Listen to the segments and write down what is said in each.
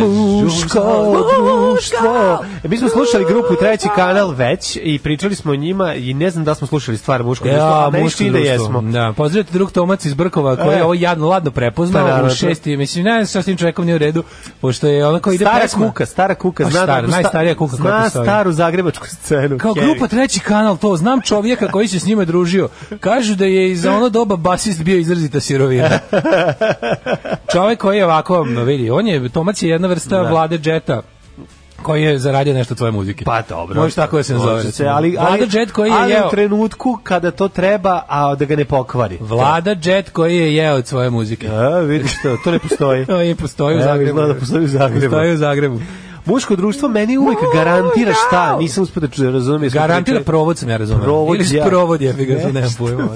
Muško društvo E, mi smo slušali grupu Treći kanal već i pričali smo o njima i ne znam da smo slušali stvar muško. Ja, muško da jesmo. Da, pozdravite drug Tomac iz Brkova koji e. je ovo jadno ladno prepoznao pa u šesti. Mislim, ne znam šta s tim čovjekom nije u redu, pošto je ona koji ide Stara pesma. kuka, stara kuka. Pa zna, stara, najstarija kuka koja postoji. staru zagrebačku scenu. Kao grupa Treći kanal, to znam čovjeka koji se s njima družio. Kažu da je iz ono doba basist bio izrazita sirovina. Čovek koji je ovako, vidi, on je, Tomac je jedna vrsta da. vlade džeta koji je zaradio nešto tvoje muzike. Pa dobro. Možeš tako da se nazove. Se, ali, ali, Vlada Jet koji je ali jeo... u trenutku kada to treba, a da ga ne pokvari. Vlada Jet koji je jeo od svoje muzike. Ja, da, vidiš to, to ne postoji. to je postoji u Zagrebu. Ja, Evo, da postoji u Zagrebu. Postoji u Zagrebu. Muško društvo meni uvek no, garantira no. šta, nisam uspio da razumijem. Garantira če... provod sam ja razumio. Provod Ili sprovod ja. je, ga ne, ne pojma.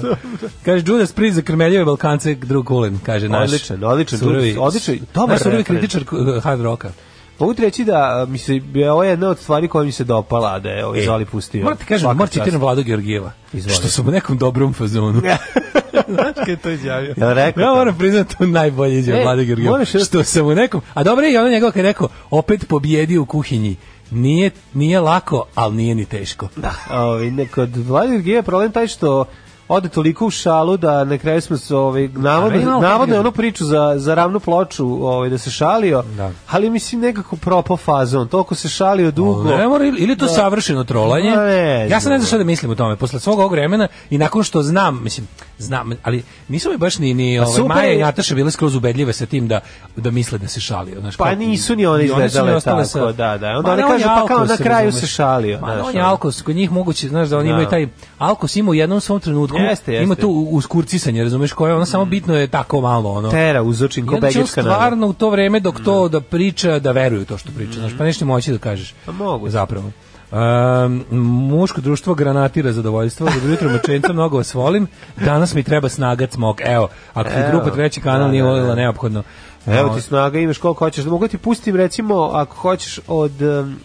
kaže, Judas Spriz za krmeljive Balkance, drug Kulin, kaže naš. Odličan, odličan, surovi, odličan. Dobar surovi kritičar eh, hard roka. Mogu ti reći da mi se, ovo je jedna od stvari koja mi se dopala da je ovaj Zoli e, pustio. Morate kažem, morate citiram Vlado Georgijeva. Što sam u nekom dobrom fazonu. Znaš kada je to izjavio? Ja, rekao ja moram priznati, to najbolje izjavio e, Vlada Georgijeva. Što, što sam u nekom... A dobro je i ono njegov kada je rekao, opet pobjedi u kuhinji. Nije, nije lako, ali nije ni teško. Da, ovi, ovaj, kod Vlada Georgijeva je problem taj što ode toliko u šalu da na kraju smo se ovaj navodno navodno je ono priču za za ravnu ploču, ovaj da se šalio. Da. Ali mislim nekako propo fazon, toliko se šalio dugo. Ne mora ili to da. savršeno trolanje. Ne, ja sam ne znam šta da mislim o tome posle svog ovog vremena i nakon što znam, mislim, znam, ali nisu mi baš ni ni ovaj Maja i Nataša bile skroz ubedljive sa tim da da misle da se šalio, znači. Pa nisu ni one izgledale tako, sa, da, da. Onda oni kažu pa kao na kraju se šalio, znači. On je alkos, kod njih moguće, znaš da oni imaju taj alkos ima u jednom svom trenutku jeste, jeste. ima tu uskurcisanje, razumeš, koje ono samo mm. bitno je tako malo ono. Tera uzočin ko begečka. stvarno u to vreme dok to mm. da priča, da veruje to što priča, mm. znaš, pa nešto moći da kažeš. Pa mogu. Zapravo. Um, muško društvo granatira zadovoljstvo. Dobro jutro, mačenca, mnogo vas volim. Danas mi treba snaga smog. Evo, ako Evo, grupa treći kanal da, nije da, volila, da. neophodno. Evo ti ovaj. snaga, imaš koliko hoćeš. Da mogu ti pustim, recimo, ako hoćeš od um,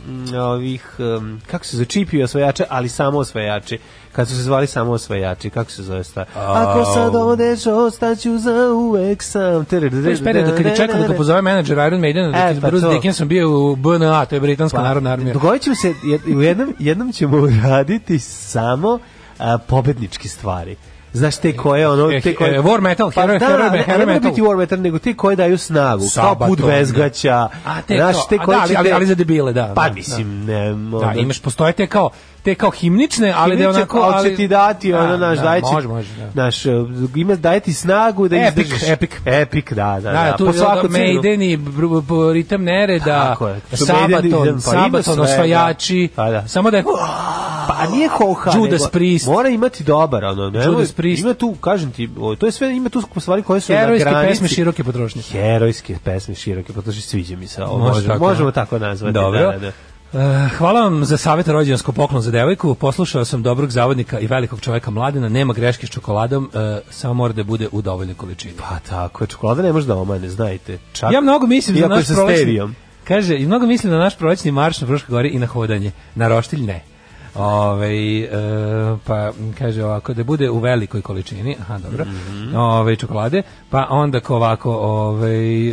ovih, um, kako se začipio osvajače, ali samo osvajači. Kad su se zvali samo osvajači, kako se zove sta? Ako sad odeš, ostaću za uvek sam. To je period kada je čekao da ga pozove menadžer Iron Maiden, da je pa Bruce Dickinson bio u BNA, to je Britanska pa, narodna armija. Dogodit ćemo se, u jednom, jednom ćemo raditi samo pobednički stvari znaš te koje eh, ono eh, te eh, koje war metal heroj pa, heroj da, heroj ne, ne metal. biti war metal nego te koje daju snagu Sabaton, kao put da. vezgaća a te znaš te koje da, ali, ali za debile da pa da, da. mislim da. ne možda. da imaš postoje te kao te kao himnične, ali da onako ali će ti dati da, ono naš da, daje može, da. naš ima daje ti snagu da epic, izdržiš. Epic, epic, da, da, da. da tu po svaku cenu. Maideni, ritam nereda, Tako je. Sabaton, pa Sabaton, osvajači, pa da. samo da je Pa nije hoha. Judas Priest. Mora imati dobar, ono, ne? Judas Priest. Ima tu, kažem ti, to je sve, ima tu stvari koje su Herojske na granici. pesme široke potrošnje. Herojske pesme široke potrošnje, sviđa mi se. Ovo, Može možemo, tako. možemo da. tako nazvati. Dobro. Da, da. Uh, hvala vam za savjet rođensko poklon za devojku. Poslušao sam dobrog zavodnika i velikog čoveka mladina. Nema greške s čokoladom, eh, samo mora da bude u dovoljnoj količini. Pa tako, čokolada ne može da omane, znajte. Čak, ja mnogo mislim za naš prolećni... Kaže, i mnogo mislim na naš prolećni marš na Fruškoj gori i na hodanje. Na roštilj ne. Ove, e, pa kaže ovako, da bude u velikoj količini, aha, dobro, mm -hmm. ove, čokolade, pa onda ko ovako, ove, e, e,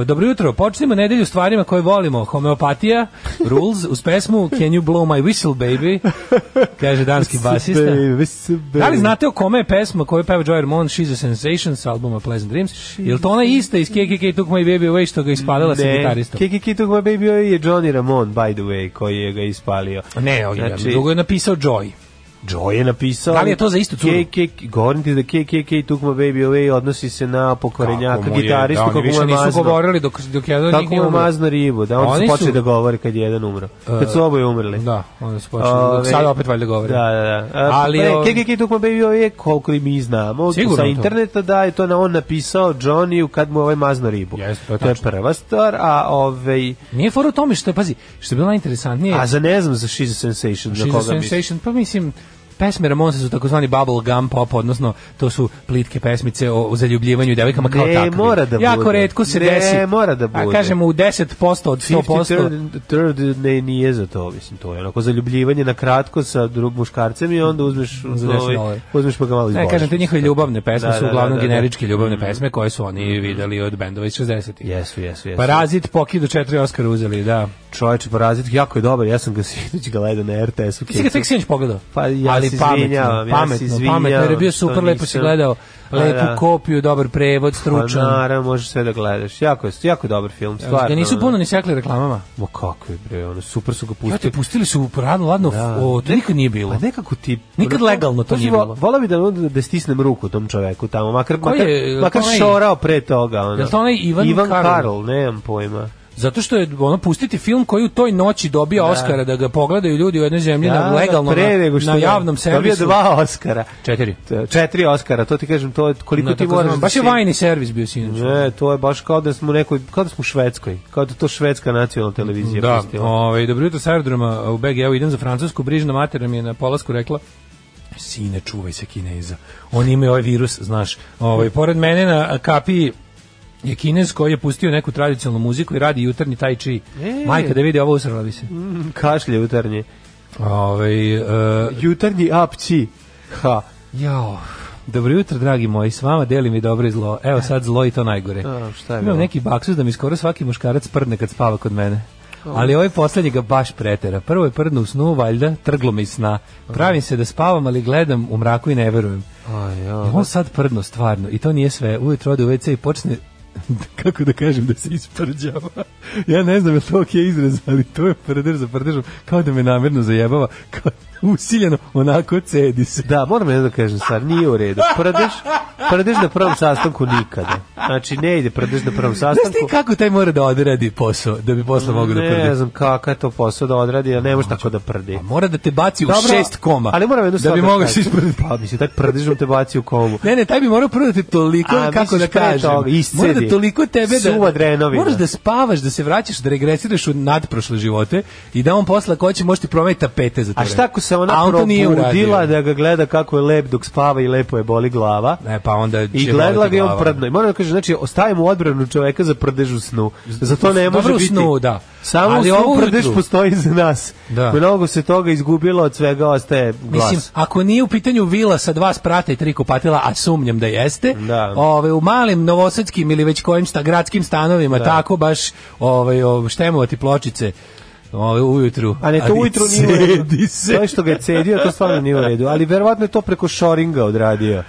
e dobro jutro, počnemo nedelju stvarima koje volimo, homeopatija, rules, uz pesmu Can you blow my whistle, baby, kaže danski basista. Da li znate o kome je pesma koju peva Joy Ramone, She's a Sensation sa albuma Pleasant Dreams? Je li to ona ista iz KKK Took My Baby Away što ga ispadala sa gitaristom? KKK Took My Baby Away je Johnny Ramone, by the way, koji je ga ispalio. Ne, Evo, znači, drugo je napisao Joy. Joe je napisao... Da li je to za istu curu? KK, govorim ti da KKK Tukma Baby Away odnosi se na pokorenjaka gitaristu kako mu je, da, kako mu je mazno. govorili dok, dok jedan kako nije umro. Kako mu mazno ribu, da, oni su počeli da govori kad je jedan umro. Kad su e, oboje umrli. Da, onda su počeli. Ove, sad opet valjda govore. Da, da, da. A, e, Ali, pre, KKK Tukma Baby Away, koliko i mi znamo, sa interneta da je to na on napisao Johnny kad mu ovaj mazno ribu. Yes, to, je to je prva stvar, a ovaj... Nije fora o tome što je, pazi, što je bilo najinteresantnije... A za ne znam, za She's a Sensation, na koga mislim. Sensation, pa mislim, pesme Ramonsa su takozvani bubble gum pop, odnosno to su plitke pesmice o, o zaljubljivanju i devojkama kao takvi. Ne, mora da bude. Jako redko se ne, desi. mora da bude. A kažemo u 10% od 100%. Third, third ne, nije za to, mislim, to je onako zaljubljivanje na kratko sa drug muškarcem i onda uzmeš, ovaj, novi, uzmeš pa ga malo izboriš. Ne, kažem, te njihove ljubavne pesme da, su da, da, uglavnom da, da, generičke ljubavne mm. pesme koje su oni mm. videli od bendova iz 60-ih. Jesu, jesu, jesu. Parazit pokidu četiri Oscara uzeli, da. Čovječe, Parazit jako je dobar, ja sam ga sinoć ga gledao na RTS-u. Ti si ga tek sinoć pogledao? Pa ja ali ja pametno, pametno, ja pametno, jer je bio super, lepo si gledao pa lepu da. kopiju, dobar prevod, pa stručan. Pa naravno, možeš sve da gledaš. Jako je, jako dobar film, stvarno. Da nisu puno ni sekli reklamama. Ma kako je bre, ono super su ga pustili. Ja te pustili su radno, ladno, da. o, to nikad nije bilo. A pa nekako ti nikad legalno to, nije bilo. Vola bi da da stisnem ruku tom čoveku tamo, makar makar, makar šorao pre toga, ono. Jel to onaj Ivan, Ivan Karl? Karl, nemam pojma. Zato što je ono pustiti film koji u toj noći dobija da. Oscara da ga pogledaju ljudi u jednoj zemlji da, na da, legalno na, na javnom servisu. Dobio dva Oscara. Četiri. Četiri Oscara, to ti kažem, to je koliko no, ti moraš. Znam, da baš je vajni servis bio sinoć. Ne, to je baš kao da smo u nekoj kao da smo u Švedskoj, kao da to švedska nacionalna televizija da, pustila. Ovaj dobro jutro sa aerodroma u BG, evo idem za Francusku, brižna mater mi je na polasku rekla sine čuvaj se Kineza. Oni imaju ovaj virus, znaš. Ovaj pored mene na kapiji je kinez koji je pustio neku tradicionalnu muziku i radi jutarnji tai chi. E. Majka da vidi ovo usrla bi se. Mm, kašlje jutarnji. Ove, ovaj, uh, jutarnji chi. Ha. Jao. Dobro jutro, dragi moji, s vama delim i dobro i zlo. Evo sad zlo i to najgore. šta je Imam bilo? neki baksus da mi skoro svaki muškarac prdne kad spava kod mene. Ali ovaj poslednji ga baš pretera. Prvo je prdno u snu, valjda, trglo me sna. Pravim se da spavam, ali gledam u mraku i ne verujem. Aj, on sad prdno, stvarno. I to nije sve. Ujutro ode u WC i počne kako da kažem da se isprđava. ja ne znam je to ok izraz, ali to je prdež za prdežom, kao da me namerno zajebava, kao usiljeno, onako cedi se. Da, moram jedno da kažem stvar, nije u redu. Prdeš, prdeš na prvom sastanku nikada. Znači, ne ide prdeš na prvom sastanku. Znaš ti kako taj mora da odradi posao, da bi posle mogu da prdi? Ne znam kako je to posao da odradi, a ne može tako da prdi. A mora da te baci Dobro, u šest koma. Ali mora jednu da stvar da bi mogao se isprditi. Pa, mislim, taj prdeš da te baci u komu. Ne, ne, taj bi morao prvo da te toliko, a, kako da kažem, toga, mora da toliko tebe da... Moraš da spavaš, da se vraćaš, da regresiraš u nadprošle živote i da on posle ko će možete promeniti tapete za tebe. A šta ako se ona on probudila da ga gleda kako je lep dok spava i lepo je boli glava. Ne, pa onda I gledala ga on prdno. I da. moram da kažem, znači, ostavimo odbranu čoveka za prdežu snu. Zato ne može biti... Snu, da. Samo Ali snu prdež postoji za nas. Da. Mnogo se toga izgubilo, od svega ostaje glas. Mislim, ako nije u pitanju vila sa dva sprata i tri kupatila, a sumnjam da jeste, da. Ove, u malim novosadskim ili već kojim sta, gradskim stanovima, da. tako baš ove, ove štemovati pločice Ove, ujutru. A ne, to ali ujutru nije u redu. To što ga je cedio, to stvarno nije u redu. Ali verovatno je to preko shoringa odradio.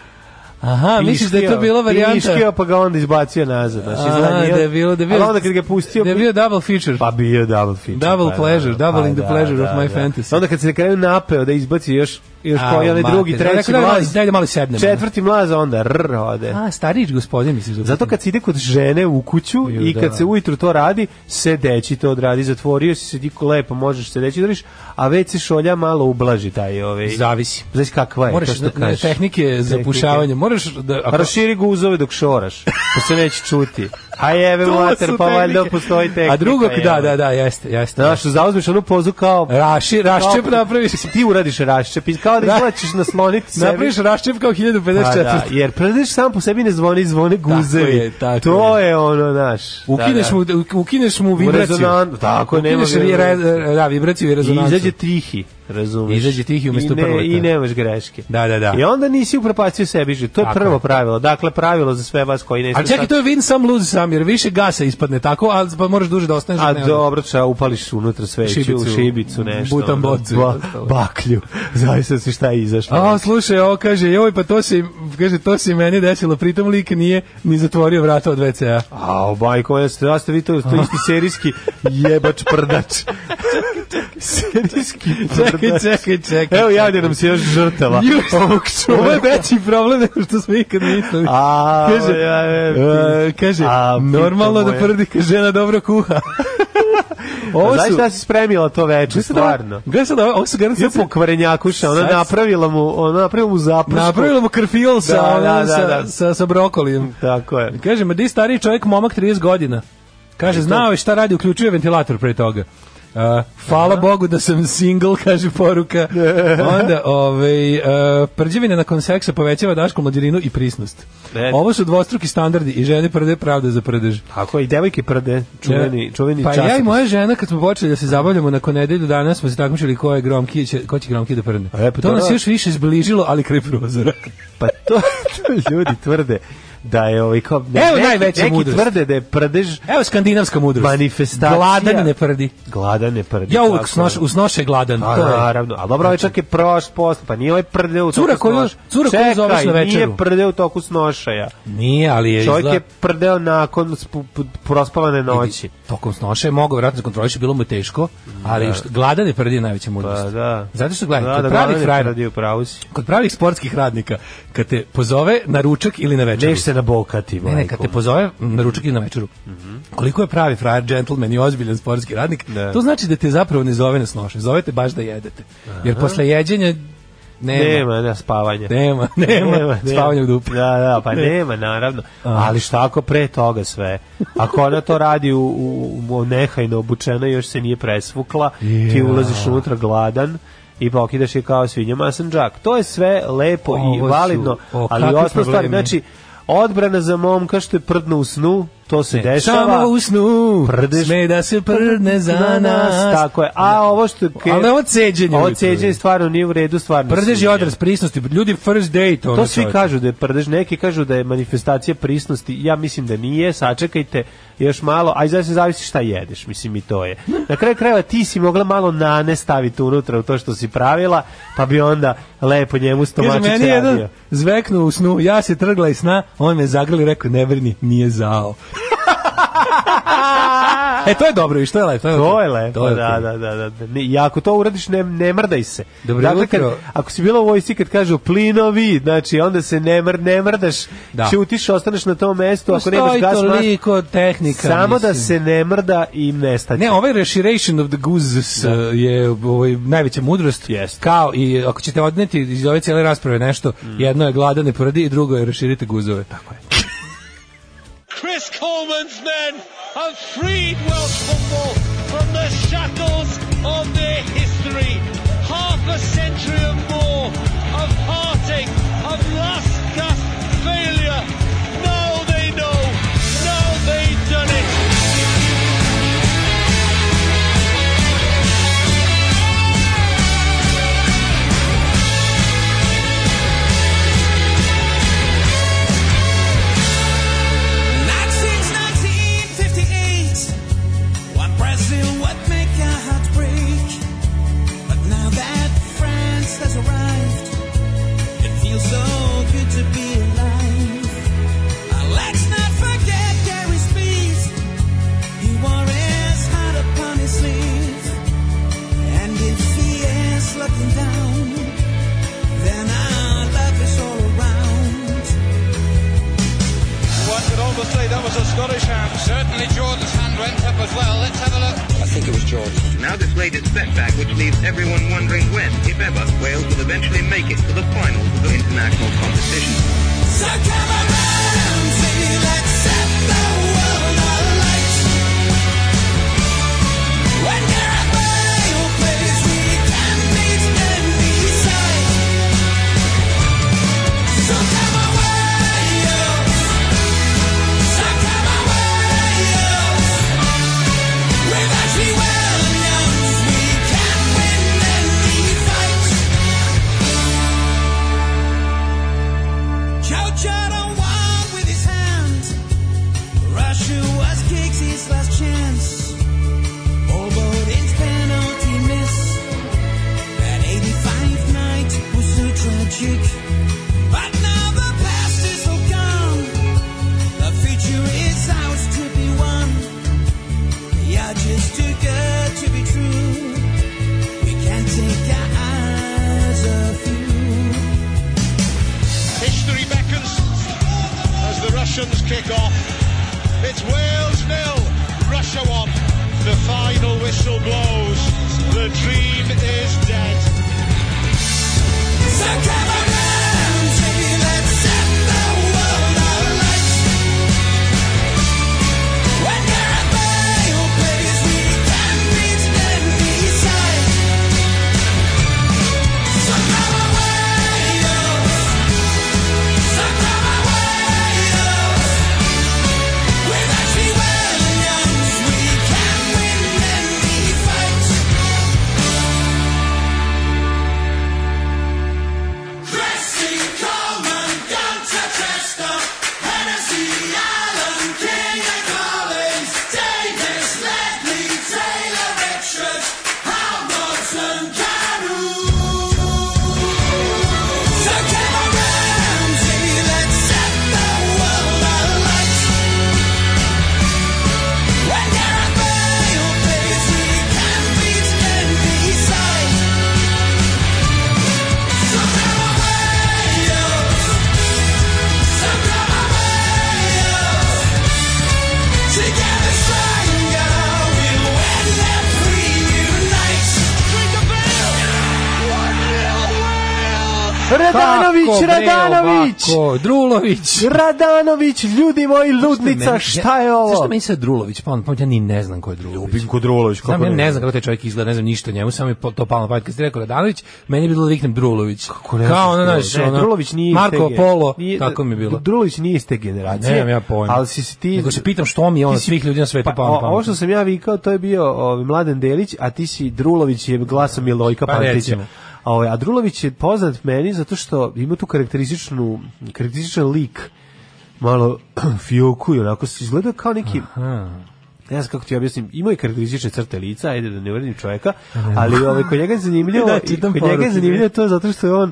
Aha, misliš da je to bila varijanta? Piškio, pa ga onda izbacio nazad. Znači, Aha, da je bilo, da je bilo, ali onda kad ga pustio... Da je bio double feature. Pa bio double feature. Double pa da, pleasure, pa da, doubling pa, the pleasure da, of my da. fantasy. Onda kad se na kraju napeo da izbaci još još koji onaj drugi, da, treći da, mlaz. Daj da malo sednemo. Četvrti mlaz, onda rr ode. A, starić gospodin, misliš da... Zato kad se ide kod žene u kuću Ju, i kad da. se ujutru to radi, se deči to odradi, zatvorio si se, diko lepo možeš se deći, držiš, a već se šolja malo ublaži taj ovaj... Zavisi. Zavisi kakva je, Moraš, to što kažeš. tehnike za pušavanje, moraš da... Ako... Raširi guzove dok šoraš, to pa se neće čuti. A jeve to mater, pa valjda postoji tehnika. A drugog, da, da, da, jeste, jeste. Znaš, zauzmiš onu pozu kao... Raši, raščep kao, napraviš. Ti uradiš raščep, kao da izlačiš nasloniti sebi. Napraviš raščep kao 1054. A, pa da, jer predeš sam po sebi ne zvoni, zvone guze. Tako je, tako to je. je ono, naš. Ukineš, da, da. mu, ukineš mu vibraciju. Rezonan, tako, nema vibraciju. Re, da, vibraciju i rezonancu. I izađe trihi razumeš. Izađe tih i umesto prvog. I da. nemaš greške. Da, da, da. I onda nisi upropacio sebi, to je Tako prvo je. pravilo. Dakle, pravilo za sve vas koji ne... Ali čekaj, to je win some, lose some tamo, jer više gasa ispadne tako, ali pa moraš duže da ostaneš. A dobro, ča, upališ unutra sveću, šibicu, šibicu nešto. Butan bocu. Ba, baklju. Zavisno si šta je izašlo. A, slušaj, ovo kaže, joj, pa to se, kaže, to se meni desilo, pritom lik nije ni zatvorio vrata od WC-a. A, bajko, ja ste, ja da ste vi to, to isti serijski jebač prdač. serijski Čekaj, čekaj, čekaj. Evo, javlja nam se još žrtava. Ovo je veći problem nego što smo ikad mislili. A, kaže, ja, ja, ja, e, kaže, a, Normalno da prdi kad žena dobro kuha. Ovo su... Znaš šta si spremila to večer, stvarno? Gledaj sad, ovo su garanti... Ja pokvarenjakuša, ona napravila mu, ona napravila mu zapušku. Napravila mu krfil sa, da, da, da, sa, da. sa, sa brokolijem. Tako je. Kaže, ma di stariji čovjek, momak 30 godina. Kaže, znao je šta radi, uključio ventilator pre toga. Uh, hvala Aha. Bogu da sam single, kaže poruka. Onda, ovaj, uh, prđevina nakon seksa povećava dašku mlađerinu i prisnost. Ne. Ovo su dvostruki standardi i žene prde pravde za prdež. Tako i devojke prde, čuveni, ja. Da. čuveni Pa časopis. ja i moja žena kad smo počeli da se zabavljamo nakon nedelju danas, smo se takmičili ko je gromki, će, ko će gromki da prdne. E, pa to, to nas da. još više zbližilo, ali kraj prozora. pa to, to ljudi tvrde da je ovaj kao ne, da Evo najveća neki mudrost. tvrde da je prdež. Evo skandinavska mudrost. Manifestacija. Gladan ne prdi. Gladan ne prdi. Ja uvek snoš, usnoše gladan. A, pa to je. Naravno. A dobro, ovaj čak je prošt post, pa nije ovaj prde u toku koju, Cura koju zoveš na večeru. nije prdeo u toku snošaja. Nije, ali je Čovjek izla... je prdeo nakon prospavane noći. tokom snošaja mogu vjerojatno da kontroliše, bilo mu teško, ali da. što, gladan je prdi najveća mudrost. Pa, da. Zato što gledaj, da, kod pravih radnika, kod pravih sportskih radnika, kad te pozove na ručak ili na večeru nabokati. Da ne, ne, kad te pozove na ručak ili na večeru, mm -hmm. koliko je pravi frajer, džentlmen i ozbiljan sportski radnik, ne. Da. to znači da te zapravo ne zove na snoše, zove te baš da jedete. Aha. Jer posle jeđenja nema. Nema, da, spavanje. Nema, nema, nema spavanje u dupu. Da, da, pa nema, nema naravno. Ali šta ako pre toga sve? Ako ona to radi u, u, u nehajno obučena, još se nije presvukla, yeah. ti ulaziš unutra gladan, i pokidaš je kao svinja masanđak. To je sve lepo Ovo i validno, su, o, ali ostalo stvari, znači, Odbrana za momka što je prdno u snu, to se ne, dešava. u snu, Prdeš, sme da se prdne za nas. Tako je. A ovo što je... Ali ovo ceđenje. Ovo ceđenje stvarno nije u redu, stvarno. Prdež je odraz prisnosti. Ljudi, first date. To svi čovjek. kažu da je prdež. Neki kažu da je manifestacija prisnosti. Ja mislim da nije. Sačekajte još malo, a zavisno zavisi šta jedeš, mislim i to je. Na kraju krajeva ti si mogla malo nane staviti unutra u to što si pravila, pa bi onda lepo njemu stomačić Kaže, meni jedan zveknuo u snu, ja se trgla iz sna, on me zagrli i rekao, ne brini, nije zao e, to je dobro i što je lepo. To je lepo, to je da, da, da, da. I ako to uradiš, ne, ne mrdaj se. Dobro dakle, Kad, ako si bila u vojsci kad kažu plinovi, znači onda se ne, mr, ne mrdaš, da. čutiš, ostaneš na tom mestu, ako nemaš gas toliko tehnika. Samo da mislim. da se ne mrda i nestaće. Ne, ovaj Restoration of the Goose da. Eh, je ovaj, najveća mudrost. Yes. Kao i ako ćete odneti iz ove cijele rasprave nešto, mm. jedno je glada ne prdi i drugo je raširite guzove. Tako je. Chris Coleman's men have freed Welsh football from the shackles of their history. Half a century and more of parting, of last gasp failure that's alright. obviously that was a Scottish hand. Certainly Jordan's hand went up as well. Let's have a look. I think it was Jordan. Now this latest setback, which leaves everyone wondering when, if ever, Wales will eventually make it to the finals of international competition. So come around, see, let's Radanović! Ovako, Drulović! Radanović, ljudi moji, ludnica, meni, šta je ovo? Zašto meni se Drulović, pa on, pa ja ni ne znam ko je Drulović. Ljubinko Drulović, kako znam, ne, ja ne znam kako taj čovjek izgleda, ne znam ništa o njemu, samo je to palo na pamet kad ste rekao Radanović, meni je bilo da riknem Drulović. Kako ne Kao ono, znaš, ona, Drulović nije Marko Polo, nije, tako mi je bilo. Drulović nije iz te generacije. Nemam ja pojma. Al si se ti... Nego se pitam što mi je ono svih ljudi na svetu pa, palo Ovo što sam ja vikao, to je bio ovaj, Mladen Delić, a ti si Drulović je glasom Milojka pa Pantića ovaj Adrulović je poznat meni zato što ima tu karakterističnu karakterističan lik malo fioku i onako se izgleda kao neki Aha. Ne znam kako ti objasnim, ima i karakteristične crte lica, ajde da ne vredim čovjeka, ali ovaj, kod njega je zanimljivo, da, kod njega je zanimljivo to zato što je on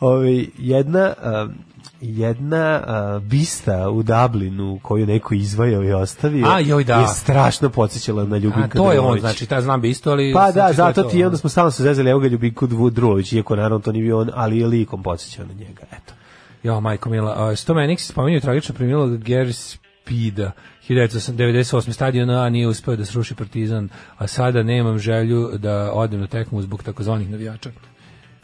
ovaj, jedna um, jedna uh, bista u Dublinu koju neko izvajao i ostavio A, joj, da. je strašno podsjećala na Ljubinka Drulović. to je on, znači, ta znam bistu, ali... Pa da, zato ti onda smo stalno se zezali, evo ga Ljubinko Drulović, iako naravno to nije bio on, ali je likom podsjećao na njega, eto. Jo, majko mila, uh, Stomenik se spomenuo tragično preminulo Gers Pida, 1998. stadion A nije uspeo da sruši Partizan, a sada nemam želju da odem na tekmu zbog takozvanih navijača.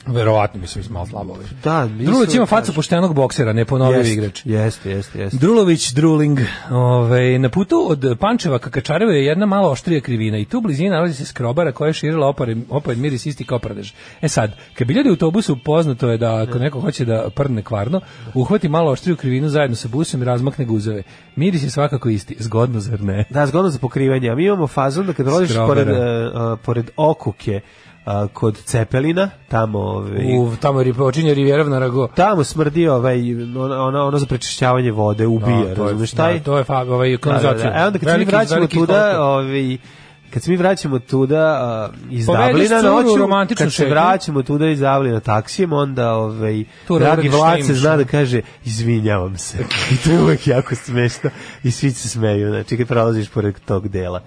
Verovatno mislim smo malo slabo. Da, Drulović ima facu poštenog boksera, ne ponovio jest, igrač. Jeste, jeste, jeste. Drulović Druling, ovaj na putu od Pančeva ka Kačarevu je jedna malo oštrija krivina i tu blizina nalazi se skrobara koja je širila opare, opet miris isti kao pradež. E sad, kad bi ljudi u autobusu poznato je da ako neko hoće da prdne kvarno, uhvati malo oštriju krivinu zajedno sa busom i razmakne guzove. Miris je svakako isti, zgodno zar ne? Da, zgodno za pokrivanje. A Mi imamo fazu da kad prolaziš pored, uh, pored okuke, a, kod Cepelina, tamo... Ovaj, u, tamo je počinje Rivijerov na Rago. Tamo smrdi ovaj, ono, ono, ono za prečišćavanje vode, ubija, no, razumiješ da, taj? Da, to je fag, ovaj, kanalizacija. Da, da, da. E onda kad veliki, se mi vraćamo tuda, ovaj, kad se mi vraćamo tuda uh, iz Povediš Dublina noću, kad se vraćamo tuda iz Dublina taksijem, onda ovaj, dragi vlad zna da kaže izvinjavam se. I to je uvek jako smešno i svi se smeju, znači kad prolaziš pored tog dela.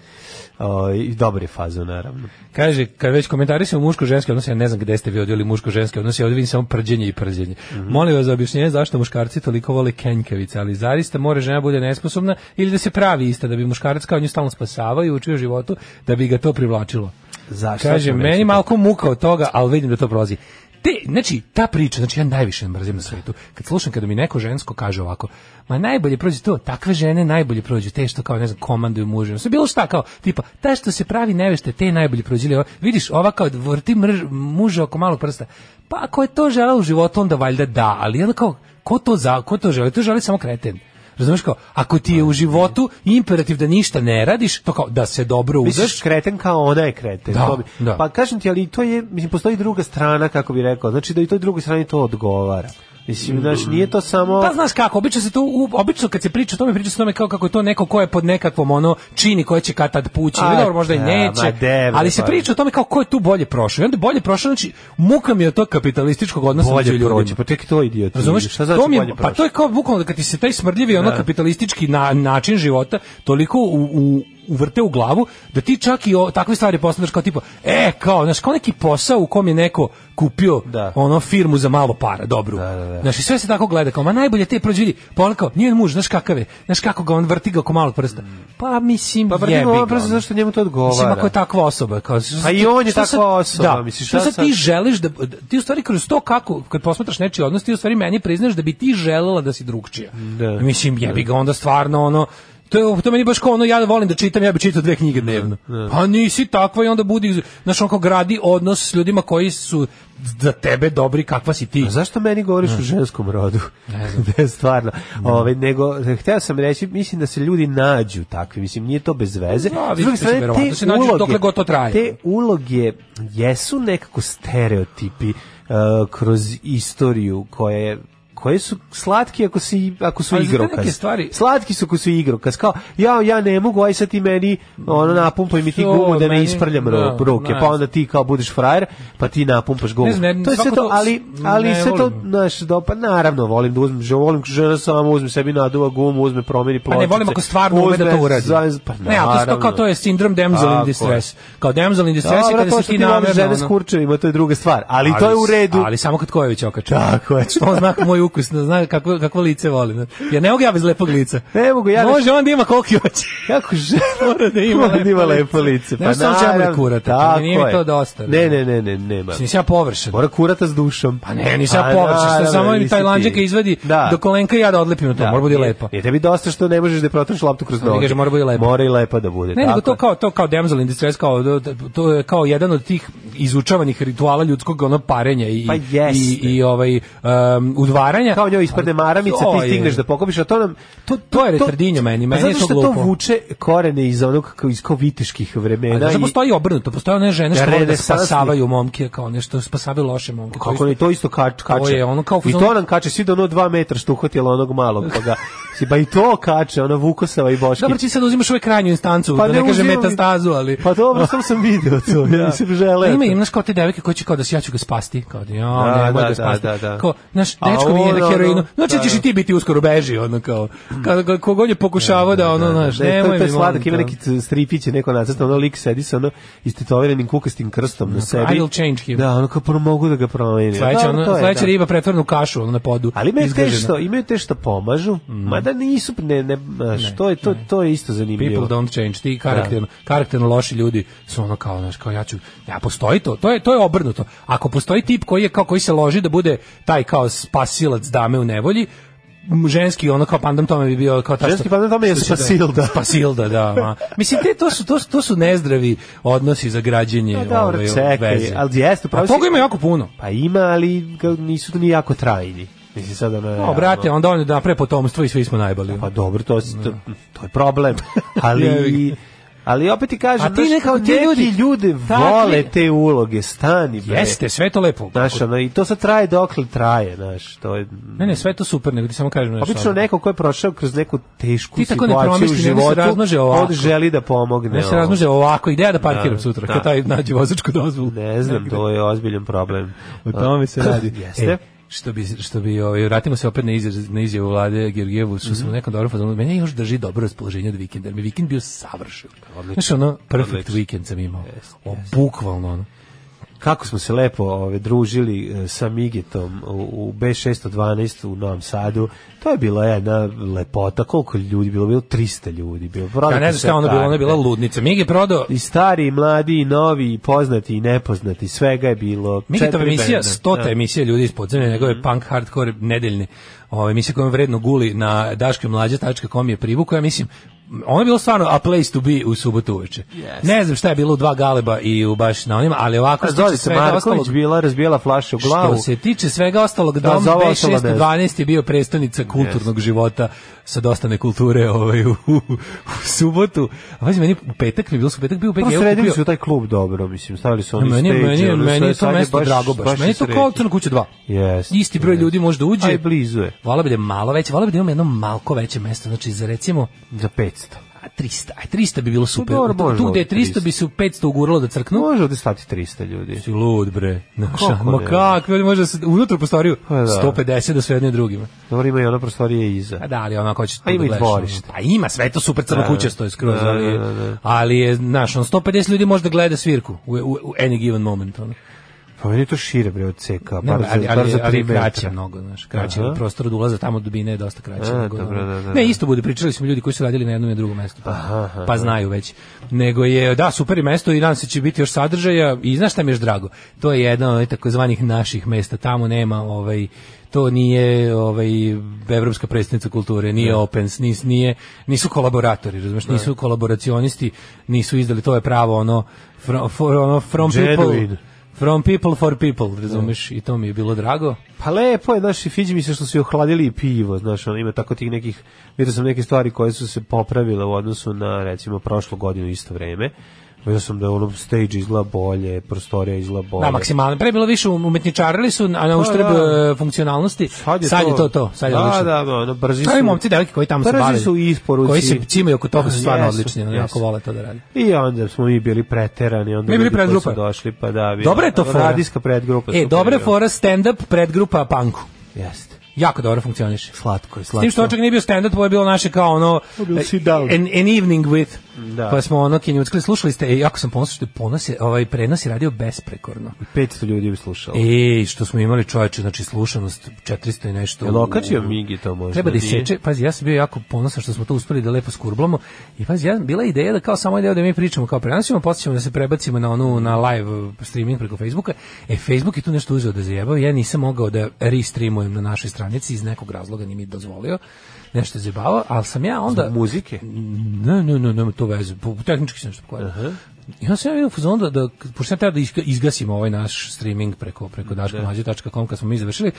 O, ovaj, i dobar je naravno. Kaže, kad već komentari muško-ženski odnose, ja ne znam gde ste vi odjeli muško-ženski odnose, ja ovdje vidim samo prđenje i prđenje. Mm -hmm. Molim vas za objašnjenje zašto muškarci toliko vole kenjkavice, ali zaista mora žena bude nesposobna ili da se pravi ista, da bi muškarac kao nju stalno spasavao i učio životu, da bi ga to privlačilo. Zašto? Kaže, meni malko muka od toga, ali vidim da to prolazi te, znači, ta priča, znači ja najviše mrzim na svetu. Kad slušam kada mi neko žensko kaže ovako, ma najbolje prođe to, takve žene najbolje prođu, te što kao, ne znam, komanduju mužem, sve bilo šta kao, tipa, ta što se pravi nevešte, te najbolje prođe, vidiš, ova kao, vrti mrž, muža oko malog prsta, pa ako je to žela u životu, onda valjda da, ali je kao, ko to, za, ko to želi, to želi samo kreten. Razumeš kao, ako ti je u životu imperativ da ništa ne radiš, to kao da se dobro uđeš, kreten kao ona je kreten. Da, bi, da. Pa kažem ti, ali to je, mislim, postoji druga strana, kako bi rekao, znači da i toj drugoj strani to odgovara. Mislim da nije to samo Pa znaš kako, obično se to obično kad se priča o tome priča se o tome kao kako je to neko ko je pod nekakvom ono čini koje će katad pući, ili dobro možda i pa, neće. Debe, ali se pa. priča o tome kao ko je tu bolje prošao. I onda bolje prošao znači muka mi je to kapitalističkog odnosa bolje među ljudima. Pa tek to idiot. Razumeš? Šta znači to mi je, bolje pa to je kao bukvalno kad ti se taj smrdljivi ono da. kapitalistički na, način života toliko u, u uvrte u glavu da ti čak i o, takve stvari postaneš kao tipa, e, kao, znači kao neki posao u kom je neko kupio da. ono firmu za malo para, dobro Da, da, da. Znaš, sve se tako gleda, kao, ma najbolje te prođi vidi, pa kao, njen muž, znaš kakav je, znaš kako ga on vrti ga oko malo prsta. Pa mislim, pa vrti ga prsta, zašto njemu to odgovara? Mislim, ako je takva osoba. Kao, pa i on je takva osoba, da, misliš, šta, šta sad ti želiš da-, da, ti u stvari kroz to kako, kad posmatraš nečije odnos, ti u stvari meni priznaješ da bi ti želela da si drugčija. Da. Mislim, jebi ga da. onda stvarno ono, To je to meni baš kao ono ja volim da čitam, ja bih čitao dve knjige dnevno. Ne. Da, da. Pa nisi takva i onda budi znaš kako gradi odnos s ljudima koji su za tebe dobri kakva si ti. A zašto meni govoriš u da. ženskom rodu? Ne znam. ne, stvarno. Ne. Ove, nego, htio sam reći, mislim da se ljudi nađu takvi, mislim, nije to bez veze. Da, S strane, te, se nađu uloge, dokle to traje. te uloge jesu nekako stereotipi uh, kroz istoriju koje koje su slatki ako si ako su igrokaz. Neke stvari... Slatki su ako su igrokaz. Kao ja ja ne mogu aj sad ti meni ono napumpaj mi ti gumu da ne isprljam no, da, ruke. No, pa onda ti kao budeš frajer, pa ti napumpaš gumu. Ne, ne, to je sve to, ali ali sve to naš do pa naravno volim da uzmem, že volim žena samo uzme sebi naduva gumu, uzme promeni pločice. A ne volim ako stvarno ume da to uradi. Za, pa, ne, a to je kao to je sindrom damsel in distress. Kao damsel in distress da, kada se ti namerno žene s kurčevima, to je druga stvar. Ali, to je u redu. Ali samo kad Kojević okači. Tako je. Što znak moj ukusno, zna kako, kako lice voli. Ja ne mogu ja bez lepog lica. Ne mogu ja. Može on da ima koliko hoće. Kako želi. Mora da ima, lepo, ima lepo lice. Pa ne, samo čemu kurata. Pa nije mi to dosta. Ne, ne, ne, ne, nema. Nisi ja površan. Mora kurata s dušom. Pa ne, ni sa pa površan. Što samo im taj lanđaka izvadi da. do kolenka i ja da odlepim to. Da, mora bude lepo. Je tebi dosta što ne možeš da protraš loptu kroz noge. Kaže mora bude lepo. Mora i lepo da bude. Ne, nego to kao to kao damsel in kao to je kao jedan od tih izučavanih rituala ljudskog ono parenja i pa i i ovaj udvaranja maranja. Kao njoj isprde maramice, ti stigneš da pokopiš, a to nam... To, to, je retardinjo meni, meni pa je to glupo. Zato što to vuče korene iz onog, iz kovitiških vremena. A, da, i... postoji obrnuto, postoje one žene što vole da spasavaju momke, kao nešto, spasavaju loše momke. Kako ni to isto kače. je ono kao... I to nam kače, svi do ono 2 metra što uhvatila onog malog, pa ga... Si pa i to kače, ona Vukosava i Boški. Dobro, ti sad uzimaš ovaj krajnju instancu, pa da ne, kaže metastazu, ali... Pa dobro, samo sam video to, ja da. nisam želeo. Ima, imaš kao te devike koji će kao da si ja ću ga spasti, kao da, ja, da, da, da, da, da, da. Kao, naš dečko mi nije na heroinu. Znači da ćeš i da. ti biti uskoro beži, ono kao. Kada kogod je pokušavao da, da, da ono, znaš, nemoj. To je sladak, ima neki stripić, neko nacrta, ono lik sedi sa ono istetoviranim kukastim krstom na sebi. I'll change him. Da, ono kao prvo mogu da ga promenim. Sledeća, ono, sledeća riba pretvorena kašu, ono na podu. Ali imaju te što, imaju te što pomažu, mhm. mada nisu, ne, ne, što je, to, to je isto zanimljivo. People don't change, ti karakterno, karakterno loši ljudi su ono kao, znaš, kao ja ću, ja postoji to, to je, to je obrnuto. Ako postoji tip koji je kao koji se loži da bude taj kao spasila pristalic dame u nevolji, ženski ono kao pandam tome bi bio kao ta ženski pandam tome je da- spasilda spasilda da ma. mislim te to su to su, to su nezdravi odnosi za građenje da, da, ovaj, čekaj, veze ali jeste pa toga ima jako puno pa ima ali nisu ni jako trajni Mislim sad ono... No, brate, onda on da pre potomstvo i svi smo najbali. Pa dobro, to, to, to je problem. Ali Ali opet ti kažem, A ti znaš, nekao, ti neki ljudi, vole te uloge, stani bre. Jeste, sve to lepo. Znaš, ono, i to sad traje dokle traje, znaš, to je... Ne, ne, sve to super, nego ti samo kažem nešto. Obično neko ko je prošao kroz neku tešku ti tako situaciju ne u životu, on želi da pomogne. Ne se razmnože ovako, ideja da parkiram da, sutra, da. kad taj nađe vozačku dozvolu. Ne znam, to da- je ozbiljan problem. O tome se radi. Jeste. E, što bi što bi ovaj vratimo se opet na izjavu na izjavu vlade Georgijevu što mm -hmm. sam u nekom dobrom fazonu mene još drži dobro raspoloženje od vikenda mi vikend bio savršen odlično znači ono perfect odlično. vikend sam imao yes, o, bukvalno ono kako smo se lepo ove, družili e, sa Migetom u, u B612 u Novom Sadu. To je bila jedna lepota. Koliko ljudi bilo? Bilo 300 ljudi. Bilo. Ja ne znam šta ono bilo, ona je bila ludnica. Migi prodao... I stari, i mladi, i novi, i poznati, i nepoznati. Svega je bilo. Migetova emisija, stota ja. Da. emisija ljudi iz podzemlja, mhm. njegove punk hardcore nedeljne ove emisije kojom vredno guli na daškemlađa.com je privukao, ja mislim, ono je bilo stvarno a place to be u subotu uveče. Yes. Ne znam šta je bilo u dva galeba i u baš na onima, ali ovako što se svega Marković ostalog, bila razbijala flaše u glavu. Što se tiče svega ostalog, da, dom B612 da, je bio prestonica kulturnog yes. života sa dosta kulture ovaj, u, u, u subotu. A pazi, meni u petak mi bilo su petak bio BG. Pa sredili su taj klub dobro, mislim, stavili su oni meni, stage. Meni, meni meni to mesto baš, drago baš. baš meni je to kao Crna kuća 2. Yes, Isti broj yes. ljudi može da uđe. Aj, blizu je. Vola bi da je malo veće, vola bi da imamo jedno malko veće mesto, znači za recimo... Za 500. A 300, a 300 bi bilo pa super. Dobro, bože, tu gde je 300, 300 bi se u 500 uguralo da crknu. Može ovde stati 300 ljudi. Si lud bre. Naša, ma kako? oni može da se ujutro prostoriju pa da. 150 da sve jedne drugima. Dobro ima i ona prostorije iza. A da, ali ona hoće tu ima da dvorište. Pa ima sve to super crna da, kuća stoji skroz, da, ali da, da, da. ali je naš on 150 ljudi može da gleda svirku u, u, u any given moment ono. Pa meni to šire bre od CK, pa ali, ali, ali, za ali kraće mnogo, znaš, kraće Aha. prostor od ulaza tamo dubine je dosta kraće. E, A, da, da, da, ne, isto bude, pričali smo ljudi koji su radili na jednom i drugom mestu, pa, Aha, pa znaju već. Nego je, da, super je mesto i nadam se da će biti još sadržaja i znaš šta mi je drago, to je jedno od takozvanih naših mesta, tamo nema ovaj, to nije ovaj evropska predstavnica kulture, nije yeah. Da. Opens, nis, nije, nisu kolaboratori, razumeš, nisu kolaboracionisti, nisu izdali to je pravo ono from, for, ono, from people From people for people, da. razumeš, i to mi je bilo drago. Pa lepo je, znaš, i fiđi mi se što su ohladili i pivo, znaš, ono ima tako tih nekih, vidio sam neke stvari koje su se popravile u odnosu na, recimo, prošlu godinu isto vreme. Vidio sam da ono stage izgleda bolje, prostorija izgleda bolje. Da, maksimalno. Pre bilo više umetničarili su a na da, uštrb da. E, funkcionalnosti. Sad je, sad to. je to to, sad je da, odlično. Da, da, da, brzi su. Taj momci deliki koji tamo se bave. su isporuci. Koji se cimaju oko toga su stvarno jesu, odlični, oni jako vole to da radi. I onda smo mi bili preterani, onda mi bili predgrupa. došli, pa da, bila. Dobre je to fora. Radijska predgrupa. E, dobre je fora stand up predgrupa punku. Jeste jako dobro funkcioniše. Slatko je, slatko. S tim što očak nije bio stand-up, ovo je bilo naše kao ono... An, an evening with... Da. Pa smo ono kinjuckli, slušali ste, e, jako sam ponosan što je ponos je, ovaj, prenos je radio besprekorno. 500 ljudi je slušalo. E, što smo imali čoveče, znači slušanost 400 i nešto. Je lokačio Migi to možda? Treba da iseče, pazi, ja sam bio jako ponosan što smo to uspeli da lepo skurblamo i pazi, ja, bila je ideja da kao samo ideja da mi pričamo kao prenosimo, posjećamo da se prebacimo na onu, na live uh, streaming preko Facebooka. E, Facebook je tu nešto uzeo da zajebao, ja nisam mogao da restreamujem na našoj stranici, iz nekog razloga nije mi dozvolio nešto zabavao, ali sam ja onda... Zbog muzike? Ne, ne, ne, ne, to veze, tehnički sam nešto pokvario. Uh -huh. I onda sam ja u fazonu da, da, pošto sam treba da izgasimo ovaj naš streaming preko, preko da. daškomađe.com kad smo mi završili,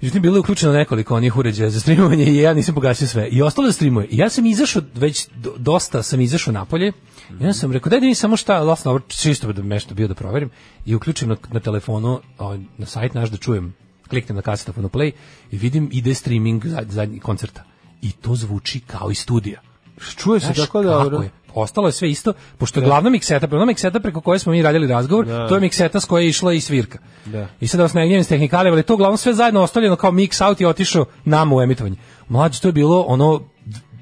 Međutim, bilo je uključeno nekoliko onih uređaja za streamovanje i ja nisam pogasio sve. I ostalo da streamuje. I ja sam izašao, već dosta sam izašao napolje. I onda sam rekao, daj da nisam samo šta, last čisto da nešto bio da proverim. I uključim na, na telefonu, ovaj, na sajt naš da čujem kliknem na kasetofonu play i vidim ide streaming zadnjih koncerta. I to zvuči kao i studija. Čuje se tako dobro. Da, da. Ostalo je sve isto, pošto je da. glavna mikseta, glavna mikseta preko koje smo mi radili razgovor, da. to je mikseta s koje je išla i svirka. Da. I sad vas ne gnjevim s tehnikalima, ali to glavno sve zajedno ostavljeno kao mix out i otišao nam u emitovanje. Mlađe, to je bilo ono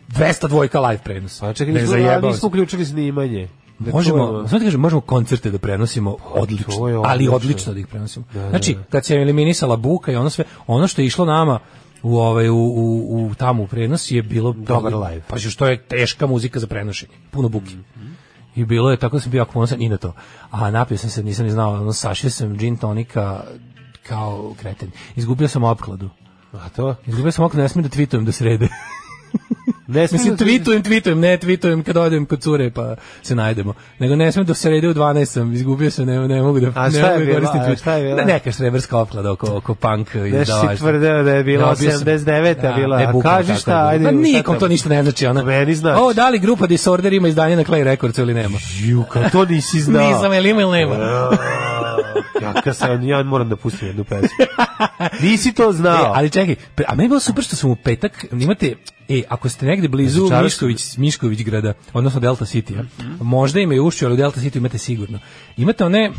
200 dvojka live prenos. Pa čekaj, nismo, nismo uključili snimanje. Da možemo, znači kažem, možemo koncerte da prenosimo pa, odlično, odlično, ali odlično da ih prenosimo. Da, da. Znači, da. kad se eliminisala buka i ono sve, ono što je išlo nama u ovaj u, u, u tamo u prenos je bilo dobar live. Pa što je teška muzika za prenošenje, puno buke. Mm -hmm. I bilo je tako da sam bio ponosan i na to. A napio sam se, nisam ni znao, ono sašio sam gin tonika kao kreten. Izgubio sam opkladu. A to? Izgubio sam opkladu, ne smijem da tweetujem do da srede. Ne smijem, mislim, da tweetujem, tweetujem, ne tweetujem kad odem kod cure pa se najdemo. Nego ne smijem do srede u 12 sam, izgubio se, ne, ne mogu da a šta je ne da mogu koristim a šta je bila? Ne, neka šreberska oklada oko, oko punk i da si tvrdeo da je bila 89. a da, bila, a kaži šta, ajde. Pa nikom to ništa ne znači, ona. Meni znači. O, da li grupa Disorder ima izdanje na Clay Records ili nema? Ju, kao to nisi znao. Nisam, ili ima ili nema? ja, kad sam, ja moram da pustim jednu pesmu. Nisi to znao. E, ali čekaj, a meni je bilo super što sam u petak, imate E, ako ste negde blizu Mišković, Mišković grada, odnosno Delta City, mm -hmm. možda imaju ušće, ali u Delta City imate sigurno. Imate one,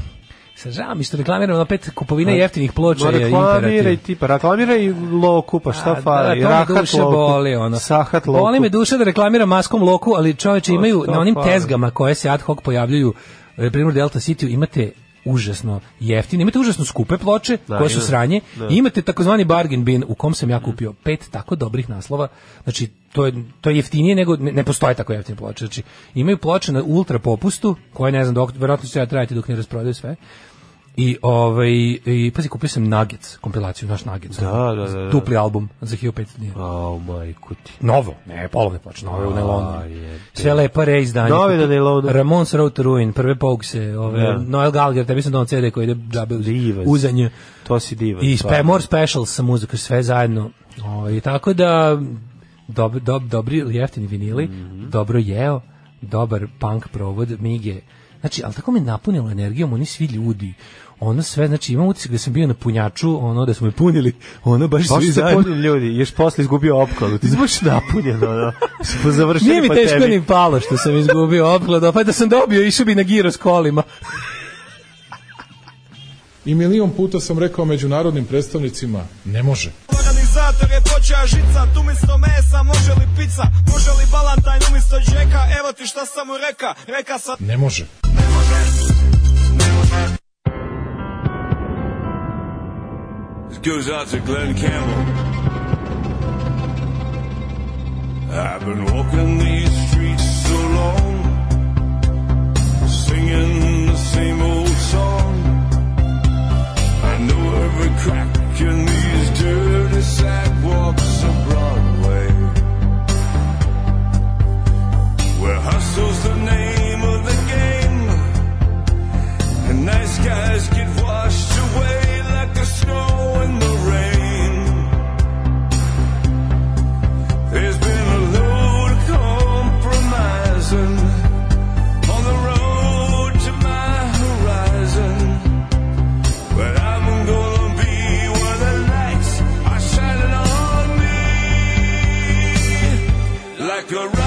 sa žao mi što reklamiramo opet kupovine no, jeftinih ploča no, je imperativ. tipa, reklamira i loku, pa šta fali, da, rahat loku, boli, ono. sahat loku. Boli me duša da reklamira maskom loku, ali čoveče pa, imaju na onim fali. tezgama koje se ad hoc pojavljuju, e, primjer Delta City imate užasno jeftine, imate užasno skupe ploče da, koje su sranje da. i imate takozvani bargain bin u kom sam ja kupio pet tako dobrih naslova. Znači to je to je jeftinije nego ne, ne postoje tako jeftine ploče. Znači imaju ploče na ultra popustu koje ne znam dok verovatno će ja trajati dok ne rasprodaju sve I ovaj i pazi kupio sam Nuggets kompilaciju naš Nuggets. Da, da, da, da. Dupli album za 1500 dinara. Oh majku ti. Novo, ne, polovne plače, novo u nelonu. Sve lepa reizdanje. Novi na nelonu. Ramon's Road to Ruin, prve pokse, ove da. Noel Gallagher, tebi sam donao CD koji ide da uz, uzanje. To si divan. I spe, more special sa muzikom, sve zajedno. Ovaj tako da dob, dob, dobri jeftini vinili, mm -hmm. dobro jeo, dobar punk provod, mige. Znači, ali tako me napunilo energijom, oni svi ljudi ono sve, znači imam utisak da sam bio na punjaču, ono da smo me punili, ono baš svi zajedno. punili ljudi, još posle izgubio opkladu, ti baš napunjeno, da. Smo završili Nije mi teško pa ni palo što sam izgubio opkladu, pa da sam dobio, išao bi na giro s kolima. I milion puta sam rekao međunarodnim predstavnicima, ne može. Organizator je počeo žica, tu misto mesa, može li pizza, može li balantajn umisto džeka, evo ti šta sam mu reka, reka sa... Ne može. Ne može, ne može. This goes out to Glenn Campbell. I've been walking these streets so long, singing the same old song. I know every crack in these dirty sidewalks of Broadway. Where hustle's the name of the game, and nice guys get washed away. You're right.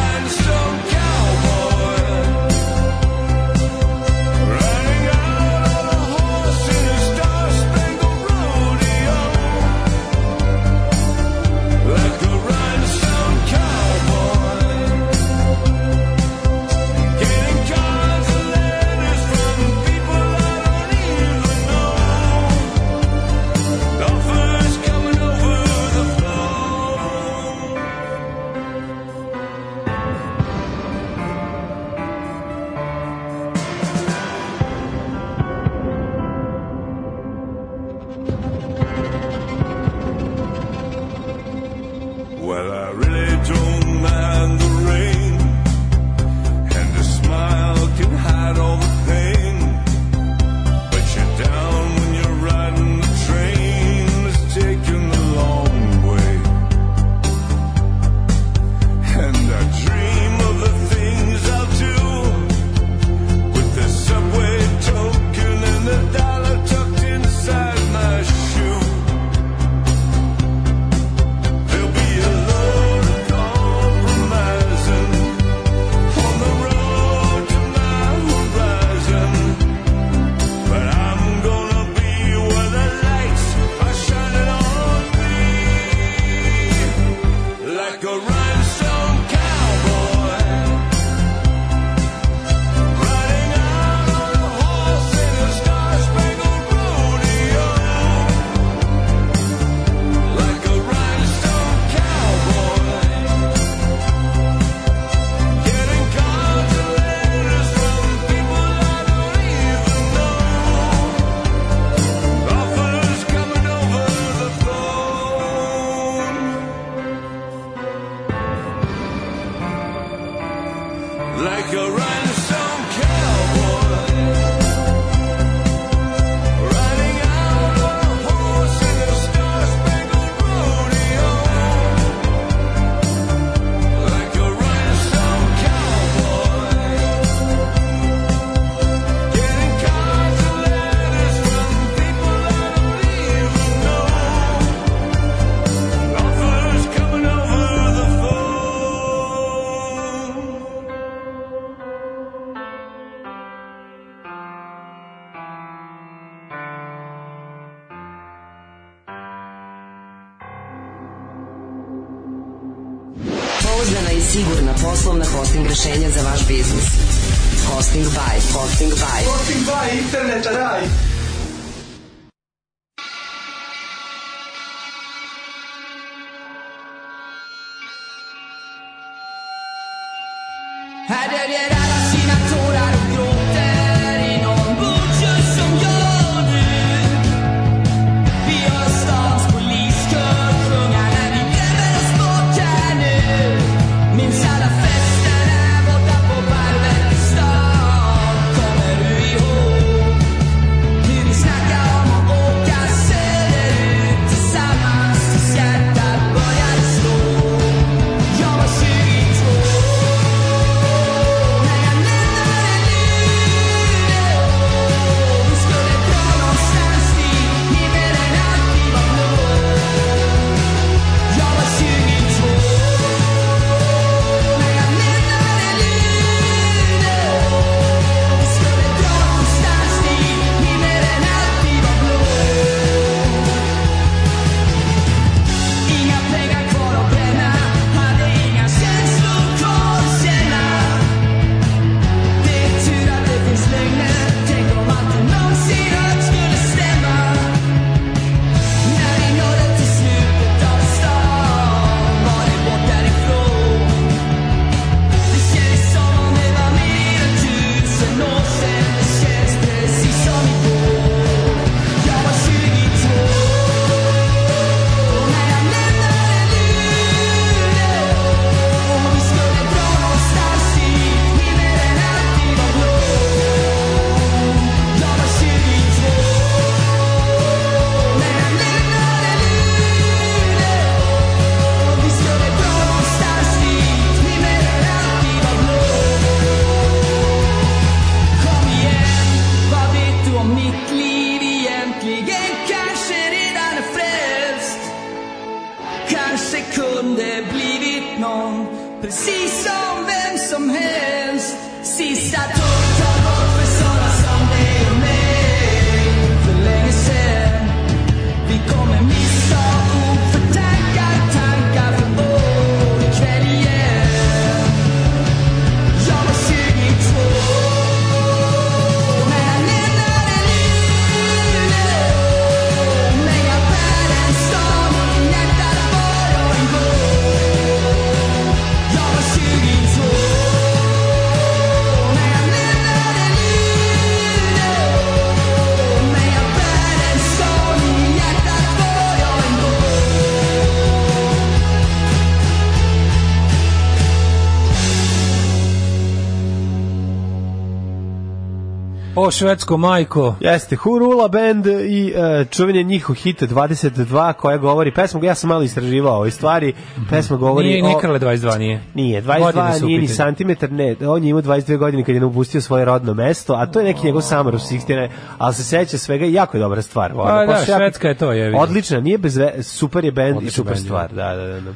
O, švedsko majko. Jeste, Hurula Band i uh, e, čuvenje njihov hit 22 koja govori pesmu, ja sam malo istraživao ove stvari, pesma govori nije, o... Nije Krle 22, nije. Nije, 22 nije ni santimetar, ne, on je imao 22 godine kad je napustio svoje rodno mesto, a to je neki njegov summer of 16, ali se seća svega i jako je dobra stvar. Pa Ona, a, da, švedska je to, je. Vidim. Odlična, nije bez, super je band i super band, da. stvar, da, da, da. da.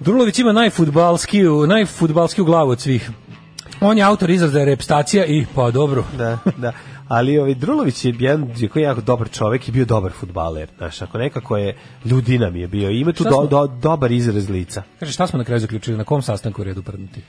Drulović ima najfudbalskiju, najfudbalskiju glavu od svih. On je autor izraza repstacija i pa dobro. Da, da. Ali ovaj Drulović je jedan koji je jako dobar čovjek i bio dobar fudbaler, znaš, ako nekako je ljudina mi je bio. Ima tu do, do, dobar izraz lica. Kaže šta smo na kraju zaključili na kom sastanku redu prednuti?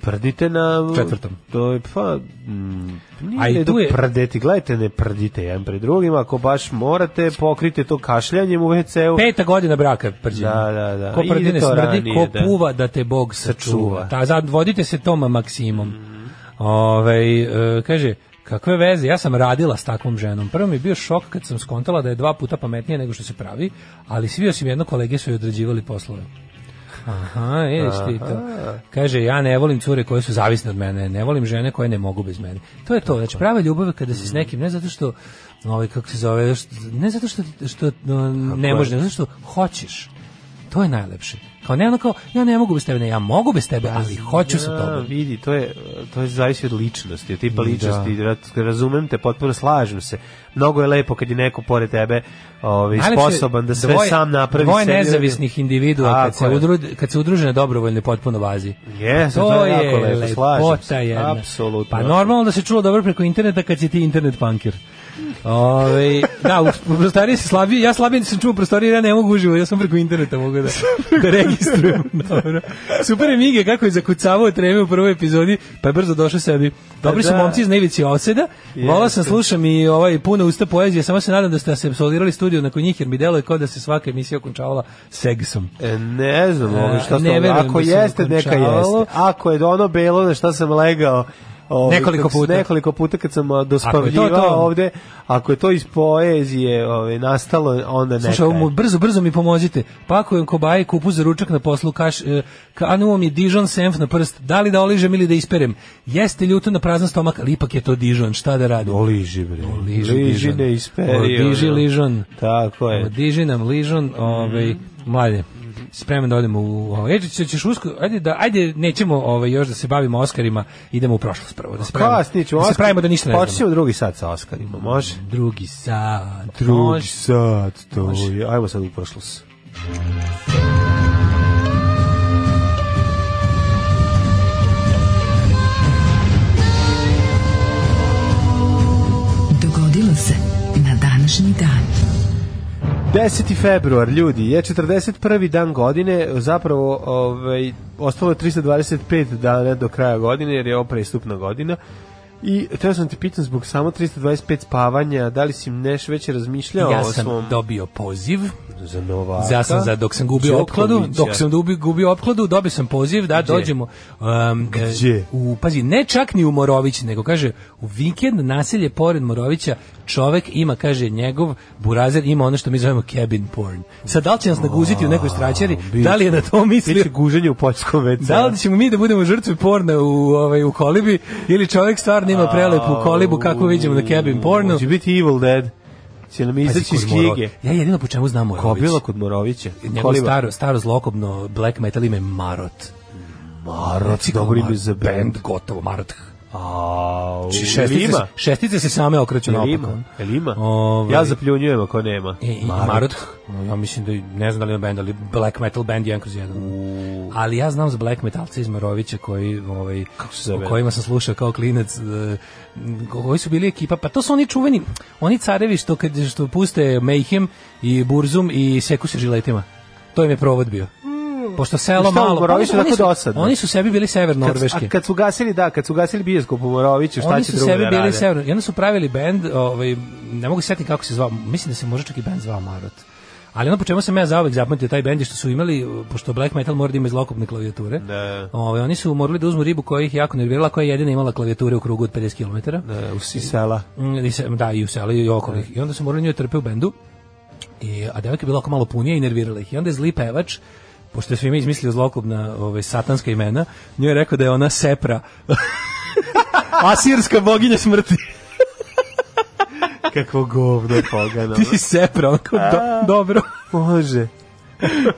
prdite na... Četvrtom. To je, pa, mm, nije tu je... prdeti, gledajte, ne prdite jedan pred drugim, ako baš morate, pokrite to kašljanjem u WC-u. Peta godina braka prđenja. Da, da, da. Ko prdi ne smrdi, ranije, ko da. puva da te Bog sačuva. Ta, zad, vodite se Toma maksimom. Mm. Ove, e, kaže, Kakve veze, ja sam radila s takvom ženom. Prvo mi je bio šok kad sam skontala da je dva puta pametnija nego što se pravi, ali svi osim jednog kolege su joj određivali poslove. Aha, vidiš ti to. Kaže, ja ne volim cure koje su zavisne od mene, ne volim žene koje ne mogu bez mene. To je to, znači prava ljubav je kada si s mhm. nekim, ne zato što, ovaj, kako se zove, ne zato što, što ne može, ne zato što hoćeš. To je najlepše. Kao ne, ono kao, ja ne mogu bez tebe, ne, ja mogu bez tebe, ali hoću ja, sa tobom. vidi, to je, to je zavisi od ličnosti, od tipa da. ličnosti, da. razumem te, potpuno slažem se. Mnogo je lepo kad je neko pored tebe ovaj, sposoban da sve dvoje, sam napravi. Dvoje nezavisnih individua kad se, udru, kad se udruže na dobrovoljne potpuno vazi. Yes, to, to, je, jako lepo, lepota jedna. Apsolutno. Pa normalno da se čulo dobro preko interneta kad si ti internet punker. Ove, da, u prostoriji se slabije, ja slabije sam čuo prostorije, ja ne mogu uživo, ja sam preko interneta mogu da, da registrujem. Dobro. Super je kako je zakucavao treme u prvoj epizodi, pa je brzo došao sebi. Pa Dobri da, su momci iz Nevici Oseda, vola sam slušam i ovaj, puno usta poezije, samo se nadam da ste se solirali studiju nakon njih, jer mi deluje kao da se svaka emisija okončavala segsom. E, ne znam, ovo šta sam, ako da jeste, neka jeste. Ako je ono belo na šta sam legao, Ovaj, nekoliko puta. Nekoliko puta kad sam dospavljivao to, to, ovde, ako je to iz poezije ovaj, nastalo, onda neka. Slušaj, mu, brzo, brzo mi pomozite. Pakujem kobaje, kupu za ručak na poslu, kaš, eh, kanuo mi Dijon senf na prst, da li da oližem ili da isperem? Jeste ljuto na prazan stomak, ali ipak je to Dijon, šta da radim? Oliži, bre. Oliži, Liži ne isperi. Odiži, ližon. Tako je. Odiži nam ližon, mm. ovaj, mm -hmm. mlade spreman da odemo u ovo. E, ćeš usko, ajde, da, ajde nećemo ovaj, još da se bavimo Oskarima, idemo u prošlost prvo. Da se pravimo, Kasniću, da se pravimo da ništa ne znamo. drugi sat sa Oskarima, može? Drugi sat. Drugi može. sat, to je. Ajmo sad u prošlost. Dogodilo se na današnji dan. 10. februar, ljudi, je 41. dan godine, zapravo ovaj, ostalo je 325 dana do kraja godine, jer je ovo prestupna godina. I treba sam te pitan zbog samo 325 spavanja, da li si neš već razmišljao ja o svom... Ja sam dobio poziv za Novaka. Ja sam za dok sam gubio Đokovića. opkladu, dok sam gubio, gubio opkladu, dobio sam poziv da Gdje? dođemo um, Gdje? u pazi ne čak ni u Morović, nego kaže u vikend naselje pored Morovića čovek ima kaže njegov burazer ima ono što mi zovemo cabin porn. Sad da li će nas naguziti u nekoj straćari? Da li je na to mislio? guženje u poljskom Da li ćemo mi da budemo žrtve porna u ovaj u kolibi ili čovek stvarno ima prelepu kolibu kako vidimo na cabin pornu? Će biti Evil Dead. Će nam izaći iz knjige. Ja jedino po čemu znam Morović. Kobila kod Morovića. Njegov staro, staro zlokobno black metal ime Marot. Marot, dobro ime za band. Gotovo, Marot A, šestice, lima? šestice se same okreću na opako. Lima? Ove, ja zapljunjujem ako nema. E, i, Marod. Marod. Ja mislim da, ne znam da li ima band, ali black metal band 1 kroz 1. U. Ali ja znam za black metalce iz Marovića koji, ovaj, o kojima sam slušao kao klinac. E, koji su bili ekipa, pa to su oni čuveni, oni carevi što, kad, što puste Mayhem i Burzum i seku se žiletima. To im je provod bio pošto selo malo. Boroviću pa, oni, su, dosadno. oni su sebi bili sever norveški. A kad su gasili, da, kad su gasili bioskop u Boroviću, šta oni će drugo da rade? Oni su sebi bili sever. I onda su pravili bend, ovaj, ne mogu setiti kako se zvao, mislim da se možda čak i bend zvao Marot. Ali ono po čemu sam ja zaovek zapamtio taj bend što su imali, pošto black metal mora da ima zlokopne klavijature, da. Ove, ovaj, oni su morali da uzmu ribu koja ih jako nervirala, koja je jedina imala klavijature u krugu od 50 km. Da, u sela. Mm, da, i u sela i okolih. Da. I onda su morali nju trpe u bendu. I, a devojka je bila oko malo punija i nervirala ih. I onda je zli pevač, pošto je svima izmislio zlokobna ove, ovaj, satanska imena, njoj je rekao da je ona Sepra, asirska boginja smrti. Kakvo govno pogano. Ti si Sepra, onako, do, dobro. Može.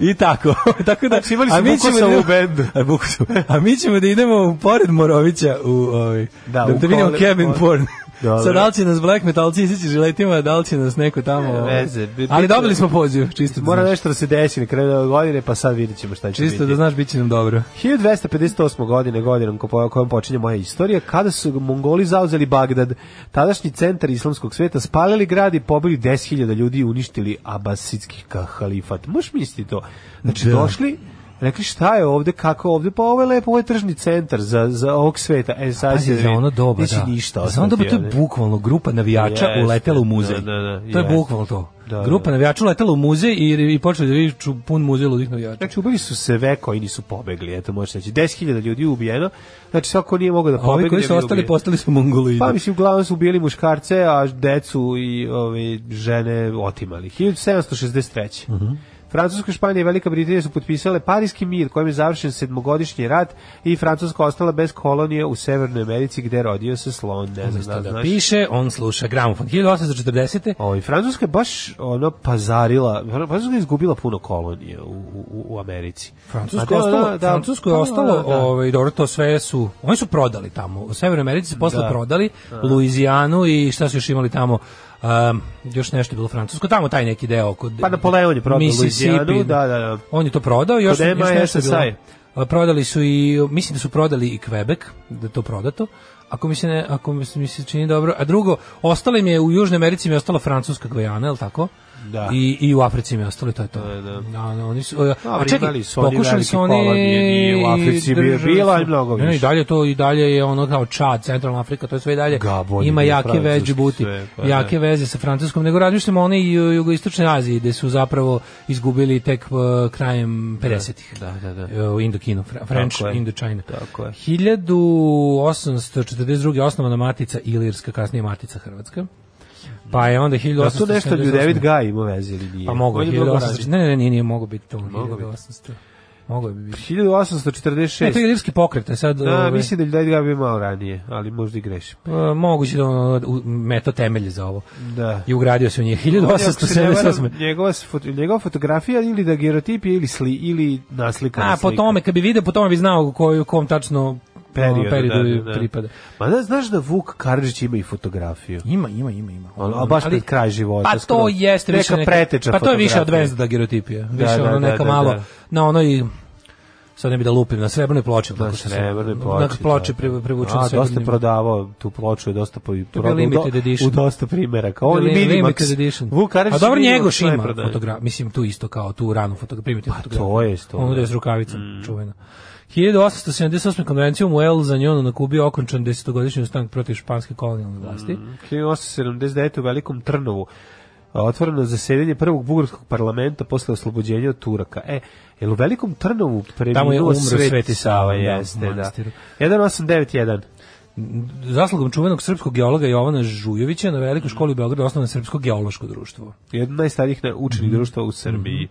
I tako. tako da, znači, imali smo a ćemo da, u bendu. A, bukusa, a mi ćemo da idemo pored Morovića u, ovaj, da, da, u da vidimo Kevin Porn. Dobro. Sad da nas black metalci izići žiletima, da li će nas neko tamo... Ne, ovaj? veze. Bi, ali dobili smo poziv, čisto da Mora nešto da se desi na kraju godine, pa sad vidjet ćemo šta će čisto biti. Čisto da znaš, bit će nam dobro. 1258. godine, godinom ko, kojom počinje moja istorija, kada su Mongoli zauzeli Bagdad, tadašnji centar islamskog sveta, spalili grad i pobili 10.000 ljudi i uništili abasidski halifat. Možeš misliti to? Znači, da. došli Rekli šta je ovde, kako ovde, pa ovo je lepo, ovo je tržni centar za, za ovog sveta. E, sad pa, se za ono doba, da. ništa. Za ono doba, to je bukvalno grupa navijača yes, uletela u muzej. Da, da, da, to je yes. bukvalno to. Da, da, grupa navijača uletela u muzej i, i počeli da viču pun muzej ludih navijača. Znači, ubili su se ve koji nisu pobegli, eto možeš reći. 10.000 ljudi ubijeno, znači svako nije mogao da pobegne. A ovi koji da su ostali, postali su mongoli. Pa mislim, uglavnom su ubijeli muškarce, a decu i ove, žene otimali. 1763. Uh -huh. Francuska, Španija i Velika Britanija su potpisale Parijski mir kojim je završen sedmogodišnji rat i Francuska ostala bez kolonije u Severnoj Americi gde rodio se slon. Ne znam, da, da znaš. piše, on sluša gramofon. 1840. O, i Francuska je baš ono pazarila, Francuska je izgubila puno kolonije u, u, u Americi. Francuska da, ostalo, da, da, Francusko je pa, ostalo, da, ovaj, dobro, to sve su, oni su prodali tamo. U Severnoj Americi su posle da. prodali da. Luizijanu i šta su još imali tamo Um, još nešto je bilo francusko, tamo taj neki deo kod Pa da Napoleon je prodao Louisianu, da, da, da. On je to prodao, još, kod još nešto je bilo. Prodali su i, mislim da su prodali i Quebec, da to prodato ako mi se ne, ako mi se čini dobro. A drugo, ostale mi je u Južnoj Americi mi je ostala francuska Gvajana, je li tako? da. i, i u Africi mi ostali, to je to. Da, da. A, da, da, oni su, a, a čekaj, su oni pokušali su oni... Nije, u Africi bi bila i mnogo više. Ne, I dalje to, i dalje je ono kao Čad, Centralna Afrika, to je sve i dalje. Gabon, Ima jake veze, Džibuti, pa, jake ne. Da. veze sa Francuskom, nego razmišljamo oni i u jugoistočnoj Aziji, gde su zapravo izgubili tek uh, krajem 50-ih. Da, da, da. E, u Indokinu, Fra French Tako Indochina. Tako je. 1842. osnovana matica Ilirska, kasnije matica Hrvatska. Pa je onda 1800. Da su nešto da David Guy imao veze ili nije? Pa mogo, 1800, ne, ne, nije, nije mogo biti to. Mogo 1800. Mogo bi biti. 1846. Ne, to je ilirski pokret, a sad... Da, ove... mislim da David Guy bi malo ranije, ali možda i grešim. E, moguće da ono meto temelje za ovo. Da. I ugradio se u njih. 1878. Njegova, foto, njegova fotografija ili da gerotip ili, sli, ili naslika. A, po tome, kad bi video, po tome bi znao koju, kom tačno periodu, da, periodu da, da, pripada. Ma da, znaš da Vuk Karadžić ima i fotografiju? Ima, ima, ima. ima. On, a baš ali, pred kraj života. Pa to jeste više neka preteča Pa to je više od Vezda gerotipija. Da, više da, da, ono neka da, malo, na onoj sad ne bi da lupim na srebrnoj ploči na srebrnoj ploči na ploči privučena A, dosta prodavao tu ploču je dosta po u, u dosta primeraka on je minimax Vukarić a dobro Njegoš ima fotograf mislim tu isto kao tu ranu fotografiju primitivnu pa, fotografiju to je isto. on ide s rukavicom mm. čuvena 1878. konvencijom u El Zanjonu na Kubi okončan desetogodišnji ustank protiv španske kolonijalne vlasti. Mm, 1879. u Velikom Trnovu otvoreno zasedanje prvog bugarskog parlamenta posle oslobođenja od Turaka. E, jel u Velikom Trnovu preminuo Sveti, Sveti Sava? Da, jeste, da. 1891 zaslugom čuvenog srpskog geologa Jovana Žujovića na Velikoj školi u Beogradu osnovano srpsko geološko društvo. Jedno najstarijih učenih mm. društva u Srbiji.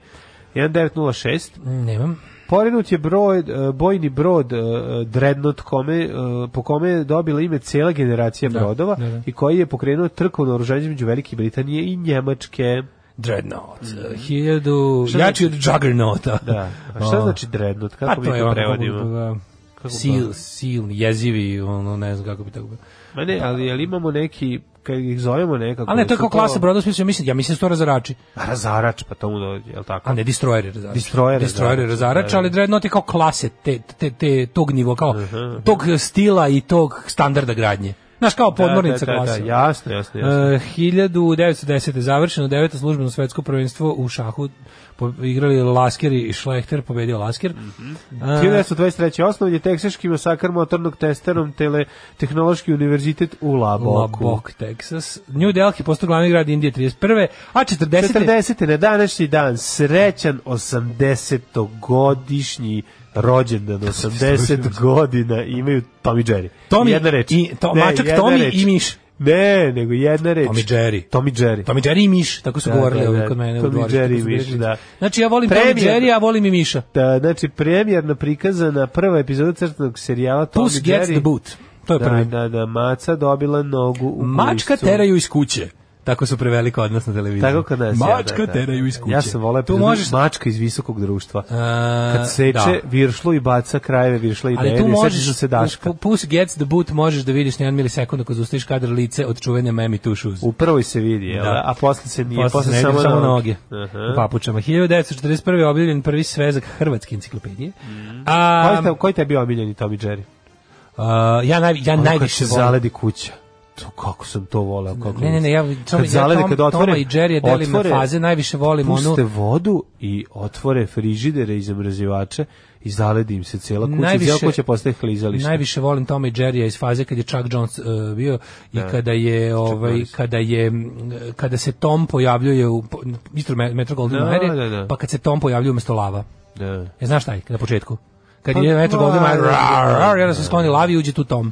Mm. 1906. Nemam. Porinut je broj, e, bojni brod e, Dreadnought kome, e, po kome je dobila ime cijela generacija da, brodova da, da. i koji je pokrenuo na oružanje između Velike Britanije i Njemačke. Dreadnought. Mm Hiljadu... Znači- Jači od Juggernauta. Da. A šta znači Dreadnought? Kako pa, mi to prevodimo? Kako, da, seal, seal, jezivi, ono, ne znam kako bi tako bilo. Ma ne, ali jel imamo neki kad ih zovemo nekako. Ali ne, to je kao klasa to... brodosmisla, mislim, ja mislim sto da razarači. razarač, pa tomu mu dođe, jel tako? A ne, destroyer razarač. Destroyer, destroyer razarač, da, da. ali Dreadnought je kao klase te, te, te, tog nivo, kao uh -huh. tog stila i tog standarda gradnje. Znaš, kao da, da, podmornica da, da, da, klasa. Da, jasno, jasno, jasno. Uh, 1910. je završeno deveto službeno svetsko prvenstvo u šahu igrali Lasker i Šlehter, pobedio Lasker. Mm -hmm. A, 1923. osnovan je teksaški masakar motornog testerom tele Tehnološki univerzitet u Laboku. Labok, Texas. New Delhi postao glavni grad Indije 31. A 40. 40. na današnji dan srećan 80-godišnji rođendan 80 godina imaju Tommy Jerry. Tommy, jedna reč. I, to, ne, mačak Tommy i Miš. Ne, nego jedna reč. Tommy Jerry. Tommy Jerry. Tommy Jerry i Miš, tako su da, govorili da, da, kod mene Tommy u Jerry i Miš, da. Znači ja volim Premier, Tommy Jerry, a volim i Miša. Da, znači premijerna prikazana prva epizoda crtanog serijala Tommy Puss Jerry. Puss gets the boot. To je da, prvi. Da, da, da, maca dobila nogu u Mačka kulicu. teraju iz kuće. Tako su preveli kod nas na televiziji. Tako kad nas. Da, mačka ja, da, teraju iz kuće. Ja sam volao tu možeš mačka iz visokog društva. Kad seče da. viršlu i baca krajeve viršla i Ali tu možeš se daška. Push gets the boot možeš da vidiš na 1 milisekund ako zaustaviš kadar lice od čuvene Memi tu shoes. U prvoj se vidi, Da. A posle se nije, posle, posle se samo, samo noge. Uh -huh. U papučama 1941 objavljen prvi svezak hrvatske enciklopedije. Mm. A koji te, koji te je obiljen i Tommy Jerry? Uh, ja naj, ja najviše volim. Zaledi kuća to kako sam to voleo kako ne ne ne ja samo kad zalede, ja kad otvore i Jerry delim otvore, faze najviše volim puste onu puste vodu i otvore frižidere i zamrzivače i zaledi im se cela kuća najviše, cela kuća postaje klizalište najviše volim Toma i Jerrya iz faze kad je Chuck Jones uh, bio i ne, da. kada je ovaj kada je kada se Tom pojavljuje u istro Metro Golden da, Mare da, pa kad se Tom pojavljuje umesto lava da. Ja e, znaš taj, na početku kad pa je Metro Golden Mare, ja se skloni lavi uđe tu Tom.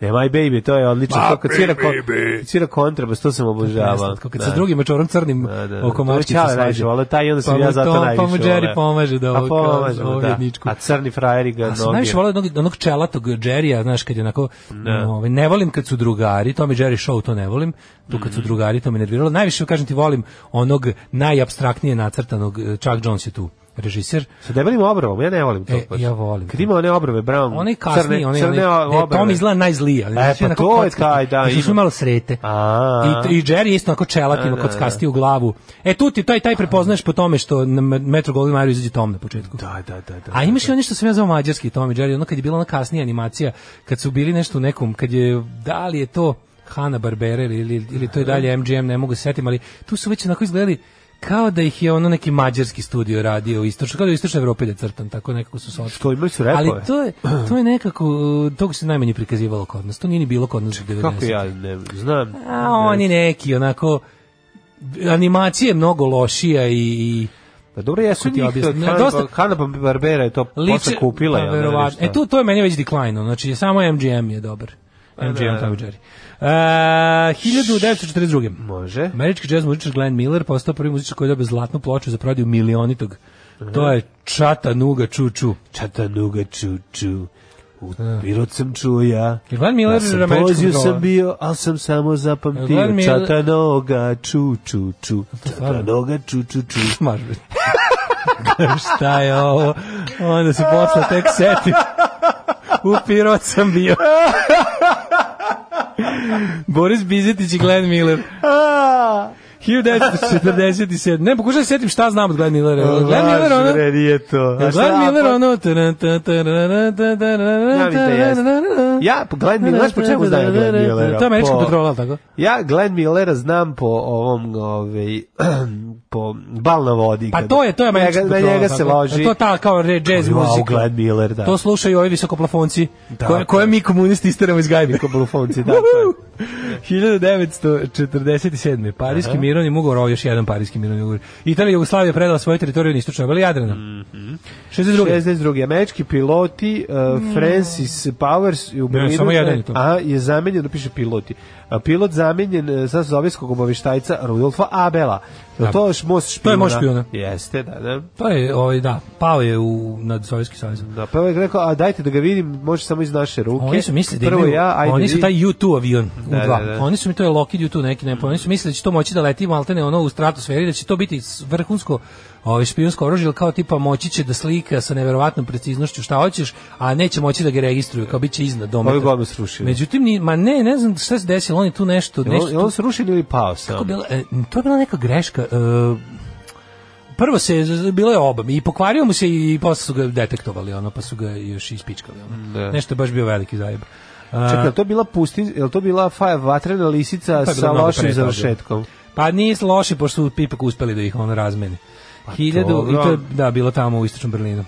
Ne, my baby, to je odlično. Ma, to kad svira, kon, svira kontrabas, to sam obožava. Kako kad da. sa drugim mačorom crnim da, da. da. oko marčića slaže. Vole, taj onda sam pa ja zato to, najviše Pa mu Jerry pomaže da ovo, pomaže, ovo da. A crni frajeri ga noge. A sam najviše volao onog, onog čelatog Jerrya, znaš, kad je onako, da. ovaj, ne volim kad su drugari, to mi Jerry Show to ne volim, tu kad su mm. drugari, to me nerviralo. Najviše, kažem ti, volim onog najabstraktnije nacrtanog, e, Chuck Jones je tu režiser. Sa debelim obrovom, ja ne volim to. E, ja volim. Kad ima one obrove, brown, one kasni, crne, one, crne one, obrove. Tom izgleda najzliji. Ali e, znači pa to je taj, da. I znači, su malo srete. A, I, I Jerry isto onako čelatima da, kod da, da. skasti u glavu. E, tu ti taj, taj prepoznaješ po tome što na Metro Golden Mario izađe Tom na početku. Da, da, da. da A imaš i ono što sam ja zvao mađarski Tom i Jerry, ono kad je bila ona kasnija animacija, kad su bili nešto u nekom, kad je, da li je to Hanna Barbera ili, ili to je dalje MGM, ne mogu se setim, ali tu su već onako izgledali kao da ih je ono neki mađarski studio radio istočno, kao da istočne Evrope da crtam, tako nekako su sočki. Što imali su repove. Ali to je, to je nekako, to se najmanje prikazivalo kod nas, to nije ni bilo kod nas Ček, 90. Kako ja ne znam. A oni neki, onako, animacije mnogo lošija i, i Pa dobro, ja su ti njih, dosta... Hanna Barbera je to posle kupila. ja, pa verovatno. E tu, to je meni već decline, znači samo MGM je dobar. MGM pa Tom da, da. Jerry. E, uh, 1942. Može. Američki jazz muzičar Glenn Miller postao prvi muzičar koji je dobio zlatnu ploču za prodaju milionitog. Aha. Mhm. To je Čata Čatanuga čuču. Čatanuga čuču. U Pirot sam čuo ja. Glenn Miller ja sam pozio sam bio, ali sam samo zapamtio. Miller... Čatanoga ču ču ču. Čatanoga ču ču ču. Šta je ovo? Onda se posla tek seti. U Pirot sam bio. Boris Bizetić i Glenn Miller. 1947. Ne, pokušaj da se sjetim šta znam od Glenn Millera. Glenn Miller ono... Bre, nije to. A Glenn Miller pa- ono... Ja, Glenn Miller, znaš po čemu znam Glenn Millera? To je američka petrola, tako? Ja Glenn Millera znam po ovom, ovaj, po bal na vodi. Pa to je, to je američka petrola. Na njega se loži. To ta kao jazz muzika. Glenn Miller, da. To slušaju ovi visokoplafonci, koje mi komunisti isteramo iz gajbi. Visokoplafonci, da, 1947. Pariski Aha. mirovni ugovor, još jedan Pariski mirovni ugovor. Italija i Jugoslavija predala svoju teritoriju na istočnoj obali Jadrana. Mm -hmm. 62. 62. Američki piloti uh, mm. Powers u Berlinu. Ne, samo jedan je to. Aha, je zamenjen, da piše piloti. A pilot zamenjen e, sa sovjetskog obaveštajca Rudolfa Abela. Da. To je most špijuna. To je most špijuna. Jeste, da, da. To je, ovaj, da, pao je u, na Sovjetski savjez. Da, pa je rekao, a dajte da ga vidim, može samo iz naše ruke. Oni su mislili da imaju, ja, ajde oni su taj U2 avion da, U da, da, Oni su mi to je Lockheed U2 neki, ne, mm. oni su mislili da će to moći da leti maltene ono u stratosferi, da će to biti vrhunsko ovaj špijunsko oružje, kao tipa moći će da slika sa neverovatnom preciznošću šta hoćeš, a neće moći da ga registruju, kao biće iznad doma. Ovi bombe srušili. Međutim ni, ma ne, ne znam šta se desilo, oni tu nešto, nešto. Je on, srušili ili pao sam? Kako bila, e, to je bila neka greška. E, prvo se bilo je oba i pokvario mu se i posle su ga detektovali ono pa su ga još ispičkali ono. Da. Nešto je baš bio veliki zajeb. Čekaj, to bila pustin, je to bila faja vatrena lisica pa sa lošim završetkom? Pa nisu loši, pošto su ipak uspeli da ih ono razmene. Pa Hiljadu, i to je, da, bilo tamo u istočnom Berlinu.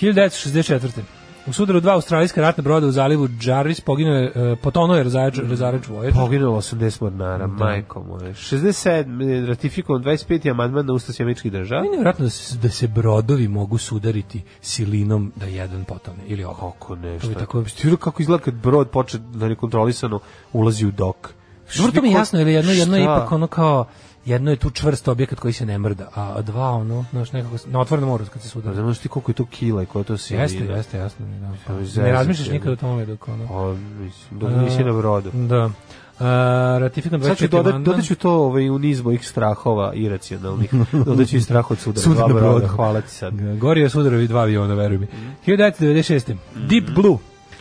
1964. Mm. U sudaru dva australijska ratna broda u zalivu Jarvis pogine, je, e, potonuo je razarač, mm. razarač Voyager. Poginulo 80 mornara, da. majko moje. 67 ratifikovan 25. amandman na Ustav američkih država. Meni je da se, da se brodovi mogu sudariti silinom da jedan potone ili ovo. Kako nešto. Kako, je, kako izgleda kad brod počne da nekontrolisano ulazi u dok. Vrto mi jasno, ili jedno, jedno je ipak ono kao jedno je tu čvrst objekat koji se ne mrda, a dva ono, znaš, nekako na otvorenom moru kad se suda. Pa znaš ti koliko je to kila i koja to se Jeste, jeste, jasno. Da, pa. Ne razmišljaš nikad o tome dok ono. O, pa, dok nisi na brodu. Da. Uh, ratifikan 25. Sad ću dodat, dodaću to ovaj, u niz mojih strahova iracionalnih. dodaću i strah od sudara. Sudar na brodu. Hvala ti sad. Gorio sudarovi dva aviona, veruj mi. 1996. Mm Deep Blue.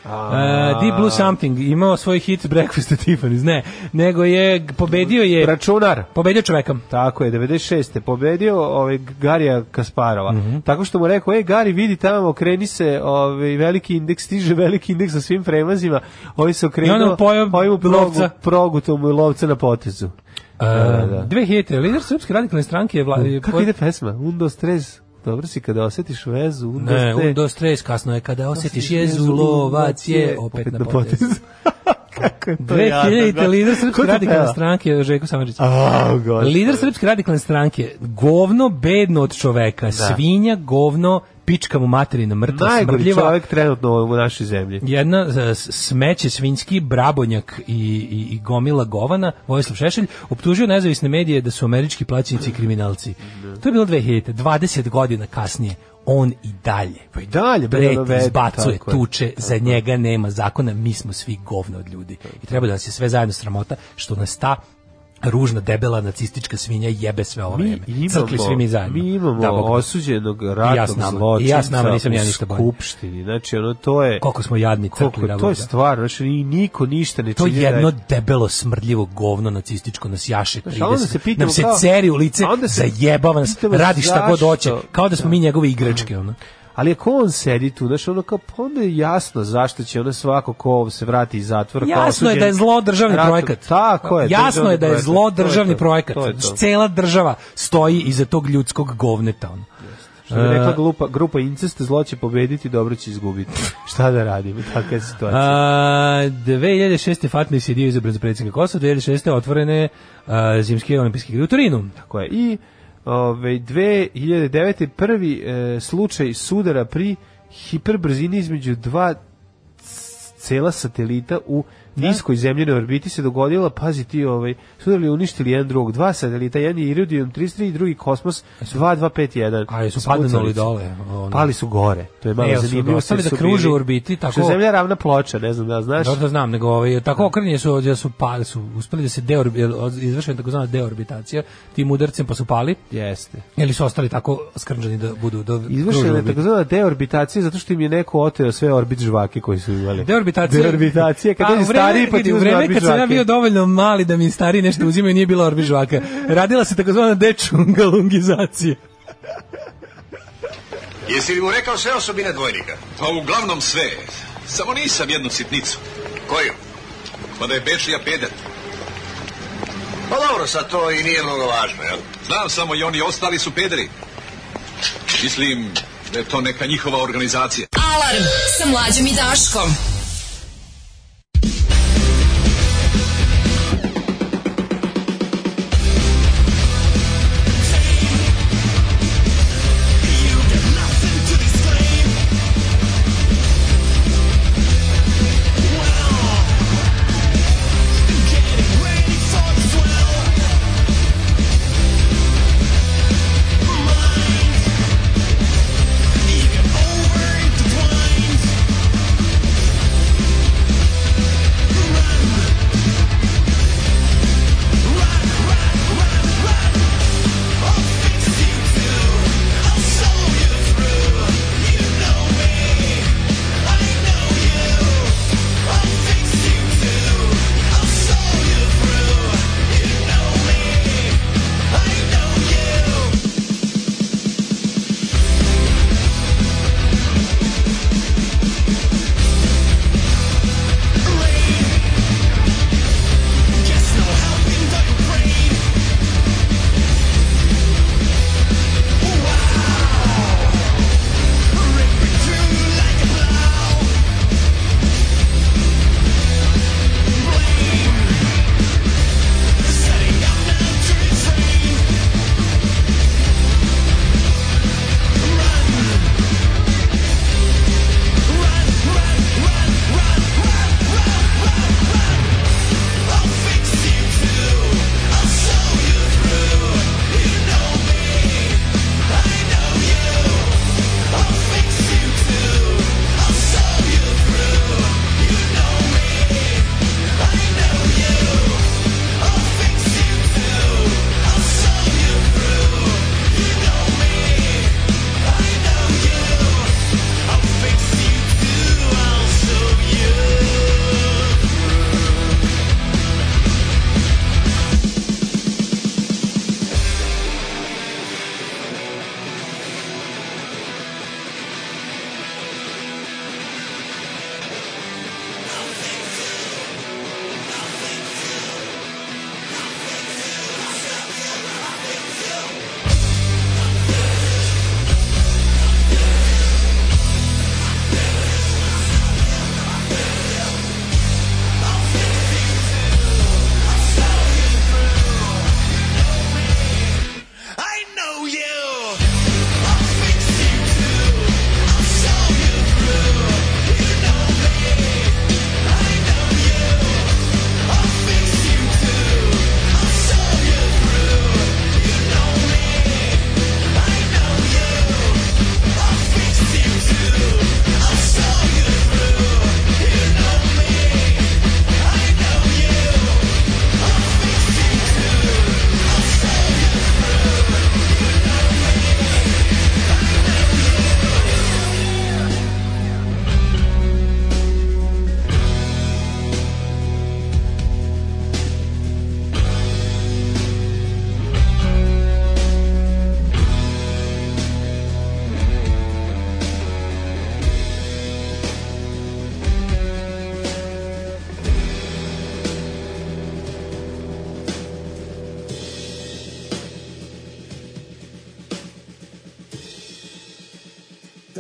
Uh, Deep Blue Something imao svoj hit Breakfast at Tiffany's, ne, nego je pobedio je... Računar. Pobedio čovekom. Tako je, 96. Pobedio ovaj, Garija Kasparova. Mm -hmm. Tako što mu rekao, ej Gari, vidi tamo, okreni se, ovaj, veliki indeks, stiže veliki indeks sa svim premazima, ovi se okrenuo, I mu progu, progu to lovca na potezu. Uh, da, da. 2000. Da. Lider Srpske radikalne stranke je... Vla... Kako ide pesma? Un, dos, Dobro si kada osetiš vezu, undos ne, te... undos kasno je kada osetiš jezu, lovac je opet na potezu. Kako je to 2000 ja, da. lider Srpske radikalne stranke, Žeko Samadžić. Oh, lider Srpske radikalne stranke, govno bedno od čoveka, da. svinja, govno, pička mu materina mrtva, Najgori smrtljiva. čovjek trenutno u našoj zemlji. Jedna e, smeće svinski, brabonjak i, i, i gomila govana, Vojislav Šešelj, optužio nezavisne medije da su američki plaćenici i kriminalci. Ne. Da. To je bilo 2000, 20 godina kasnije on i dalje. Pa i dalje. Preti, izbacuje, tuče, tako. za njega nema zakona, mi smo svi govno od ljudi. I treba da nas je sve zajedno sramota što nas ta ružna, debela, nacistička svinja jebe sve ovo vreme. Mi imamo, svi mi Mi imamo da, osuđenog ratnog ja zločinca ja s nisam ja ništa bolje. skupštini. Znači, ono, to je... Koliko smo jadni crkli. Koliko, da, to je stvar, znači, niko ništa ne čini. To je da- jedno da... debelo, smrdljivo govno nacističko nas jaše 30. Znači, se pitamo, nam se ceri u lice, onda se, zajebava nas, radi šta god hoće. Kao da smo mi da. njegove igračke, da. ono ali ako on sedi tu, znaš, ono kao, pa onda je jasno zašto će ono svako ko se vrati iz zatvora. Jasno je da je zlo državni ratu, projekat. Tako je. Jasno je da je zlo državni projekat. To je to, to Cela država stoji iza tog ljudskog govneta. Ono. Što bi rekla e. glupa, grupa incest, zlo će pobediti, dobro će izgubiti. Šta da radimo, takva je situacija. A, 2006. Fatma Isidio izabran za predsjednika Kosova, 2006. otvorene a, zimske olimpijske igre u Turinu. Tako je. I Ove, 2009. prvi e, slučaj sudara pri hiperbrzini između dva cela satelita u Da. niskoj zemljenoj orbiti se dogodila, pazi ti, ovaj, su li uništili jedan drugog, dva satelita, jedan je Iridium 33 i drugi Kosmos 2251. A jesu padnuli dole? Ono. Pali su gore, to je malo e, zanimljivo. Ostali da kruže u orbiti, tako... Što je zemlja ravna ploča, ne znam da znaš. Dobro da znam, nego ovaj, tako da. okrnje su, da su pali, su uspeli da se deorbi, izvršena takozvana deorbitacija, tim udarcem pa su pali. Jeste. Ili su ostali tako skrnđani da budu da izvršena takozvana deorbitacija zato što im je neko oteo sve orbit žvake koji su imali. Deorbitacija. Deorbitacija kada pa, je stariji pa ti u vreme kad sam ja bio dovoljno mali da mi stari nešto uzimaju nije bila orbi žvaka. Radila se takozvana dečungalungizacija. Jesi li mu rekao sve osobine dvojnika? Pa uglavnom sve. Samo nisam jednu sitnicu. Koju? Pa da je Bečija pedat. Pa dobro, sad to i nije mnogo važno, jel? Znam samo i oni ostali su pederi. Mislim da je to neka njihova organizacija. Alarm sa mlađim i Daškom.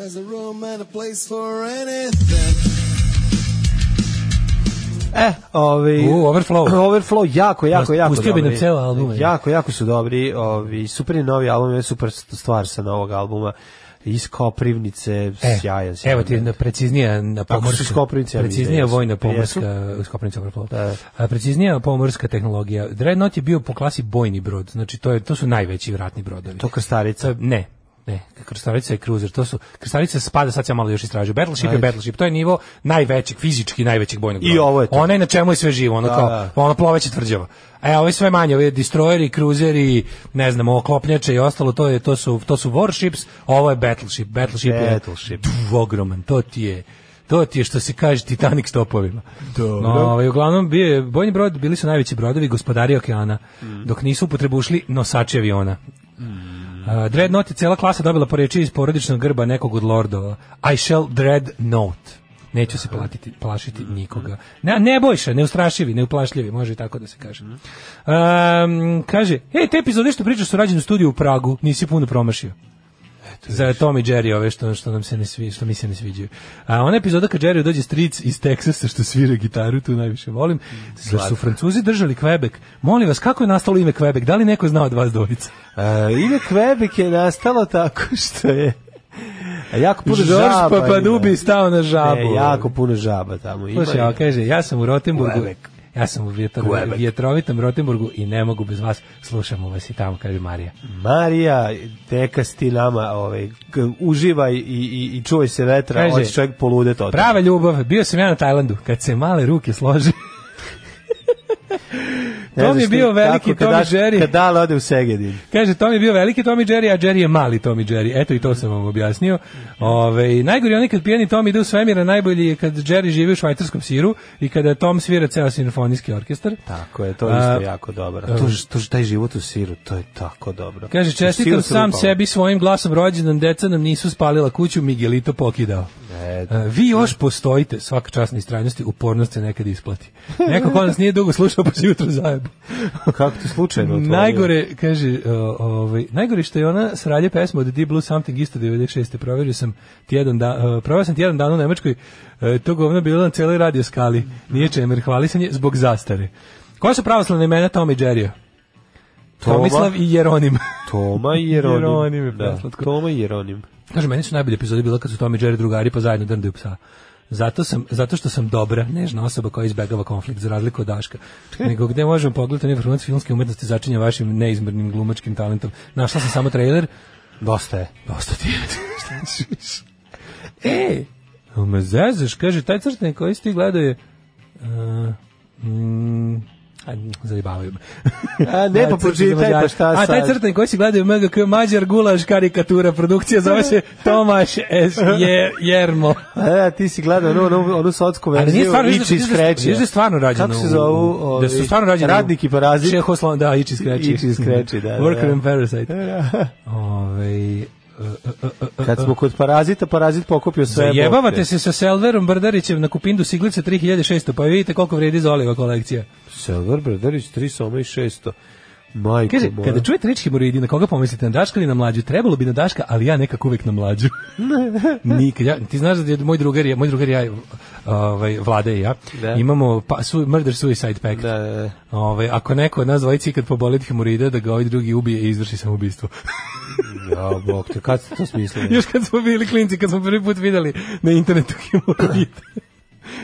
There's a room and a place for anything. E, ovi, U, Overflow. Overflow, jako, jako, jako Pustio dobri. bi nam ceo album. Jako, jako su dobri. Ovi, super novi album, je super stvar sa novog albuma iz Koprivnice, e, sjajan, sjajan. Evo ti na preciznija na pomorska, Koprivnice, da preciznija vojna pa pomorska, iz Koprivnice da. A, preciznija pomorska tehnologija. Dreadnought je bio po klasi bojni brod, znači to je to su najveći ratni brodovi. To krstarica? Ne, Ne, Krstavica i Cruiser, to su Krstavica spada, sad sam malo još istražio. Battleship Ajde. je Battleship, to je nivo najvećeg fizički najvećeg bojnog broda. I ovo je to. Ona je na čemu je sve živo, ona da, kao da. ono ploveće tvrđava. E, ovo je sve manje, ovo je destroyer i ne znam, oklopnjače i ostalo, to je to su to su warships, ovo je battleship. Battleship, battleship. je tu, ogroman, to ti je to ti je što se kaže Titanic stopovima. Dobro. No, ovaj, uglavnom bio je bojni brod, bili su najveći brodovi gospodari okeana, mm. dok nisu upotrebu ušli nosači aviona. Mm. Uh, Dreadnought je cela klasa dobila po reči iz porodičnog grba nekog od lordova. I shall dreadnought. Neću se platiti, plašiti nikoga. Ne, ne bojša, neustrašivi, neuplašljivi, može i tako da se kaže. Mhm. Um, kaže, hej, te epizode što pričaš su rađene u studiju u Pragu, nisi puno promašio za Tom i Jerry ove što što nam se ne svi što mi se ne sviđaju. A ona epizoda kad Jerry dođe stric iz Teksasa što svira gitaru, tu najviše volim. Da su Francuzi držali Quebec. Molim vas, kako je nastalo ime Quebec? Da li neko zna od vas dvojica? E, ime Quebec je nastalo tako što je a jako puno Žorž žaba. Papadubi stao na žabu. E, jako ovaj. puno žaba tamo. Ima Slušaj, ja, kaže, ja sam u Rotenburgu. Quebec. Ja sam u vjetro, vjetrovitom Rotenburgu i ne mogu bez vas. Slušamo vas i tamo, kaže Marija. Marija, teka ti nama, ovaj, uživaj i, i, i čuvaj se vetra, kaže, hoće čovjek polude to. Prava ljubav, bio sam ja na Tajlandu, kad se male ruke slože. Tom je bio veliki Tommy kada, Jerry. Kad dale ode u Segedin. Kaže, Tom je bio veliki Tommy Jerry, a Jerry je mali Tommy Jerry. Eto i to sam vam objasnio. Ove, najgori oni kad pijeni Tom ide u svemira, najbolji je kad Jerry živi u švajcarskom siru i kada Tom svira ceo simfonijski orkestar. Tako je, to je isto jako dobro. To, to, taj život u siru, to je tako dobro. Kaže, čestitam sam upalo. sebi svojim glasom rođendan, deca nam nisu spalila kuću, Miguelito pokidao. Eto. Vi još postojite, svaka časna istrajnosti, upornost se nekada isplati. Neko ko nas nije dugo slušao, izašao pa se jutro zajebe. Kako ti slučajno to? Najgore, kaže, ovaj, najgore što je ona sralje pesma od Deep Blue Something isto 96. Proverio sam tjedan dan, uh, e, sam tjedan dan u Nemačkoj, e, to govno bilo na celoj radio skali. Nije čemer, hvalisanje zbog zastare. Koja su pravoslavne imena Tom i Jerry? Toma, Tomislav i Jeronim. Toma i Jeronim. Jeronim je da, Toma i Jeronim. Kaže, meni su najbolje epizode bila kad su Tom i Jerry drugari pa zajedno drndaju psa. Zato, sam, zato što sam dobra, nežna osoba koja izbegava konflikt, za razliku od Daška. Nego gde možemo pogledati informaciju filmske umetnosti začinja vašim neizmernim glumačkim talentom. Našla sam samo trailer. Dosta je. Dosta ti je. Ej, me zezeš, kaže, taj crtani koji si ti gledao je... Uh, mm, A, zajebavaju me. A, ne, pa počitaj, pa šta sad? A, taj crtan koji se gledaju MGK, Mađar Gulaš, karikatura, produkcija, zove se Tomaš S. Je, Jermo. A, da, ti si gledao onu, onu, onu sotsku verziju, Iči da ovaj, da, iz Kreće. Je stvarno rađeno. Kako se zovu? O, da su stvarno rađeno. Radnik parazit. Čehoslan, da, Iči iz Kreće. Iči iz Kreće, da. da, da. Worker in Parasite. Ovaj Kad smo kod parazita, parazit pokupio sve bokte. Zajebavate se sa Selverom Brdarićem na kupindu siglice 3600, pa vidite koliko vredi Zoliva kolekcija. Selver Brdarić 3600. soma i 600. Majko Kaže, moja. kada čujete reč hemoroidi, na koga pomislite, na Daška ili na mlađu? Trebalo bi na Daška, ali ja nekako uvek na mlađu. Nikad. Ja, ti znaš da je moj drugar, ja, moj drugar ja, ovaj, vlada i ja, da. imamo pa, su, murder suicide pact. Da, da, da. Ovaj, ako neko od nas dvojici kad poboli hemoroida, da ga ovaj drugi ubije i izvrši ubistvo. Ja, bok te, kad ste to smislili? Još kad smo bili klinci, kad smo prvi put videli na internetu hemoroide.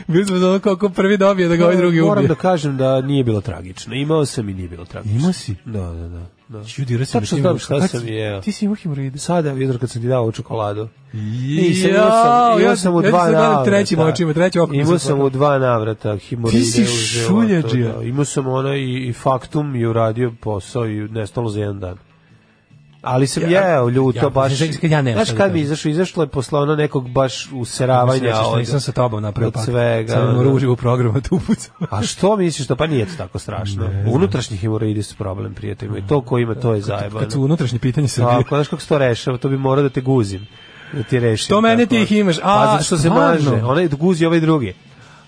Bili smo za kako prvi dobije da ga ovaj drugi ubije. Moram da kažem da nije bilo tragično. Imao sam i nije bilo tragično. Imao si? Da, da, da. da. Čudira sam što znam šta sam jeo. Ti si imao hemoroide? Sada, jutro kad sam ti dao čokoladu. I ja, ja sam, imao sam u dva navrata. Trećim očima, treći okom. Imao sam u dva navrata hemoroide. Ti si da. šuljađija. Imao sam ona i, i faktum i uradio posao i nestalo za jedan dan. Ali sam ja, jeo ljuto ja, baš. Znaš, kad ja ne znaš kad bi izašao, izašlo je posle ono nekog baš useravanja. Ja što nisam sa tobom napravio pak. Svega. Sam moram u programu tu pucam. A što misliš da pa nije to tako strašno? Ne, Unutrašnji hemoroidi su problem prijateljima i to ko ima to je zajebano. Kad su unutrašnje pitanje se. Tako, znaš kako se to rešava, to bi morao da te guzim da ti reši. Što mene ti ih imaš? A, pa zato što stvarno? se maže. Onaj guzi ovaj drugi.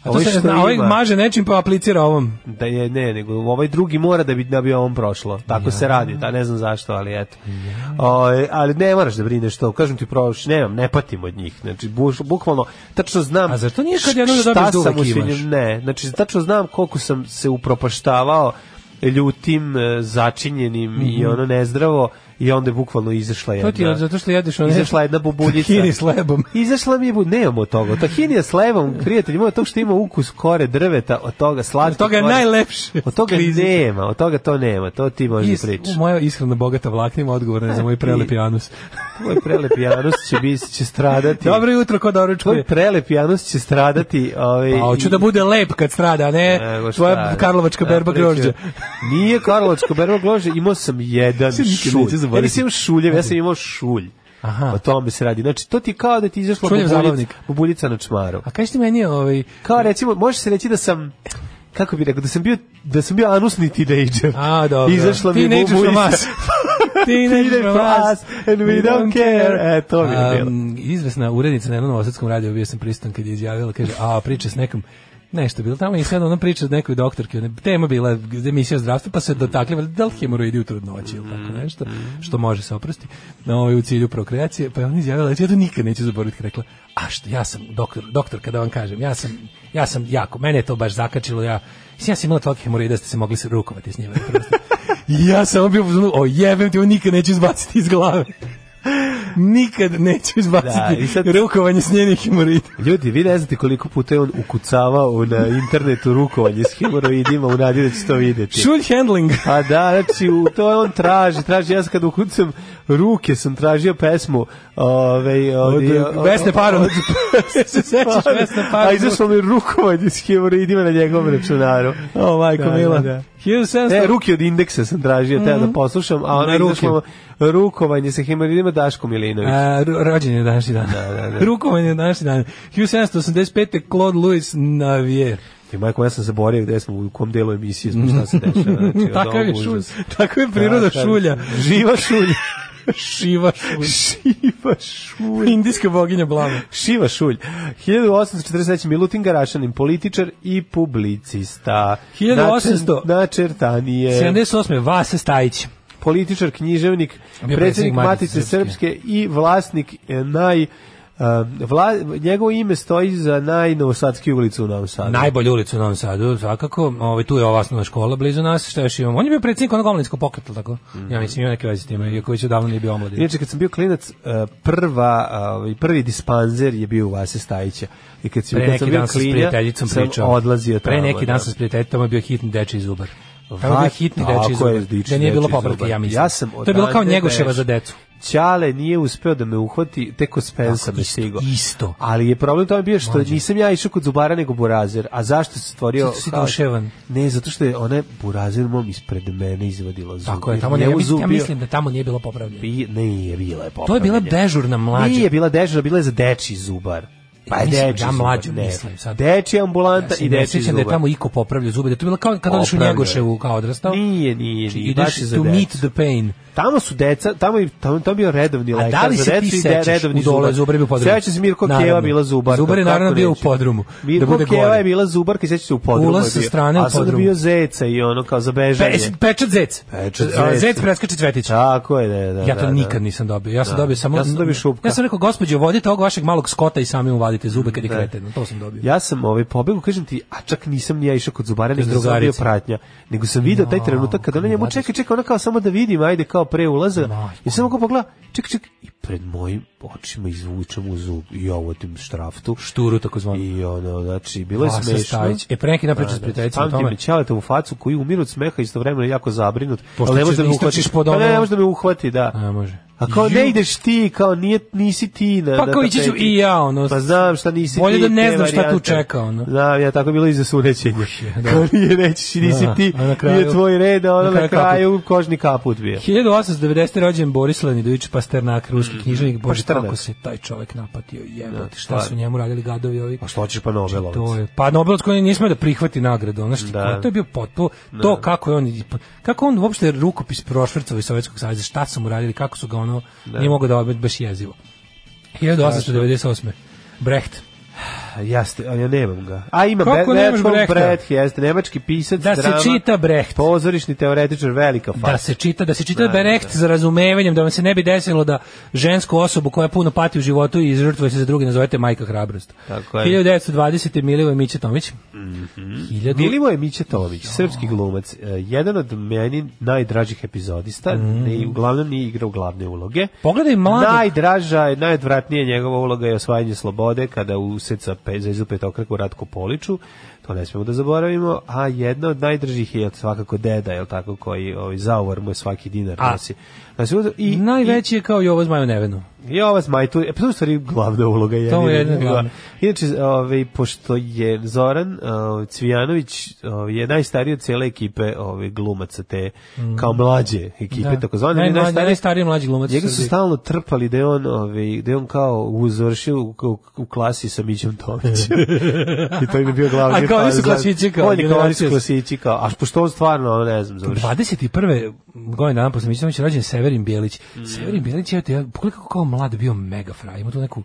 A to ovaj se, ovaj maže nečim pa aplicira ovom. Da je, ne, nego ovaj drugi mora da bi, da bi ovom prošlo. Tako ja. se radi, da ne znam zašto, ali eto. Ja. Ovaj, o, ali ne moraš da brineš to, kažem ti proš, nemam, ne patim od njih. Znači, bukvalno, tačno znam A zašto nije kad jedno da dobiješ duvek imaš? Ne, znači, tačno znam koliko sam se upropaštavao ljutim, e, začinjenim mm -hmm. i mhm. ono nezdravo i onda je bukvalno izašla jedna. To ti je zato što jedeš one izašla jedna bubuljica. Tahini s lebom. izašla mi je bu, nemamo toga. Tahini s lebom, prijatelji moji, to što ima ukus kore drveta, od toga slatko. Od toga je kore, najlepše. Od toga krizice. nema, od toga to nema. To ti možeš da Is, pričati. Moja ishrana bogata vlaknima odgovorna je za moj prelepi anus. Tvoj prelepi anus će biti će stradati. Dobro jutro kod doručka. Tvoj prelepi anus će stradati, ovaj. Pa hoću da i... da bude lep kad strada, ne? ne tvoja Karlovačka berba grožđe. Nije Karlovačka berba grožđe, imao sam jedan šut zaboravio. Ja nisam imao šuljev, ja sam imao šulj. Aha. O tome se radi. Znači, to ti kao da ti izašlo izašla bubuljica, bubuljica na čmaru. A kaži ti meni, ovaj... Kao recimo, može se reći da sam kako bi rekao, da sam bio, da sam bio anusni teenager. A, dobro. Izašla mi je bubuljica. Teenage Plus and we, we don't care. care. E, to mi je um, Izvesna urednica na jednom osetskom radiju bio sam pristan kad je izjavila, kaže, a priča s nekom Nešto bilo tamo i sad ona priča o nekoj doktorki, ona tema bila emisija zdravstva, pa se dotakli da li hemoroidi u trudnoći ili tako mm, nešto, mm. što može se oprosti. Na ovaj u cilju prokreacije, pa je ona izjavila ja to nikad neću zaboraviti, rekla: "A što ja sam doktor, doktor kada vam kažem, ja sam ja sam jako, mene je to baš zakačilo, ja ja sam imala toliko hemoroida da ste se mogli se rukovati s njima da prosto. ja sam bio, o jebem ti, ovo nikad neću izbaciti iz glave. Nikad neću izbaciti da, sad... rukovanje s njenih hemoroida. Ljudi, vi ne znate koliko puta je on ukucavao na internetu rukovanje s hemoroidima u nadi da će to vidjeti. Shoot handling. A da, znači, to on traži, traži, ja sam kad ukucam ruke sam tražio pesmu ove, ovaj, ove, od Vesne Paron. Se sećaš Vesne Paron? A izašlo mi rukovanje s hemoroidima na njegovom računaru. O, majko, da, da mila. Da, da. 1700... Ne, ruke od indeksa sam tražio, mm -hmm. te da mhm. poslušam, a ona izašlo rukovanje sa hemoroidima Daško Milinović. A, rođen je današnji dan. Da, da, da. Rukovan je današnji dan. 1785. Claude Louis Navier. I majko, ja sam zaboravio gde smo, u kom delu emisije smo, šta se dešava. Znači, takav je šulj, tako je priroda da, šulja. Živa šulja. Šiva šulj. Šiva šulj. Indijska boginja blama. Šiva šulj. 1843. Milutin Garašanin, političar i publicista. 1800. Načer, čertanije. 78. Vase Stajić političar, književnik, predsjednik Matice Srpske. Srpske i vlasnik eh, naj Uh, vla, njegovo ime stoji za najnovosatski ulicu u Novom Sadu. Najbolju ulicu u Novom Sadu, svakako. Ovaj, tu je ova osnovna škola blizu nas, šta još imamo. On je bio predsjednik onog omladinskog pokreta, tako? Mm. Ja mislim, ima neke veze s time, iako već odavno nije bio omladin. Inače, kad sam bio klinac, eh, prva, ovaj, prvi dispanzer je bio u Vase Stajića. I kad, si, pre neki kad sam bio klinja, sam, pričao. odlazio tamo. Pre neki dan da. sam s prijateljicom, bio hitni deči iz Ubar. Kako hitni deči iz Da nije bilo popravke, ja mislim. Ja sam to je bilo kao njegoševa za decu. Ćale nije uspeo da me uhvati, tek kod Spensa me stigao. Isto. Ali je problem tome bio što Mađe. nisam ja išao kod Zubara nego Burazer. A zašto se stvorio... Zato si duševan. Ne, zato što je ona Burazer mom ispred mene izvadila zub. Tako je, tamo ne, ja, mislim, ja mislim da tamo nije bilo popravljeno. Bi, ne, nije bila je popravljeno. To je bila dežurna mlađa. Nije bila dežurna, bila je za deči Zubar. Pa je dečija mlađu, ne. mislim. Sad. Dečija ambulanta ja i dečiji zubar. da je tamo Iko popravlja zube, da je to bilo kao kad odeš u Njegoševu kao odrastao. Nije, nije, nije. Znači, ideš to meet the pain. Tamo su deca, tamo je tamo, tamo bio redovni lekar. A da li se ti sećaš redovni u dole zubar bio podrum? Sećaš se Mirko naravno. Keva bila zubar. Zubar je naravno bio u podrumu. Mirko da bude Keva gore. je bila zubarka i sećaš se u podrumu. Ulaz sa strane u podrumu. A sad bio zeca i ono kao za bežanje. Pe, pečat zec. Pečat zec. Zec preskače cvetić. Tako je, da, da. Ja to da, da, nikad nisam dobio. Ja sam da. dobio samo Ja sam dobio šupka. Ja sam rekao gospođo, vodite ovog vašeg malog skota i sami mu vadite zube kad je da. kreten. To sam dobio. Ja sam ovaj pobegao, kažem ti, a čak nisam ni ja išao kod zubara, nego sam bio pratnja. Nego sam video taj trenutak kad ona njemu čeka, čeka, ona kao samo da vidim, ajde kao gledao pre ulaza i samo ga pogleda, ček, ček, i pred mojim očima izvučem u zub i ovo tim štraftu. Šturu, tako zvano. I ono, znači, bilo je smešno. E, pre neki napriča s da, da. prijateljicima o tome. Pamti me u facu koji u minut smeha istovremeno jako zabrinut. Pošto ne možeš da me da pod pa ono... Ne, ne možda me uhvati, da. A, može. A kao ne ideš ti, kao nije, nisi ti. Na, pa kao ići ću i ja, ono. Pa znam šta nisi bolje ti. Bolje da ne znam šta tu čeka, ono. Da, ja tako bilo i za sunećenje. Da. Kao nije reći, nisi da, ti, na kraju, nije tvoj red, a ono na kraju, kraju kožni kaput bio. 1890. rođen Boris Lenidović Pasternak, ruski književnik. Bože, kako se taj čovek napatio, jebati, da, šta su njemu radili gadovi ovi. A što hoćeš pa znači, Nobelovac? To je, pa Nobelovac koji nismo da prihvati nagradu, ono što da. Pa to je bio potpuno, to da. kako je on, kako on uopšte rukopis prošvrcao iz Sovjetskog savjeza, šta su mu radili, kako su ga ono, da. nije mogao da obet baš jezivo. 1898. Brecht. Jeste, ja nemam ga. A ima Kako Be Brecht, jeste, nemački pisac, da drama, se čita Brecht. Pozorišni teoretičar, velika farsa. Da se čita, da se čita Brecht za razumevanjem, da vam se ne bi desilo da žensku osobu koja puno pati u životu i žrtvuje se za drugi, nazovete majka hrabrost. Tako je. 1920. Milivoje Miće Tomić. Mm -hmm. 1000... Milivoje Miće Tomić, srpski glumac, e, jedan od meni najdražih epizodista, mm -hmm. i uglavnom nije igrao glavne uloge. Pogledaj mladog. Najdraža, najodvratnija njegova uloga je osvajanje slobode kada useca Zvezdu Petokraku Ratku Poliču to ne smemo da zaboravimo, a jedna od najdržih je svakako deda, je tako, koji ovaj, zauvor mu je svaki dinar a, nosi. Znači, i, najveći i, je kao Jovo Zmaju Nevenu. Jovo Zmaju, tu, e, pa tu stvari glavna uloga. Je, to je jedna glavna. Inače, ovaj, pošto je Zoran ovaj, Cvijanović ovaj, je najstariji od cijele ekipe ovaj, glumaca te, mm. kao mlađe ekipe, da. tako zvane. Najmlađi, najstariji, najstariji mlađi glumac. Njega su stalno trpali da je on, ovaj, da on kao uzvršio u, u, u klasi sa Mićom Tomićem. I to im je bio glavni kao, oni su klasići kao. Oni kao, oni su klasići kao. A pošto on stvarno, ne znam, završi. 21. godine dan posle će rođen Severin Bijelić. Mm. Severin Bijelić je, ja, pogledaj kao mlad bio mega fraj, ima tu neku,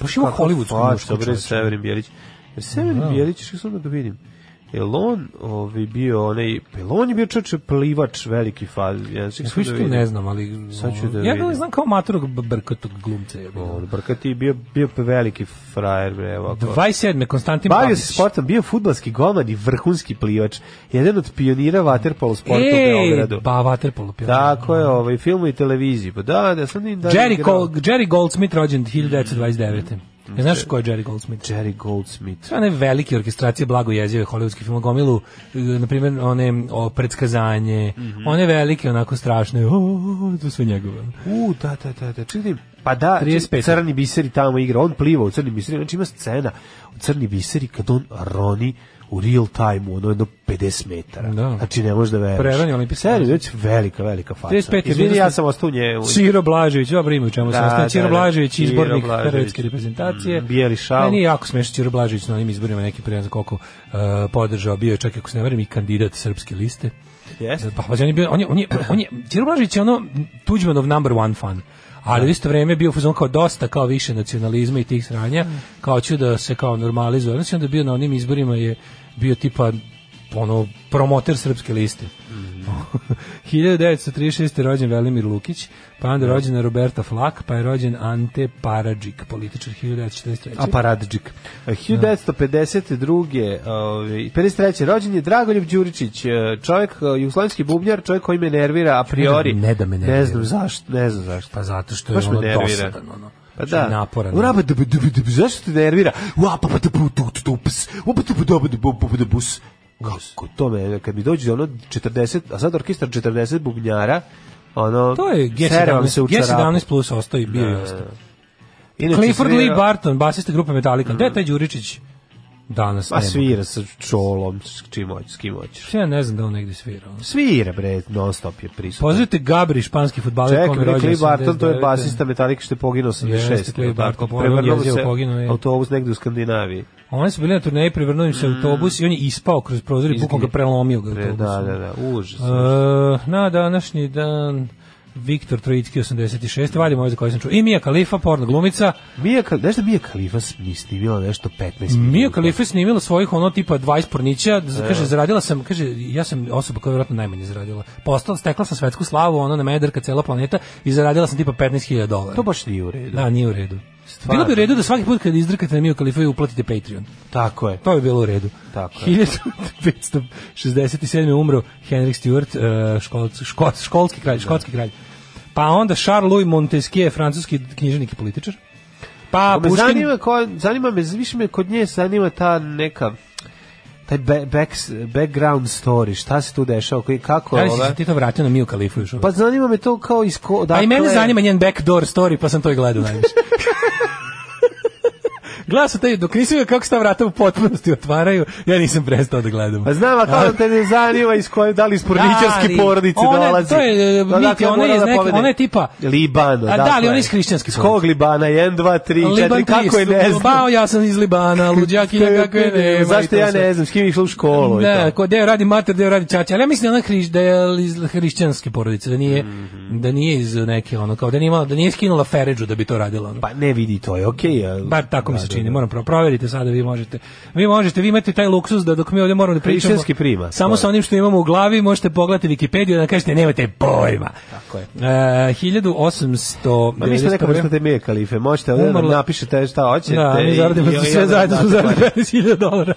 baš ima hollywoodsku dobro Severin Bijelić. Severin da. Bijelić, što sam da vidim. Jel on ovaj bio onaj, jel on je bio čoče plivač veliki faz. Ja se ja, da ne znam, ali sad ću da Ja ga znam kao matorog brkatog glumca Ja bio. On brkati bio bio veliki frajer bre, evo. 27. Konstantin Babić. Bavio se sportom, bio fudbalski golman i vrhunski plivač. Jedan od pionira waterpolo sporta u Beogradu. Pa waterpolo pionir. Tako je, ovaj film i televiziji. Pa da, da sam da. Jerry, da, Col da. Jerry Goldsmith rođen 1929. Mm. Ne znaš ko je Jerry Goldsmith? Jerry Goldsmith. Sve one velike orkestracije blago jezive hollywoodske film gomilu, e, na primjer one o predskazanje, mm -hmm. one velike onako strašne, o, to sve njegove. U, da, da, da, da. Čekaj, pa da, crni biseri tamo igra, on pliva u crni biseri, znači ima scena u crni biseri kad on roni u real time ono jedno 50 metara. Da. Znači ne možeš da veriš. Preranje olimpijske. Seri, već velika, velika faca. 35. Izvini, ja sam ostao nje. U... Ciro Blažević, dobro ima u čemu da, sam ostao. Da, Ciro da. Blažević, izbornik hrvatske reprezentacije. Mm, bijeli šal. Meni je jako smešno Ciro Blažević na onim izborima neki pre koliko uh, podržao. Bio je čak, ako se ne verim, i kandidat srpske liste. Yes. Pa, pa, on je bio, on je, on je, on je, Ciro Blažević je ono Tuđmanov number one fan ali u isto vreme je bio fuzon kao dosta kao više nacionalizma i tih sranja, kao ću da se kao normalizuje. Znači onda je bio na onim izborima je bio tipa ono promoter srpske liste. Mm. 1936. rođen Velimir Lukić, pa onda da. rođena Roberta Flak, pa je rođen Ante Paradžik, političar 1943. A Paradžik. 1952. Da. Ovaj 53. rođen je Dragoljub Đuričić, eh, čovjek eh, jugoslovenski bubnjar, čovjek koji me nervira a priori. Ne da, ne da me nervira. Ne znam zašto, ne znam zašto. Pa zato što je Baš ono dosadan ono. Pa da. Napora. U raba da zašto te nervira? U apa pa tu tu tu ps. U pa tu da da da da bus. Kako to me kad mi dođe ono 40, a sad orkestar 40 bubnjara, ono To je G17, G17 plus ostao i bio i ostao. Clifford Lee Barton, basista grupe Metallica. Mm -hmm. Gde je taj Đuričić? Danas pa svira sa čolom, s čim hoćeš, s kim hoćeš. Ja ne znam da on negde svira. Ono. Svira bre, non stop je prisutan. Pozivite Gabri, španski fudbaler Čekaj, kome rođen. Čekaj, Cliff Barton, to je da. basista Metallica što je poginuo 86. Jeste, prevrnuo se poginuo, autobus negde u Skandinaviji. Oni su bili na turneji, prevrnuo im se mm. autobus i on je ispao kroz prozor i bukom ga prelomio ga autobus. Da, da, da, užas. Uh, na današnji dan... Viktor Trojitski 86. Valjamo ove za koje sam čuo. I Mija Kalifa, porno glumica. Mija, nešto Mija Kalifa snimila nešto 15 Mija Kalifa je snimila svojih ono tipa 20 pornića. Da. Kaže, zaradila sam, kaže, ja sam osoba koja je vjerojatno najmanje zaradila. Postala, stekla sam svetsku slavu, ono na mederka cela planeta i zaradila sam tipa 15.000 dolara. To baš nije u redu. Da, nije u redu. Bilo bi u redu da svaki put kad izdrkate na Mio Kalifa uplatite Patreon. Tako je. To bi bilo u redu. Tako je. 1567. umro Henrik Stewart, e, školc, školc, školski kralj, da. škotski kralj. Pa onda Charles Louis Montesquieu, francuski književnik i političar. Pa, pa Puškin... zanima, ko, zanima me, više me kod nje zanima ta neka taj back, background story, šta se tu dešava, kako je da ova... ti to vratio na Miju Kalifu još Pa zanima me to kao iz... Ko, dakle... A pa i mene dakle- zanima njen backdoor story, pa sam to i gledao najviše. Glas taj, dok nisi vidio kako sta vrata u potpunosti otvaraju, ja nisam prestao da gledam. Pa znam, a kao da te ne zanima iz koje, da li iz porničarske porodice ona, dolazi. To je, e, da, miti, dakle, ona je da neka, ona je tipa... Libana, a, da. Da, ali ona je iz hrišćanske porodice. Skog Libana, 1, 2, 3, 4, kako je ne znam. Bao, ja sam iz Libana, luđakinja, kako je nema. Zašto ja ne znam, s kim išla u školu? Da, ko radi mater, deo radi čača, ali ja mislim da ona hriš, da je iz hrišćanske porodice, da nije, mhm. da nije iz neke, ono, kao da nije, da nije skinula Feređu da bi to radila. Pa ne vidi, to je okej. Bar tako mi se čini, moram pro proverite sada vi možete. Vi možete, vi imate taj luksuz da dok mi ovdje moramo da pričamo. Prima, samo sa onim što imamo u glavi možete pogledati Wikipediju da kažete nemate pojma. Tako je. Uh, 1800 Ma mi ste neka vrsta temije kalife, možete ovdje da napišete šta hoćete. Da, mi zaradimo i, sve zajedno smo zaradili 15.000 dolara.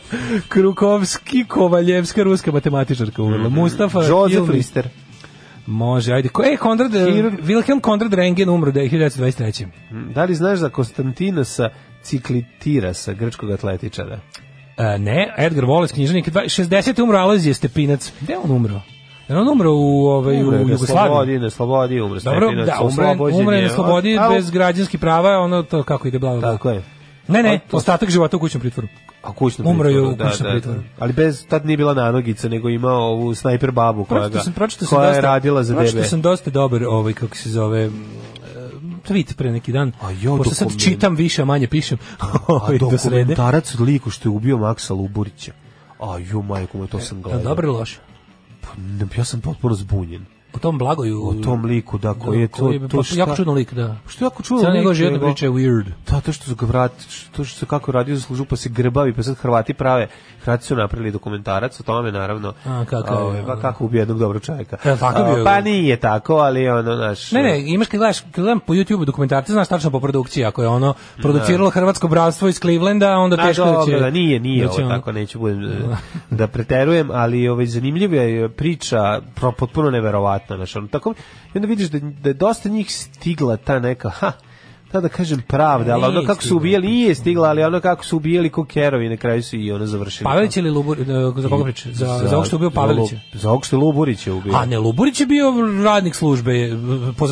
Krukovski, Kovaljevska, ruska matematičarka umrla. Mm -hmm. Mustafa Joseph Lister. Može, ajde. Ko, e, Konrad, Hirur... Wilhelm Konrad Rengen umro da je 1923. Da li znaš za Konstantinasa ciklitirasa, grčkog atletičara. E, ne, Edgar Wallace, knjižanik, 60. umro Alojzije Stepinac. Gde on umro? Jer on umro u, ovaj, umre, u Jugoslaviji. Slobodi, na slobodi umre. Dobro, Stepinac, da, umre, umre na slobodi a, bez građanskih prava, ono to kako ide, bla, bla. Tako je. Ne, ne, to... ostatak života u kućnom pritvoru. A kućnom pritvoru, je u da, kućnom da, da. pritvoru. Da, da. Ali bez tad nije bila nanogica, nego imao ovu snajper babu koja, pročito sam, pročito koja dosta, je radila za debe. Pročito sam dosta dobar, ovaj, kako se zove, tweet pre neki dan. A jo, Pošto sad čitam više, manje pišem. a ovaj, dokumentarac od liku što je ubio Maksa Luburića. A jo, majko, to e, sam gledao. Dobro loše? Pa, ja sam potpuno zbunjen o tom blagoju o tom liku da koji da, je to to što pa, jako čudan lik da što jako čudan lik nego jedna priča je weird da to što su ga vrati, to što se kako radio za službu pa se grbavi pa sad Hrvati prave Hrvati su napravili dokumentarac o tome naravno a kako ovaj pa kako ubije jednog dobrog čovjeka e, a, tako bio, pa nije tako ali ono naš ne ne e. imaš kad gledaš kad gledam po YouTubeu dokumentarce znaš tačno po produkciji ako je ono da. produciralo hrvatsko bratstvo iz Clevelanda onda teško da će da nije nije da ovo tako neću budem e, da preterujem ali ovaj zanimljiva je priča potpuno neverovatna neverovatna, znaš, ono, tako, i onda vidiš da, da je dosta njih stigla ta neka, ha, ta da kažem pravda, ali ono kako su ubijali, nije stigla, ali ono kako su ubijali kokerovi, na kraju su i ono završili. Pavelić ili Lubur, e, za koga priča? Za, za, za što je ubio Pavelića? Za ovog što je Luburić je ubio. A ne, Luburić je bio radnik službe e,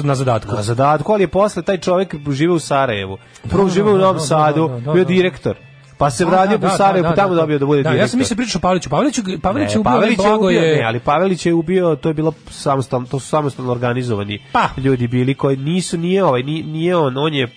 na zadatku. Na zadatku, ali je posle taj čovjek žive u Sarajevu. Prvo da, žive u da, Novom da, Sadu, bio direktor pa se vradio da, po u da, Sarajevo, da, pa tamo dobio da bude direktor. Da, ja sam mislio pričao Pavliću, Paveliću, Pavelić je Pavlić je ubio, je... ne, ali Pavlić je ubio, to je bilo samostalno, to su samostalno organizovani pa. ljudi bili koji nisu, nije ovaj, nije, on, on je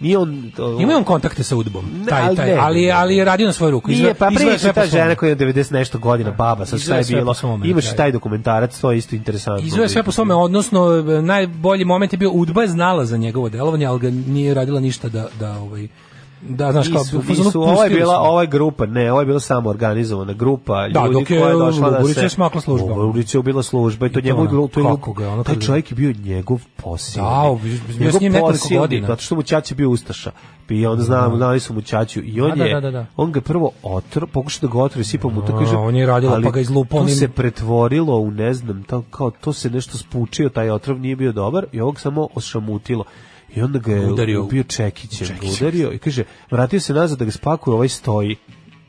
nije on to... Ima on kontakte sa udbom. Taj ali, taj, ali ali je radio na svoju ruku. Izve, nije, pa priča ta žena koja je 90 nešto godina baba, sa šta je bilo. Imaš i taj dokumentarac, to je isto interesantno. Izve sve po svome, odnosno e, najbolji moment je bio udba je znala za njegovo delovanje, ali ga nije radila ništa da da ovaj Da, znaš, kao, nisu, nisu, ovo je bila, ovo je grupa, ne, ovo je bila samo organizovana grupa da, ljudi dok je, koja je došla da se... je smakla služba. Lugurić je bila služba i to, to njemu... Ona, to je, kako ga, ona taj čovjek je bio njegov posijel. Da, bio s njim nekoliko godina. Zato što mu Čači bio Ustaša. I onda znam, dali da. su mu Čaču. I on da, da, je, da, da, da. on ga prvo otro, pokušao da ga otruje, sipao mu tako. Da, on je radilo, pa ga izlupao. To se pretvorilo u, ne znam, to, kao, to se nešto spučio, taj otrov nije bio dobar i ovog samo ošamutilo. I onda ga je udario, ubio čekićem, udario i kaže, vratio se nazad da ga spakuje, ovaj stoji.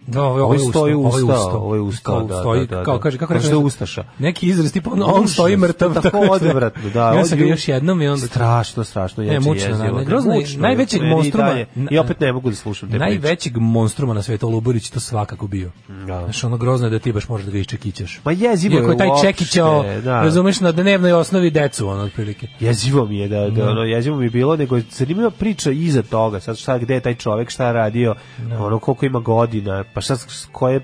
Da, ovo, ovaj- ovo ovaj ovaj stoji usta, usta, usta, ovo je usta, kao, da, stoji, da, da, kao da. kaže kako kaže ustaša. Neki izraz tipa on, on stoji mrtav tako odvratno, da. Ja sam ga još jednom i onda strašno, strašno je. Ne, mučno, ne, grozno, najvećeg monstruma. I opet ne mogu da slušam te Najvećeg monstruma na svetu Luburić to svakako bio. Da. Znaš, ono grozno je da ti baš možeš da ga iščekićeš. Ma jezivo je. Iako taj čekićao, da. razumeš, na dnevnoj osnovi decu, on otprilike. Jezivo mi je, da, da, da. ono, jezivo mi bilo, nego zanimljiva priča iza toga, sad šta, gde taj čovek, šta radio, ono, koliko ima godina, pa pa šta, koje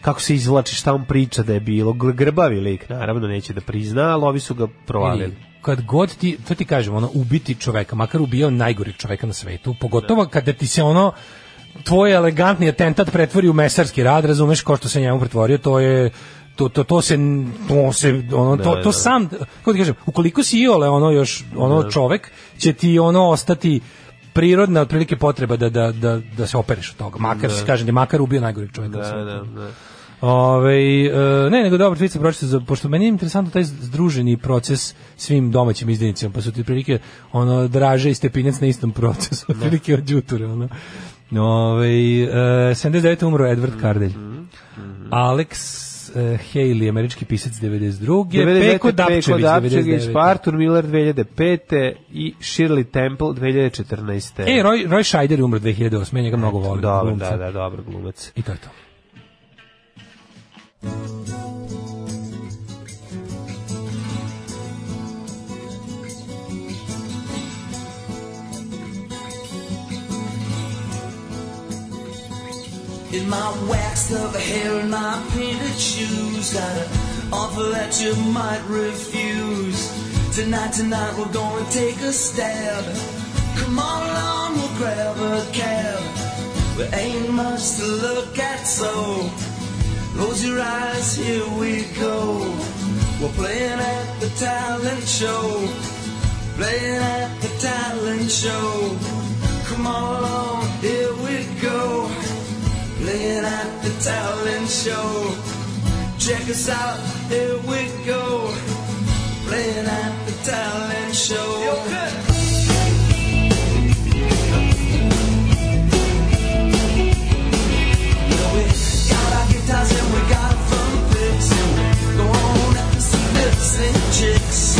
kako se izvlači, šta on priča da je bilo. Grbavi lik, naravno, neće da prizna, ali ovi su ga provalili. Kad god ti, to ti kažem, ono, ubiti čoveka, makar ubio najgorih čoveka na svetu, pogotovo da. kada ti se ono, tvoj elegantni atentat pretvori u mesarski rad, razumeš, ko što se njemu pretvorio, to je to, to, to se to se ono da, to, to da. sam kako ti kažem ukoliko si iole ono još ono čovek će ti ono ostati prirodna otprilike potreba da, da, da, da se opereš od toga. Makar, da. kaže, da makar ubio najgore čovjeka. Da, da, da. Ove, e, ne, nego dobro, tweet sam za, pošto meni je interesantno taj združeni proces svim domaćim izdenicima, pa su ti prilike ono, draže i stepinjac na istom procesu, da. prilike od džuture, ono. Ove, e, 79. umro Edward Kardelj. Mm -hmm. Mm -hmm. Alex E, Haley, američki pisac 92. 99. Peko Dapčević, Peko Dapčević Arthur Miller 2005. i Shirley Temple 2014. E, Roy, Roy Scheider je umro 2008. Ja njega mnogo volim. Dobro, da, da, dobro glumac. I to je to. in my waxed-up hair and my painted shoes. Got an offer that you might refuse. Tonight, tonight, we're gonna take a stab. Come on along, we'll grab a cab. There ain't much to look at, so close your eyes, here we go. We're playing at the talent show. Playing at the talent show. Come on along, here we go playing at the talent show. Check us out, here we go, playing at the talent show. Yo, good. Guitars and we got fun flips and we go on out and see lips and chicks.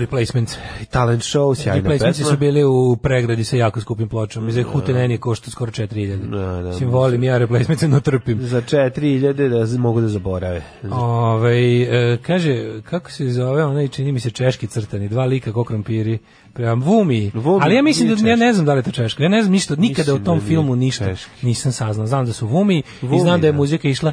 replacement. Talent show, sjajna Replacements su bili u pregradi sa jako skupim pločama. Iz neni košta skoro 4000. Da, da. Sim, volim ja replacements, no trpim. Za 4000 da mogu da zaborave. Ove, kaže, kako se zove, onaj čini mi se češki crtani, dva lika ko krompiri. Prema Vumi. Vumi. Ali ja mislim da ja ne znam da li je to češko. Ja ne znam ništa, nikada mislim u tom da filmu ništa češki. nisam saznao. Znam da su Vumi, Vumi i znam da je muzika išla...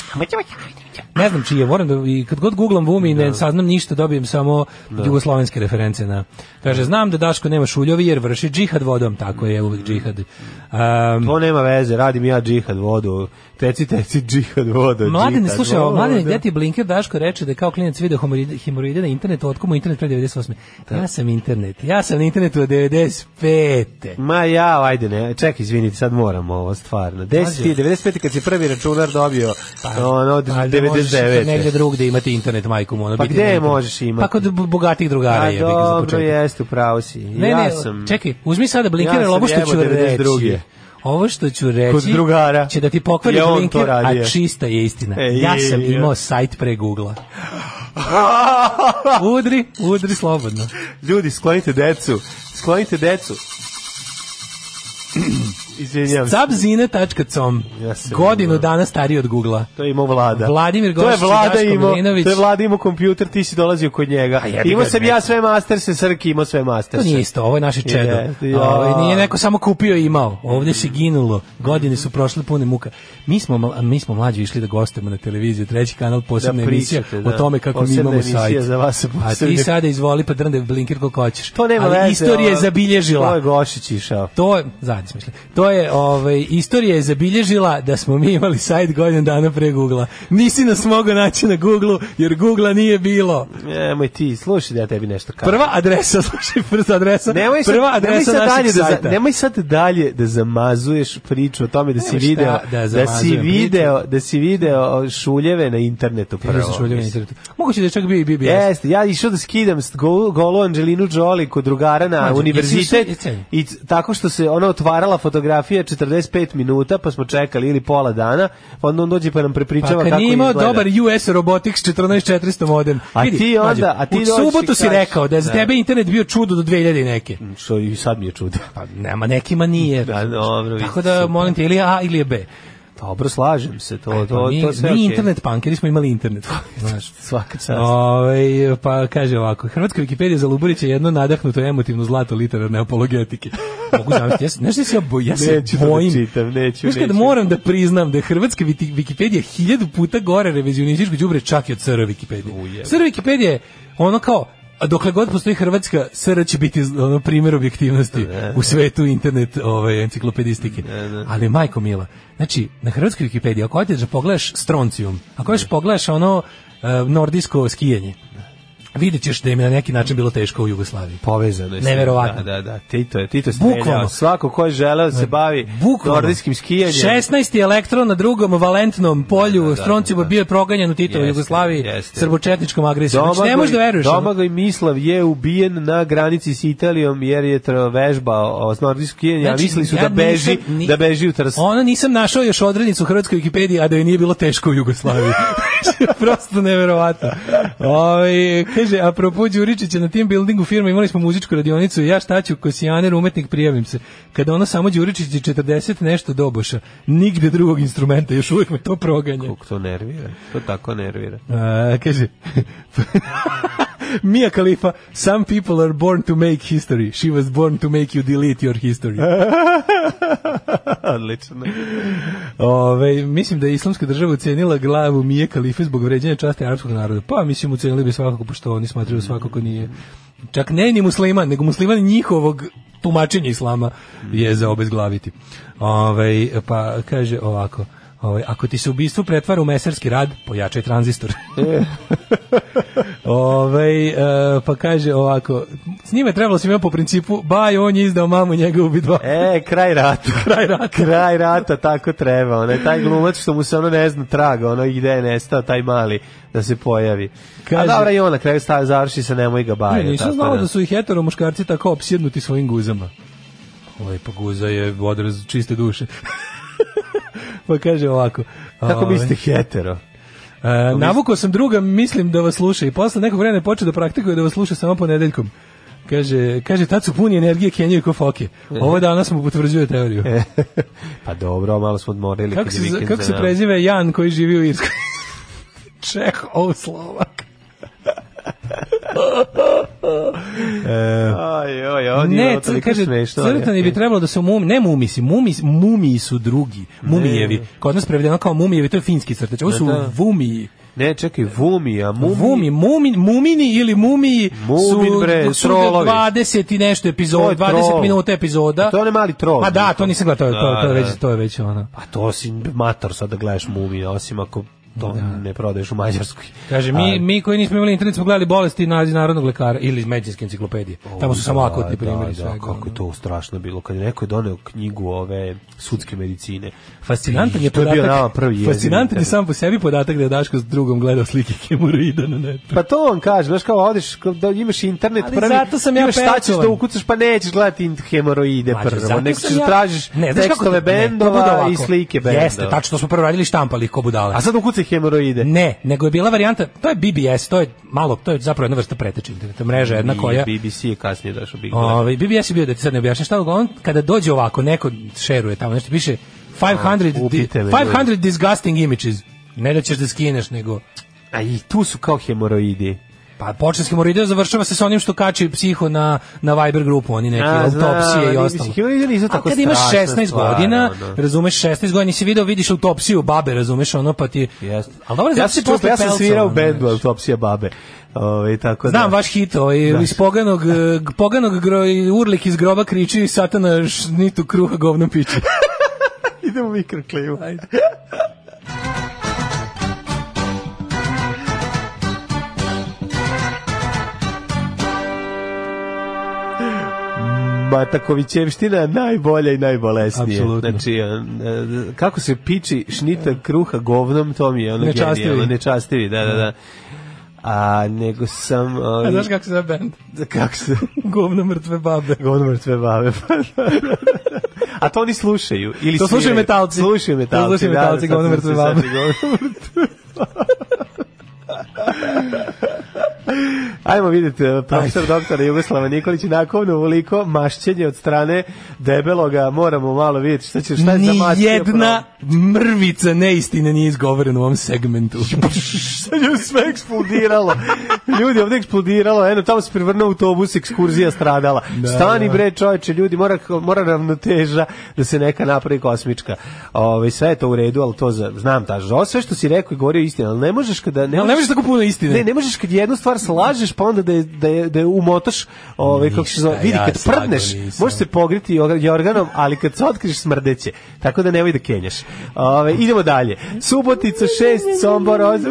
Ne znam čije, moram da i kad god guglam Vumi ne da. saznam ništa, dobijem samo da. jugoslovenske reference na. Kaže znam da Daško nema šuljovi jer vrši džihad vodom, tako je uvek džihad. Um, to nema veze, radim ja džihad vodu. Teci, teci, džihad vodu. Mladen, slušaj, mladen, gde ti Blinker Daško reče da kao klinac video hemoroide na internetu, otko internet pre 98. Da. Ja sam internet, ja sam na internetu od 95. Ma ja, ajde ne, ček, izvinite, sad moram ovo, stvarno. 10. 95. kad si prvi računar dobio, pa, Da, ono, 99. Da negdje drugde imati internet, majku mu. Ono, pa gde možeš imati? Pa kod bogatih drugara je. dobro, jeste, upravo si. Ne, ja ne, sam, čekaj, uzmi sada blinker, ja ovo što ću reći. Ovo što ću reći kod drugara, će da ti pokvari blinker, a čista je istina. E, ja sam imao sajt pre Google-a. udri, udri slobodno. Ljudi, sklonite decu, sklonite decu. Izvinjavam se. Zabzine.com. Yes, Godinu dana stariji od Gugla. To je imao vlada. Vladimir Gošić, to je vlada imao, To je vlada imao kompjuter, ti si dolazio kod njega. Imao sam ja sve masterse, Srki imao sve masterse. To nije isto, ovo je naše čedo. Yeah, ovo, nije neko samo kupio i imao. Ovde se ginulo. Godine su prošle pune muka. Mi smo, mi smo mlađi išli da gostujemo na televiziju, treći kanal, posebna da, emisija da. o tome kako posebna mi imamo sajt. Za vas A ti sada izvoli pa drnde blinker kako hoćeš. To nema veze. Istorija je zabilježila. To je Gošić išao. To je, zajedno smo To je je, ovaj, istorija je zabilježila da smo mi imali sajt godinu dana pre Google-a. Nisi nas mogao naći na Google-u, jer Google-a nije bilo. Nemoj ti, slušaj da ja tebi nešto kažem. Prva adresa, slušaj, prva adresa, nemoj sad, prva adresa nemoj našeg da, sajta. Nemoj sad dalje da zamazuješ priču o tome da si nemoj video, da, da, si video, priču. da si video šuljeve na internetu prvo. šuljeve na internetu. Moguće da čak bi bi bi. Jeste, ja išao da skidam golu, Angelinu Jolie kod drugara na univerzitet i tako što se ona otvarala fotografije biografija 45 minuta, pa smo čekali ili pola dana, pa onda on dođe pa nam prepričava pa, kako Pa imao dobar US Robotics 14400 modem. A Vidi, ti onda, a ti u subotu si kaš, rekao da je za da. tebe internet bio čudo do 2000 i neke. Mm, što i sad mi je čudo. Pa nema, nekima nije. Da, dobro, Tako da, molim te, ili A ili je B. Dobro, slažem se, to, e, pa to, mi, to sve mi okay. internet punkeri smo imali internet. Znaš, svaka čast. Ove, ovaj, pa kaže ovako, Hrvatska Wikipedija za Luburića je jedno nadahnuto emotivno zlato literarne apologetike. Mogu zamisliti, ja, znaš da se ja, bo, ja se neću da bojim. Da čitam, neću, neću. Kada moram da priznam da je Hrvatska Wikipedija hiljadu puta gore revizionističko đubre čak i od SR Wikipedije. SR Wikipedija je ono kao a dokle god postoji Hrvatska, SR će biti ono, primjer objektivnosti u svetu internet ove, ovaj, enciklopedistike. Ali majko mila, znači, na hrvatskoj Wikipediji, ako hoćeš da pogledaš stroncijum, ako hoćeš da pogledaš ono eh, nordijsko skijanje, vidjet ćeš da im je na neki način bilo teško u Jugoslaviji. Povezano je. Neverovatno. Da, da, da. Tito je, Tito streljao. Bukvalno. Svako ko je želeo da se znači, bavi Bukvalno. nordijskim skijanjem. 16. elektron na drugom valentnom polju da, da, da, stroncima da, da, bio je proganjan u Tito u Jugoslaviji jeste. srbočetničkom agresijom. Znači, ne možeš da veruješ. Domagoj Mislav je ubijen na granici s Italijom jer je vežbao nordijsko skijanje, znači, a mislili su da ja da, beži, ni, da beži u Trst. Ono nisam našao još odrednicu u Hrvatskoj Wikipediji, a da je nije bilo teško u Jugoslaviji. Prosto neverovatno. Ovi, ovaj, Kaže, propos Đuričića, na tim buildingu firme imali smo muzičku radionicu i ja šta ću, kosijaner, umetnik, prijavim se. Kada ona samo Đuričić i 40 nešto doboša, nigde drugog instrumenta, još uvijek me to proganja. Kako to nervira, to tako nervira. A, kaže, Mia Khalifa, some people are born to make history. She was born to make you delete your history. Odlično. Ove, mislim da je islamska država ucenila glavu Mije Khalife zbog vređenja časti arapskog naroda. Pa, mislim, ucenili bi svakako pošto to oni smatraju svakako nije čak ne ni musliman, nego musliman njihovog tumačenja islama je za obezglaviti. Ove, ovaj, pa kaže ovako, Ovaj ako ti se ubistvo pretvara u meserski rad, pojačaj tranzistor. E. ovaj e, pa kaže ovako, s njime trebalo se po principu baj on je izdao mamu njega ubi dva. E, kraj rata, kraj rata, kraj rata tako treba. Onaj taj glumac što mu se ono ne zna traga, ono gde nestao taj mali da se pojavi. Kaže, A dobra i ona kraju stavi završi se nemoj ga baje. Ne, nisam znao da-, da su i hetero muškarci tako opsjednuti svojim guzama. Ovaj pa guza je odraz čiste duše. pa kaže ovako. Kako mislite hetero? E, navukao sam druga, mislim da vas sluša i posle nekog vremena je počeo da praktikuje da vas sluša samo ponedeljkom. Kaže, kaže, tad su puni energije Kenjaju ko foke. Mhm. Ovo danas mu potvrđuje teoriju. pa dobro, malo smo odmorili. Kako se, kako se da. prezive Jan koji živi u Irskoj? Čeh, ovo Slovak e, ne, c, kaže, smešno, crtani bi trebalo da se u mumi, ne mumi si, mumi, mumiji su drugi, mumijevi, kod nas prevedeno kao mumijevi, to je finski crtač, ovo su da, da. vumi. Ne, čekaj, Vumi, a Mumi... Vumi, mumin, Mumini ili mumi Mumin, su, bre, su 20 i nešto epizoda, 20 minuta epizoda. A to je mali troll. A pa da, to nisam gledao, to, to, to, je da, već, to je već ono. Pa to si mator sad da gledaš mumi, osim ako to da. ne prodaješ u Mađarskoj. Kaže, mi, mi koji nismo imali internet smo gledali bolesti naziv narodnog lekara ili iz medicinske enciklopedije. Tamo su samo da, akutni da, primjeri. Da, da, kako je to strašno bilo. Kad je neko je doneo knjigu ove sudske medicine. Fascinantan je podatak. To je Fascinantan je sam po sebi podatak da je Daško s drugom gledao slike hemoroida na netu. Pa to on kaže, znaš kao odeš, da imaš internet Ali prvi. zato sam ja šta ćeš da ukucaš, pa nećeš gledati hemoroide prvo. Nek ćeš ja... Da tražiš ne, tekstove bendova i slike bendova. Jeste, tačno smo prvo radili štampali ko budale. A sad ukucaš se hemoroide. Ne, nego je bila varijanta, to je BBS, to je malo, to je zapravo jedna vrsta preteče da interneta mreža, jedna I koja... BBC je kasnije došao Big Brother. Ovaj, BBS je bio, da ti sad ne objašnjam šta, on kada dođe ovako, neko šeruje tamo, nešto piše 500, A, di, 500 disgusting images. Ne da ćeš da skineš, nego... A i tu su kao hemoroidi. Pa Početski Morideo završava se sa onim što kači psiho na, na Viber grupu, oni neki autopsije i ostalo. Nisu tako A kad imaš 16 godina, da. razumeš 16 godina, nisi video, vidiš autopsiju babe, razumeš ono, pa ti... Yes. Ali dobro, ja, sam, ja sam svirao u bendu autopsija babe. Ovaj tako da. Znam da. vaš hit, ovaj, da. iz poganog, eh, poganog gro, urlik iz groba kriči satana šnitu kruha govno piče. Idemo mikroklivu. Ajde. Matakovićevština najbolja i najbolesnija. Apsolutno. Znači, e, kako se piči šnita kruha govnom, to mi je ono nečastivi. genijalno. Nečastivi, da, da, da. A nego sam... Ovi... A znaš kako se zove band? Kako se... govno mrtve babe. Govno mrtve babe, pa da. A to oni slušaju. Ili to slušaju metalci. Slušaju metalci. To slušaju da, metalci, da, govno mrtve babe. Govno mrtve babe. Ajmo vidite profesor doktor Jugoslava Nikolić nakovno uvoliko mašćenje od strane debeloga, moramo malo videti šta će, šta je za mašćenje. jedna mrvica neistine nije izgovorena u ovom segmentu. Sad pa je sve eksplodiralo. Ljudi, ovdje eksplodiralo, eno tamo se prevrnuo autobus, ekskurzija stradala. Da, Stani da. bre čoveče, ljudi, mora, mora ravnoteža da se neka napravi kosmička. Ove, ovaj, sve je to u redu, al to za, znam ta sve što si rekao i govorio istina, al ne možeš kada... Ne, možeš, ne možeš tako puno istine. Ne, ne možeš kad jednu stvar stvar slažeš, pa onda da je, da je, da je umotaš, ovaj, kako se zove, vidi, kad ja prdneš, možeš se pogriti organom ali kad se otkriš smrdeće, tako da nemoj da kenjaš. ovaj idemo dalje. Subotica 6, Sombor 8,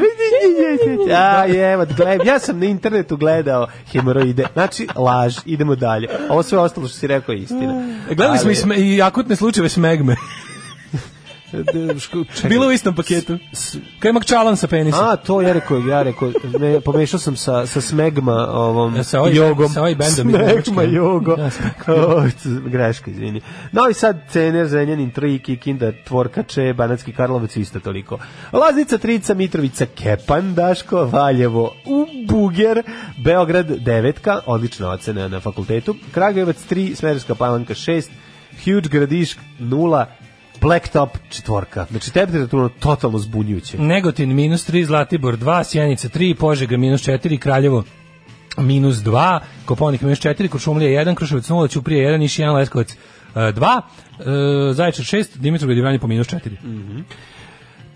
a jevo, gledam, ja sam na internetu gledao hemoroide, znači laž, idemo dalje. Ovo sve ostalo što si rekao je istina. Gledali smo i, i akutne slučajeve smegme. Bilo u istom paketu. Kaj makčalan sa penisom. A, to ja rekao, ja rekao, ne, pomešao sam sa, sa smegma ovom ja, e, sa ovaj, jogom. Sa ovaj bendom. Smegma jogo. Ja, Greška, izvini. No i sad cener, Zrenjanin, tri, Kikinda, Tvorkače, Banatski Karlovac, isto toliko. Laznica, Trica, Mitrovica, Kepan, Daško, Valjevo, Buger, Beograd, devetka, odlična ocena na fakultetu, Kragujevac, 3, Smerska palanka, 6, Huge Gradišk, 0, Blacktop četvorka. Znači, te temperatura totalno zbunjujuće. Negotin minus 3, Zlatibor 2, Sjenica 3, Požega minus 4, Kraljevo minus 2, Koponik minus 4, Krušumlija 1, Kruševac 0, Ćuprije 1, Iš 1, Leskovac 2, e, e, Zaječar 6, Dimitrov Gledivanje po minus 4. Mm -hmm.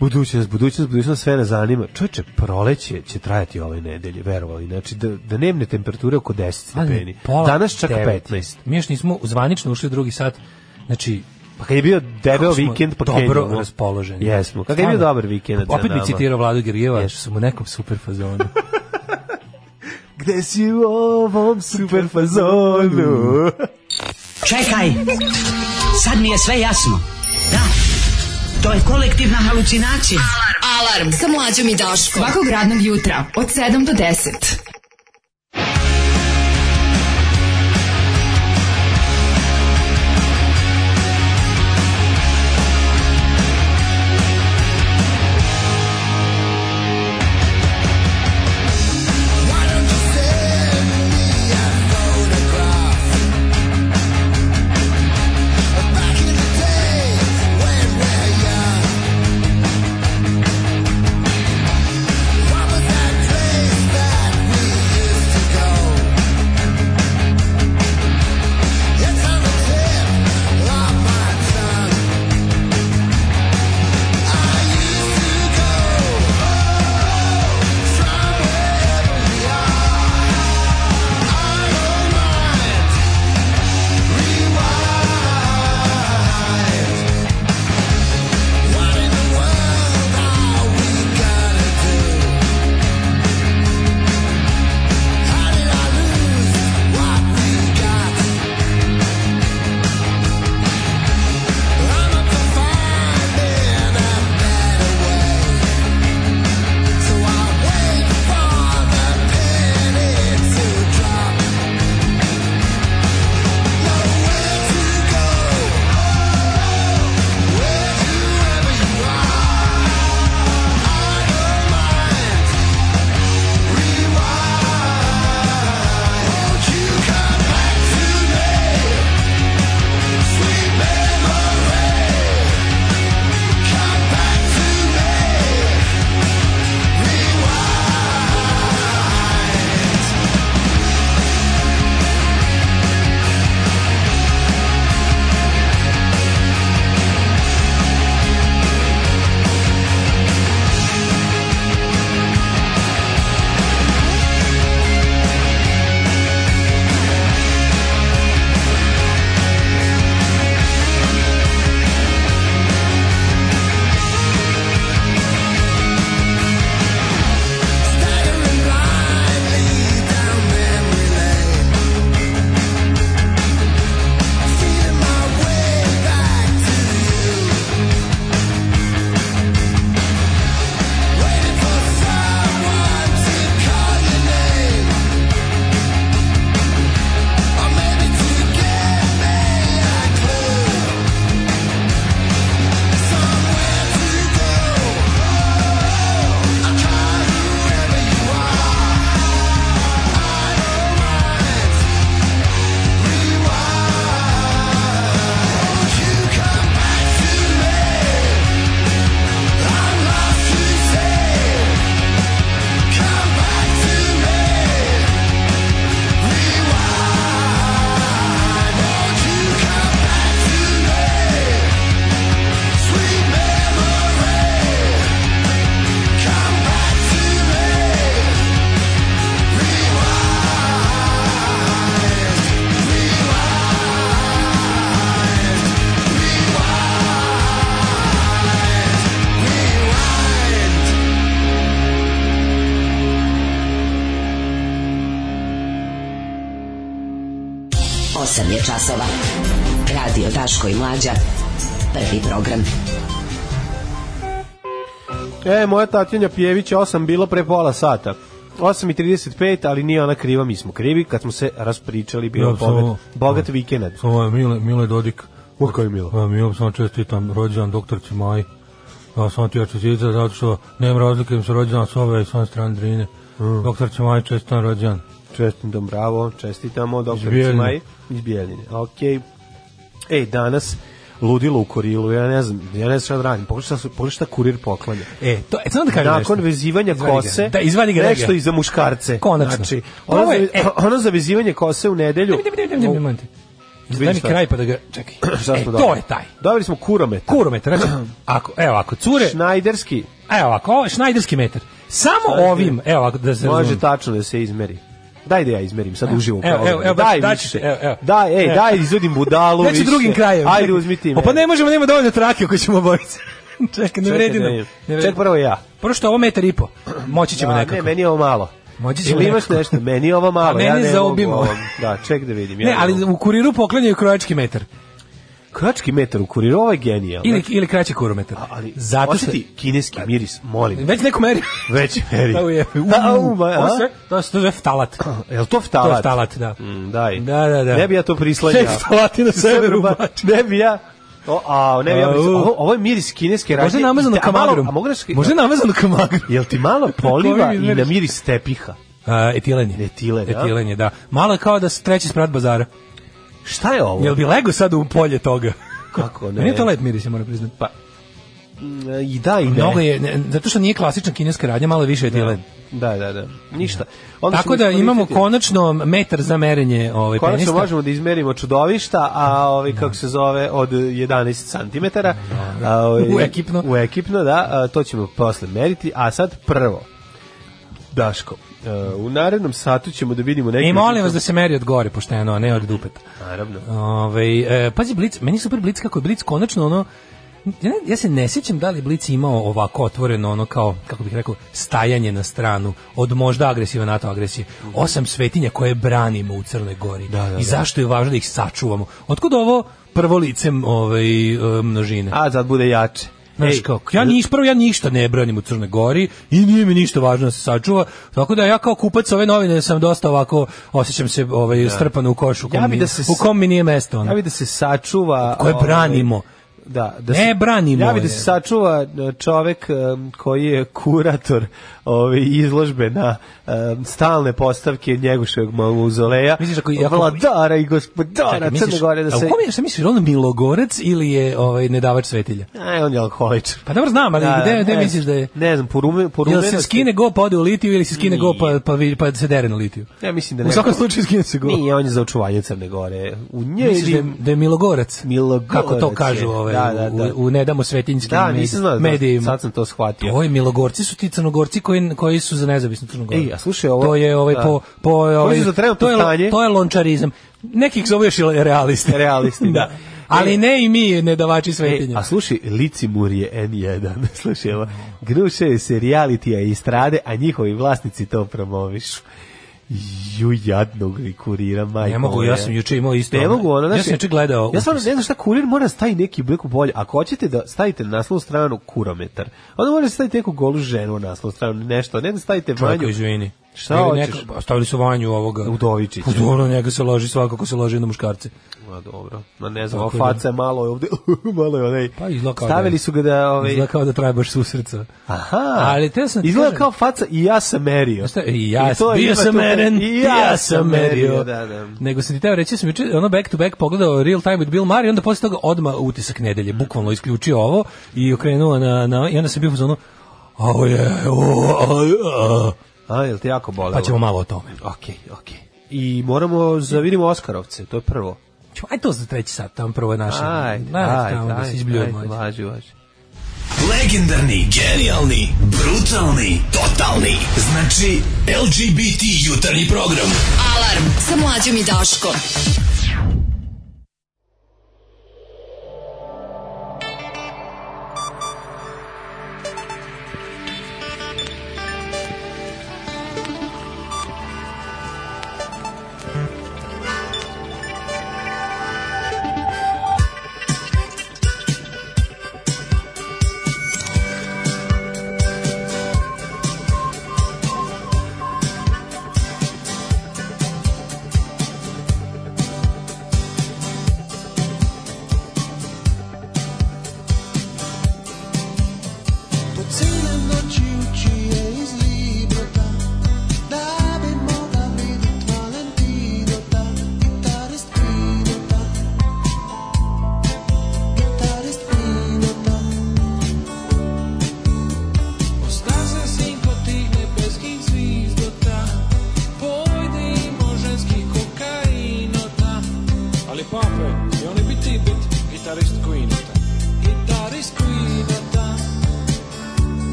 Budućnost, budućnost, budućnost, sve nas zanima. Čovječe, proleće će trajati ove nedelje, verovali. Znači, da, da nemne temperature oko 10 stepeni. Danas čak 15. Mi još nismo zvanično ušli drugi sat. Znači, Pa kad je bio debel vikend, pa dobro raspoložen. Jesmo. Kad je bio dobar vikend. Opet mi citirao Vladu Gergijeva, što sam u nekom super fazonu. Gde si u ovom super fazonu? Čekaj, sad mi je sve jasno. Da, to je kolektivna halucinacija. Alarm, Alarm. sa mlađom i Daškom. Svakog radnog jutra od 7 do 10. moja Tatjana Pjević 8 bilo pre pola sata. 8.35, ali nije ona kriva, mi smo krivi, kad smo se raspričali, bilo je da, bogat, bogat vikend. Samo je Mile, Mile Dodik. O, kaj je Mile? A, Mile, sam čestitam rođendan doktor Maji. A da, sam ti ja čestitam, zato što nema razlike, im se rođendan s ove i s one strane drine. Mm. Doktorci Maji, čestitam rođendan. Čestitam, bravo, čestitamo doktor Maji. Iz Bijeljine. Ok. Ej, danas ludilo u korilu, ja ne znam, ja ne znam šta da radim, pogledaj šta, kurir poklanja. E, to, e, samo da kažem Nakon nešto. vezivanja izvani kose, da, ga. da, izvani ga nešto za muškarce. Konačno. Znači, ono, je, za, e. ono za vezivanje kose u nedelju... Ne, Daj mi kraj pa da ga čekaj. e, to je taj. Dobili smo kurometar. Kurometar. Znači, ako evo ako cure Šnajderski. Evo ako ovo, Šnajderski metar. Samo ovim, evo ako da se Može tačno da se izmeri. Daj da ja izmerim sad uživo. Evo, evo, evo, daj, dači, se. Evo, evo. Daj, ej, evo. daj izudim budalu. Neću drugim krajem. Ajde, uzmi ti me. Pa ne možemo, nema dovoljno trake ako ćemo boriti. Čekaj, ne vredi nam. Ček prvo ja. Prvo što ovo metar i po. Moći ćemo da, nekako. Ne, meni je ovo malo. Moći ćemo Ili imaš nešto, meni je ovo malo. A meni ja ne zaobimo. Da, ček da vidim. Ja ne, ali u kuriru poklanjaju krojački metar. Krački metar u kuriru, ovo je genijalno. Ili, ili kraći kurometar. A, ali, Zato osjeti što... kineski miris, molim. Već neko meri. Već meri. da, uje. Da, uma, a? Ose, to se zove ftalat. Je li to ftalat? To je ftalat, da. Mm, daj. Da, da, da. Ne bi ja to prislanjao. Ne ftalati na severu, Ne bi ja o, a, ne, ja mislim, ovo, ovo je miris kineske radnje. Možda je namazano kamagrom. A da Možda je namazano kamagrom. Jel ti malo poliva i na miris tepiha? Uh, etilen je. da. Etilen da. Malo je kao da se treći sprat bazara. Šta je ovo? Jel bi lego sad u polje toga? Kako ne? Meni to lep miris, ja moram priznati. Pa, i da i ne. Mnogo je, ne, zato što nije klasična kineska radnja, malo više je tjelen. Da. da, da, da. Ništa. Onda Tako da imamo konačno metar za merenje ovaj konačno penista. možemo da izmerimo čudovišta, a ovaj da. kako se zove od 11 cm. Da, da. A, ovaj, u ekipno. U ekipno, da, a, to ćemo posle meriti, a sad prvo. Daško. Uh, u narednom satu ćemo da vidimo neke... I molim vas da se meri od gore, pošteno, a ne od dupeta. Naravno. Ove, ovaj, e, pazi, Blic, meni super Blic kako je Blic konačno ono... Ja, ne, ja se ne sjećam da li Blic imao ovako otvoreno ono kao, kako bih rekao, stajanje na stranu od možda agresive NATO agresije. Osam svetinja koje branimo u Crnoj Gori. Da, da, da. I zašto je važno da ih sačuvamo? Otkud ovo prvo licem ovaj, e, množine? A, sad da bude jače. Znaš kao, ja ni ispravo ja ništa ne branim u Crnoj Gori i nije mi ništa važno da se sačuva. Tako da ja kao kupac ove novine sam dosta ovako osjećam se ovaj da. strpano u košu, ja kom mi, da se, u kom mi nije mesto. Ona. Ja bi da se sačuva koje ovaj, branimo da, da ne branimo. Ja bih da se sačuva e, čovek e, koji je kurator ove izložbe na e, stalne postavke njegovog mauzoleja. Misliš ako je vladara i gospodara Crne Gore da se... A u kome je, šta misliš, on Milogorec ili je ovaj, nedavač svetilja? Ne, on je alkoholič. Pa dobro znam, ali da, gde, gde ne, misliš da je? Ne znam, po rume, po rume Jel se skine go pa ode u litiju ili se skine nije. go pa, pa, pa se dere na litiju? Ja mislim da ne. U svakom slučaju skine se go. Nije, on je za očuvanje Crne Gore. U njej... Misliš da je, da je Milogorec? Milogorec. Kako to kažu ove da, da, u, da. u ne damo svetinjskim da, nisam znao, da medijima. sad sam to shvatio. To je Milogorci su ti crnogorci koji, koji su za nezavisnu Crnogoru. Ej, a slušaj ovo. To je ovaj da. po, po ovaj, to, je, stanje. to je lončarizam. Nekih zove još i realisti. Realisti, da. da. Ali e, ne i mi, nedavači svetinja. E, a slušaj, Licimur je N1, slušaj, gnušaju se realitija i strade, a njihovi vlasnici to promovišu. Ju jadnog i kurira majko. Ne mogu, ja sam juče imao isto. Ne mogu, ona, znači, ja sam juče gledao. Ja stvarno ne znam šta kurir mora stavi neki bliku bolje. Ako hoćete da stavite na naslovnu stranu kurometar, onda da staviti neku golu ženu na naslovnu stranu, nešto, ne da stavite Čovjek, manju. izvini. Šta hoćeš? Neka, pa stavili su vanju ovoga. Udovičića. Udovno njega se loži svakako se loži na muškarce. Ma dobro. Ma ne znam, Tako da. faca je malo je ovde, malo je onaj. Pa izgleda kao da Stavili da, su ga da... Ovaj... Izgleda kao da traje baš susrca. Aha. Ali te sam... Da izgleda kao faca i ja sam merio. Šta, I ja I sam, bio sam meren, i ja sam merio. Da, da. Nego sam ti teo reći, sam juče ono back to back pogledao Real Time with Bill Murray, onda posle toga odma utisak nedelje, bukvalno isključio ovo i okrenuo na, na i onda sam bio u zonu, ovo je, ovo, A, jel te jako bolelo? Pa ćemo malo o tome. Okej, okay, okej. Okay. I moramo zavidimo Oskarovce, to je prvo. Aj to za treći sat, tamo prvo je naše. Aj, aj, aj, da se izbljujemo. Aj, važi, važi. Legendarni, genijalni, brutalni, totalni. Znači, LGBT jutarnji program. Alarm sa mlađom i Daškom.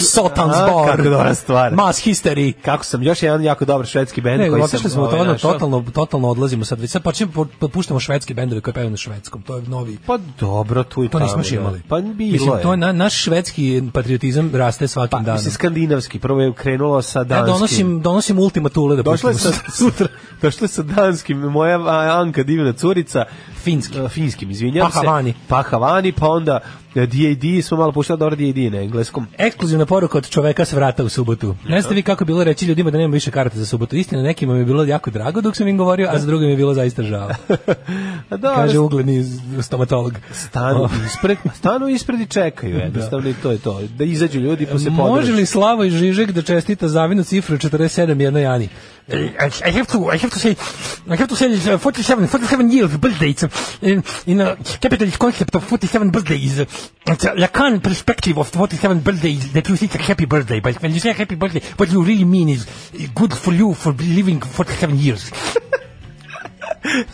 Sotan zbor. Kako dobra stvar. Mas history. Kako sam, još jedan jako dobar švedski bend koji sam... Ne, smo ovaj, totalno, totalno, totalno odlazimo sad. Već sad počnemo, potpuštamo švedske bendovi koje pevaju na švedskom. To je novi... Pa dobro, tu i To nismo da. imali. Pa bilo Mislim, je. to je na, naš švedski patriotizam raste svakim pa, danom. Pa, skandinavski. Prvo je krenulo sa danskim. Ja donosim, donosim ultima tule da Došla je sa, sutra, došla je sa danskim. Moja Anka divna curica finski. Uh, e, finskim, izvinjavam pa se. Pahavani. Pahavani, pa onda DAD e, smo malo puštali dobro DAD na engleskom. Ekskluzivna poruka od čoveka s vrata u subotu. Ne znate vi kako bilo reći ljudima da nema više karata za subotu. Istina, nekima mi je bilo jako drago dok sam im govorio, a za drugim je bilo zaista žao. da, Kaže ugledni stomatolog. Stanu ispred, stanu ispred i čekaju, da. jednostavno i to je to. Da izađu ljudi pa se područja. Može li Slavo i Žižek da čestita zavinu cifru 47 jednoj Ani? I have to, I have to say, I have to say 47, uh, 47 years birthday you know, capitalist concept of 47 birthdays. It's a Lacan perspective of 47 birthdays that you see it's a happy birthday. But when you say happy birthday, what you really mean is good for you for living 47 years.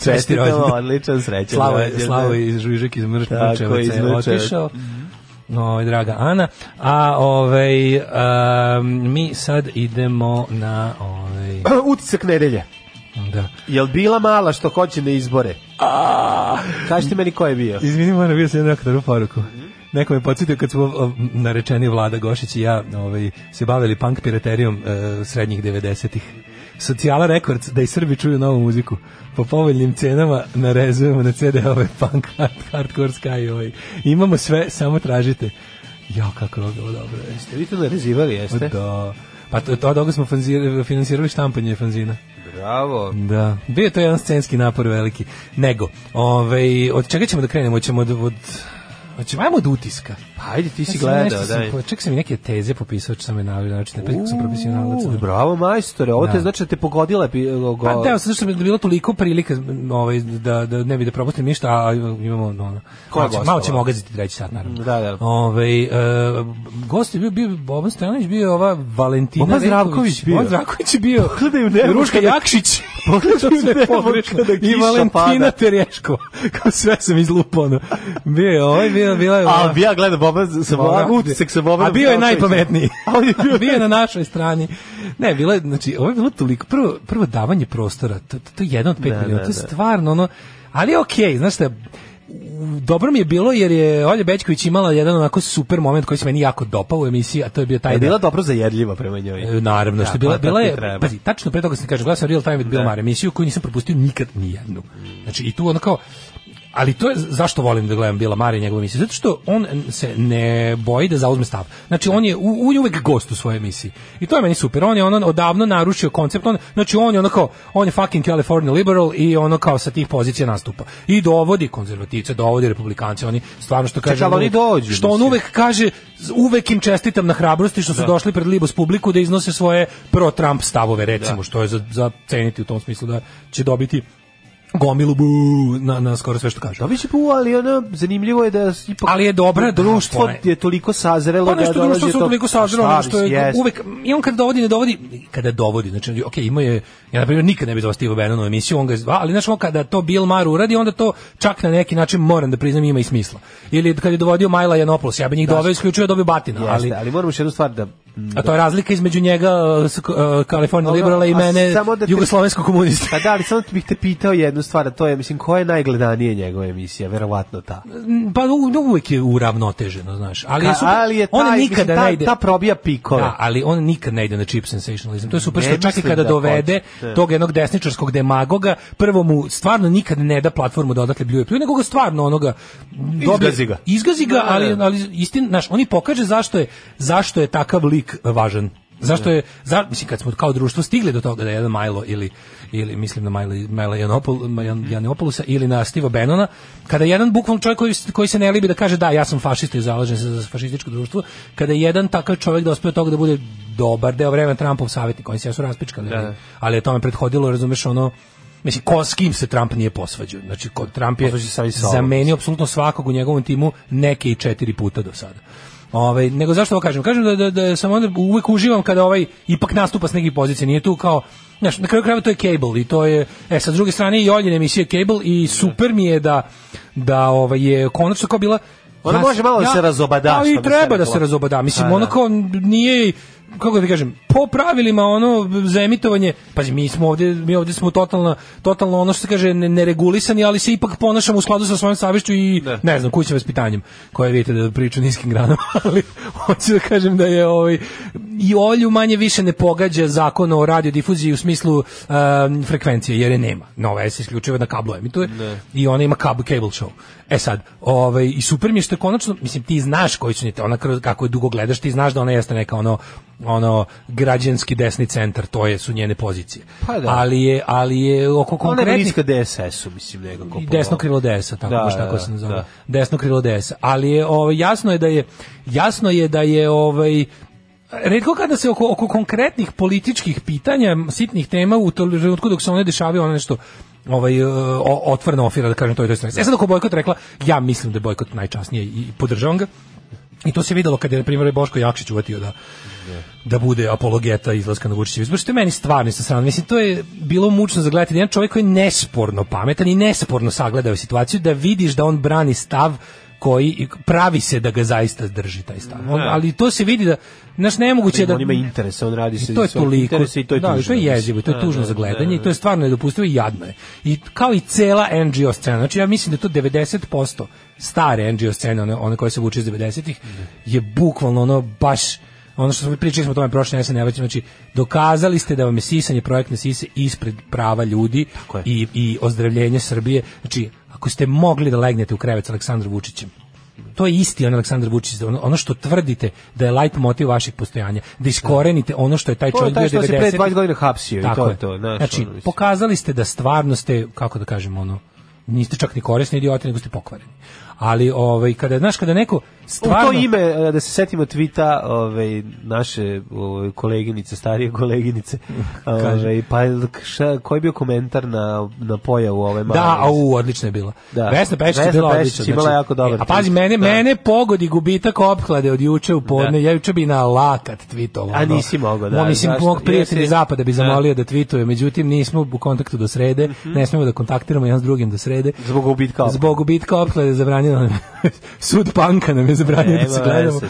Čestitamo, odličan srećan. Slava, da, da, da. Slava iz Žužek iz Mrčevaca je otišao. Mhm. No, draga Ana. A ovaj, um, mi sad idemo na... Ovaj... Utisak nedelje. Da. Jel bila mala što hoće na izbore? Kažite kaži meni ko je bio? Izvini, moram bio sam jednu aktoru poruku. Mm Neko me podsjetio kad smo narečeni Vlada Gošić i ja ovaj, se bavili punk piraterijom eh, srednjih 90-ih. Mhm. Socijala Records, da i Srbi čuju novu muziku. Po povoljnim cenama narezujemo na CD ove punk, hard, hardcore sky. Ovaj. Imamo sve, samo tražite. Jo, kako je bilo dobro. Jeste vi to narezivali, jeste? Pa da. Pa to, to, to smo finansirali štampanje fanzina. Bravo. Da. Bio je to jedan scenski napor veliki. Nego, ovaj, od čega ćemo da krenemo? Hoćemo od, od, od, od, ajmo od utiska. Pa ajde, ti si ja gledao, daj. Sam, čak sam i neke teze popisao, što sam je navio, znači ne sam profesionalac. Bravo, majstore, ovo da. te znači da te pogodila. Go... Pa da, zato što je bilo toliko prilika ovaj, da, da ne bi da propustim ništa, a imamo, no, no. Koja malo, malo ćemo ogaziti treći sat, naravno. Da, da. Ovaj uh, gost je bio, bio Boban Stojanović, bio ova Valentina Boban Zdravković bio. Boban Zdravković bio. Pogledaj ne. Ruška Jakšić. da I Valentina Terješko. Kao sve sam izlupao. Bio je ovaj, bila je... A, ja gleda Boba, sa Boba, utisak sa Boba. A bio je najpametniji. bio je na našoj strani. Ne, bilo je, znači, ovo je bilo toliko, prvo, prvo davanje prostora, to, to je jedno od pet da, da to je da. stvarno ono, ali okej, okay, znaš šta, dobro mi je bilo jer je Olja Bećković imala jedan onako super moment koji se meni jako dopao u emisiji, a to je bio taj... Je da- bila da... dobro zajedljiva prema njoj. E, naravno, ja, što bila, pa bila je... Pazi, tačno pre toga sam kažem, gledao sam Real Time with Bill Maher emisiju koju nisam propustio nikad ni jednu. Znači, i tu ono kao, ali to je zašto volim da gledam Bila Mari njegovu emisiju zato što on se ne boji da zauzme stav. Znači on je u, on uvek gost u svojoj emisiji. I to je meni super. On je ono odavno narušio koncept on znači on je onako on je fucking California liberal i ono kao sa tih pozicija nastupa. I dovodi konzervativce, dovodi republikance, oni stvarno što kaže oni dođu, što on uvek kaže uvek im čestitam na hrabrosti što su da. došli pred Libos publiku da iznose svoje pro Trump stavove da. recimo da. što je za, za ceniti u tom smislu da će dobiti gomilu bu na, na skoro sve što kaže. Dobiće bu, ali ono zanimljivo je da ipak Ali je dobra da, društvo je, je toliko sazrelo pa da nešto da društvo je to... toliko sazrelo ono što je yes. uvek i on kad dovodi ne dovodi kada dovodi znači okej okay, ima je ja na primjer nikad ne bih doveo Steve Bannonu emisiju on ga ali znači on kada to Bill Maher uradi onda to čak na neki način moram da priznam ima i smisla. Ili kad je dovodio Majla Janopoulos ja bih ih doveo isključio da dobio batina, ali Jeste, ali ali moram još jednu stvar da A to je razlika između njega, uh, Kalifornija uh, liberala i mene, samo da te, komunista. Pa da, ali samo bih te pitao jednu stvar, to je, mislim, koja je najgledanije njegova emisija, verovatno ta? Mm, pa u, uvijek je uravnoteženo, znaš. Ali, Ka, ali je taj, on nikada mislim, ta, ne ide, ta probija pikove. Da, ali on nikad ne ide na cheap sensationalism. To je super što čak i kada da dovede hoće. Da. tog jednog desničarskog demagoga, prvo mu stvarno nikad ne da platformu da odatle bljuje pljuje, nego ga stvarno onoga... Izgazi ga. Izgazi ga, da, da, ali, ali istin, znaš, oni pokaže zašto je, zašto je takav lik lik važan. Zašto da. je, za, mislim, kad smo kao društvo stigli do toga da jedan Milo ili, ili mislim na Milo, Milo Janopol, mhm. Janopolusa ili na Stiva Benona, kada jedan bukvalno čovjek koji, koji se ne libi da kaže da, ja sam fašista i zalažem se za fašističko društvo, kada jedan takav čovjek dospio do toga da bude dobar deo vremena Trumpov savjetnik, koji se ja su raspičkali, da. ali je tome prethodilo, razumeš, ono, Mislim, ko, s kim se Trump nije posvađao? Znači, ko, Trump je zamenio apsolutno svakog u njegovom timu neke i četiri puta do sada. Ovaj nego zašto ovo kažem? Kažem da da, da sam onda uvek uživam kada ovaj ipak nastupa s nekih pozicije, nije tu kao Znaš, na kraju krajeva to je Cable i to je e sa druge strane i Oljine emisije Cable i super mi je da da ovaj je konačno kao bila ona može malo da se razobada. Ali pa da treba da se razobada. Mislim, A, pa da. ono kao nije kako da kažem, po pravilima ono za emitovanje, pazi, mi smo ovde, mi ovde smo totalno, totalno ono što se kaže neregulisani, ali se ipak ponašamo u skladu sa svojom savješću i ne, da. ne znam, kućnim vaspitanjem, koje vidite da priča niskim granama, ali hoću da kažem da je ovaj i Olju manje više ne pogađa zakon o radiodifuziji u smislu uh, frekvencije, jer je nema. Nova S isključivo na kablu emituje ne. Da. i ona ima kabel, cable show. E sad, ovaj, i super mi je što je konačno, mislim, ti znaš koji su njete, ona kako je dugo gledaš, ti znaš da ona jeste neka ono ono građanski desni centar, to je su njene pozicije. Pa da. Ali je ali je oko konkretnih Ona je DSS-u mislim nekako. Desno krilo DS-a, tako da, tako da, se nazove. Da. Desno krilo DS-a. Ali je ovaj jasno je da je jasno je da je ovaj Redko kada se oko, oko konkretnih političkih pitanja, sitnih tema u trenutku dok se one dešavaju, ono nešto ovaj e, o, otvoreno ofira da kažem to i to je. E sad bojkot rekla, ja mislim da je bojkot najčasnije i podržavam ga. I to se videlo kad je na primjer Boško Jakšić uvatio da da bude apologeta izlaska na Vučićev izbor, što meni stvarno sa strane. Mislim, to je bilo mučno za gledati. jedan čovjek koji je nesporno pametan i nesporno sagledao situaciju, da vidiš da on brani stav koji pravi se da ga zaista drži taj stav. On, da. ali to se vidi da naš nemoguće da on ima interese, on radi se to je toliko, i to je da, tužno. to je da jezivo, to je da, tužno za gledanje i to je stvarno nedopustivo i jadno je. I kao i cela NGO scena, znači ja mislim da je to 90% stare NGO scene, one, one koje se vuče iz 90-ih, je bukvalno ono baš ono što smo pričali smo o tome prošle jesen, ne vraćam, znači dokazali ste da vam je sisanje projektne sise ispred prava ljudi i, i ozdravljenje Srbije. Znači, ako ste mogli da legnete u krevet s Aleksandrom Vučićem, to je isti on Aleksandar Vučić ono, ono što tvrdite da je light motiv vaših postojanja da iskorenite ono što je taj čovjek bio 90 što se pre 20 godina hapsio i to je to znaš, znači ono, pokazali ste da stvarno ste kako da kažemo ono niste čak ni korisni idioti nego ste pokvareni ali ovaj kada znaš kada neko stvarno u to ime e, da se setimo tvita ovaj naše ovaj koleginice starije koleginice kaže ovaj, pa ša, koji je bio komentar na na pojavu ove da, male Da, au, odlično je bila. Da. Vesna Pešić je bila odlična. Znači, bila jako dobar. E, a pazi mene, da. mene pogodi gubitak opklade od juče u podne. Da. Ja juče bi na lakat tvitovao. A nisi mogao, da. Mo, mislim mog prijatelja iz zapada bi da. zamolio da, da tvituje, međutim nismo u kontaktu do srede. Mm -hmm. Ne smemo da kontaktiramo jedan s drugim do srede. Zbog gubitka. Zbog gubitka opklade zabranjeno zabranio sud panka nam je zabranio da se gledamo.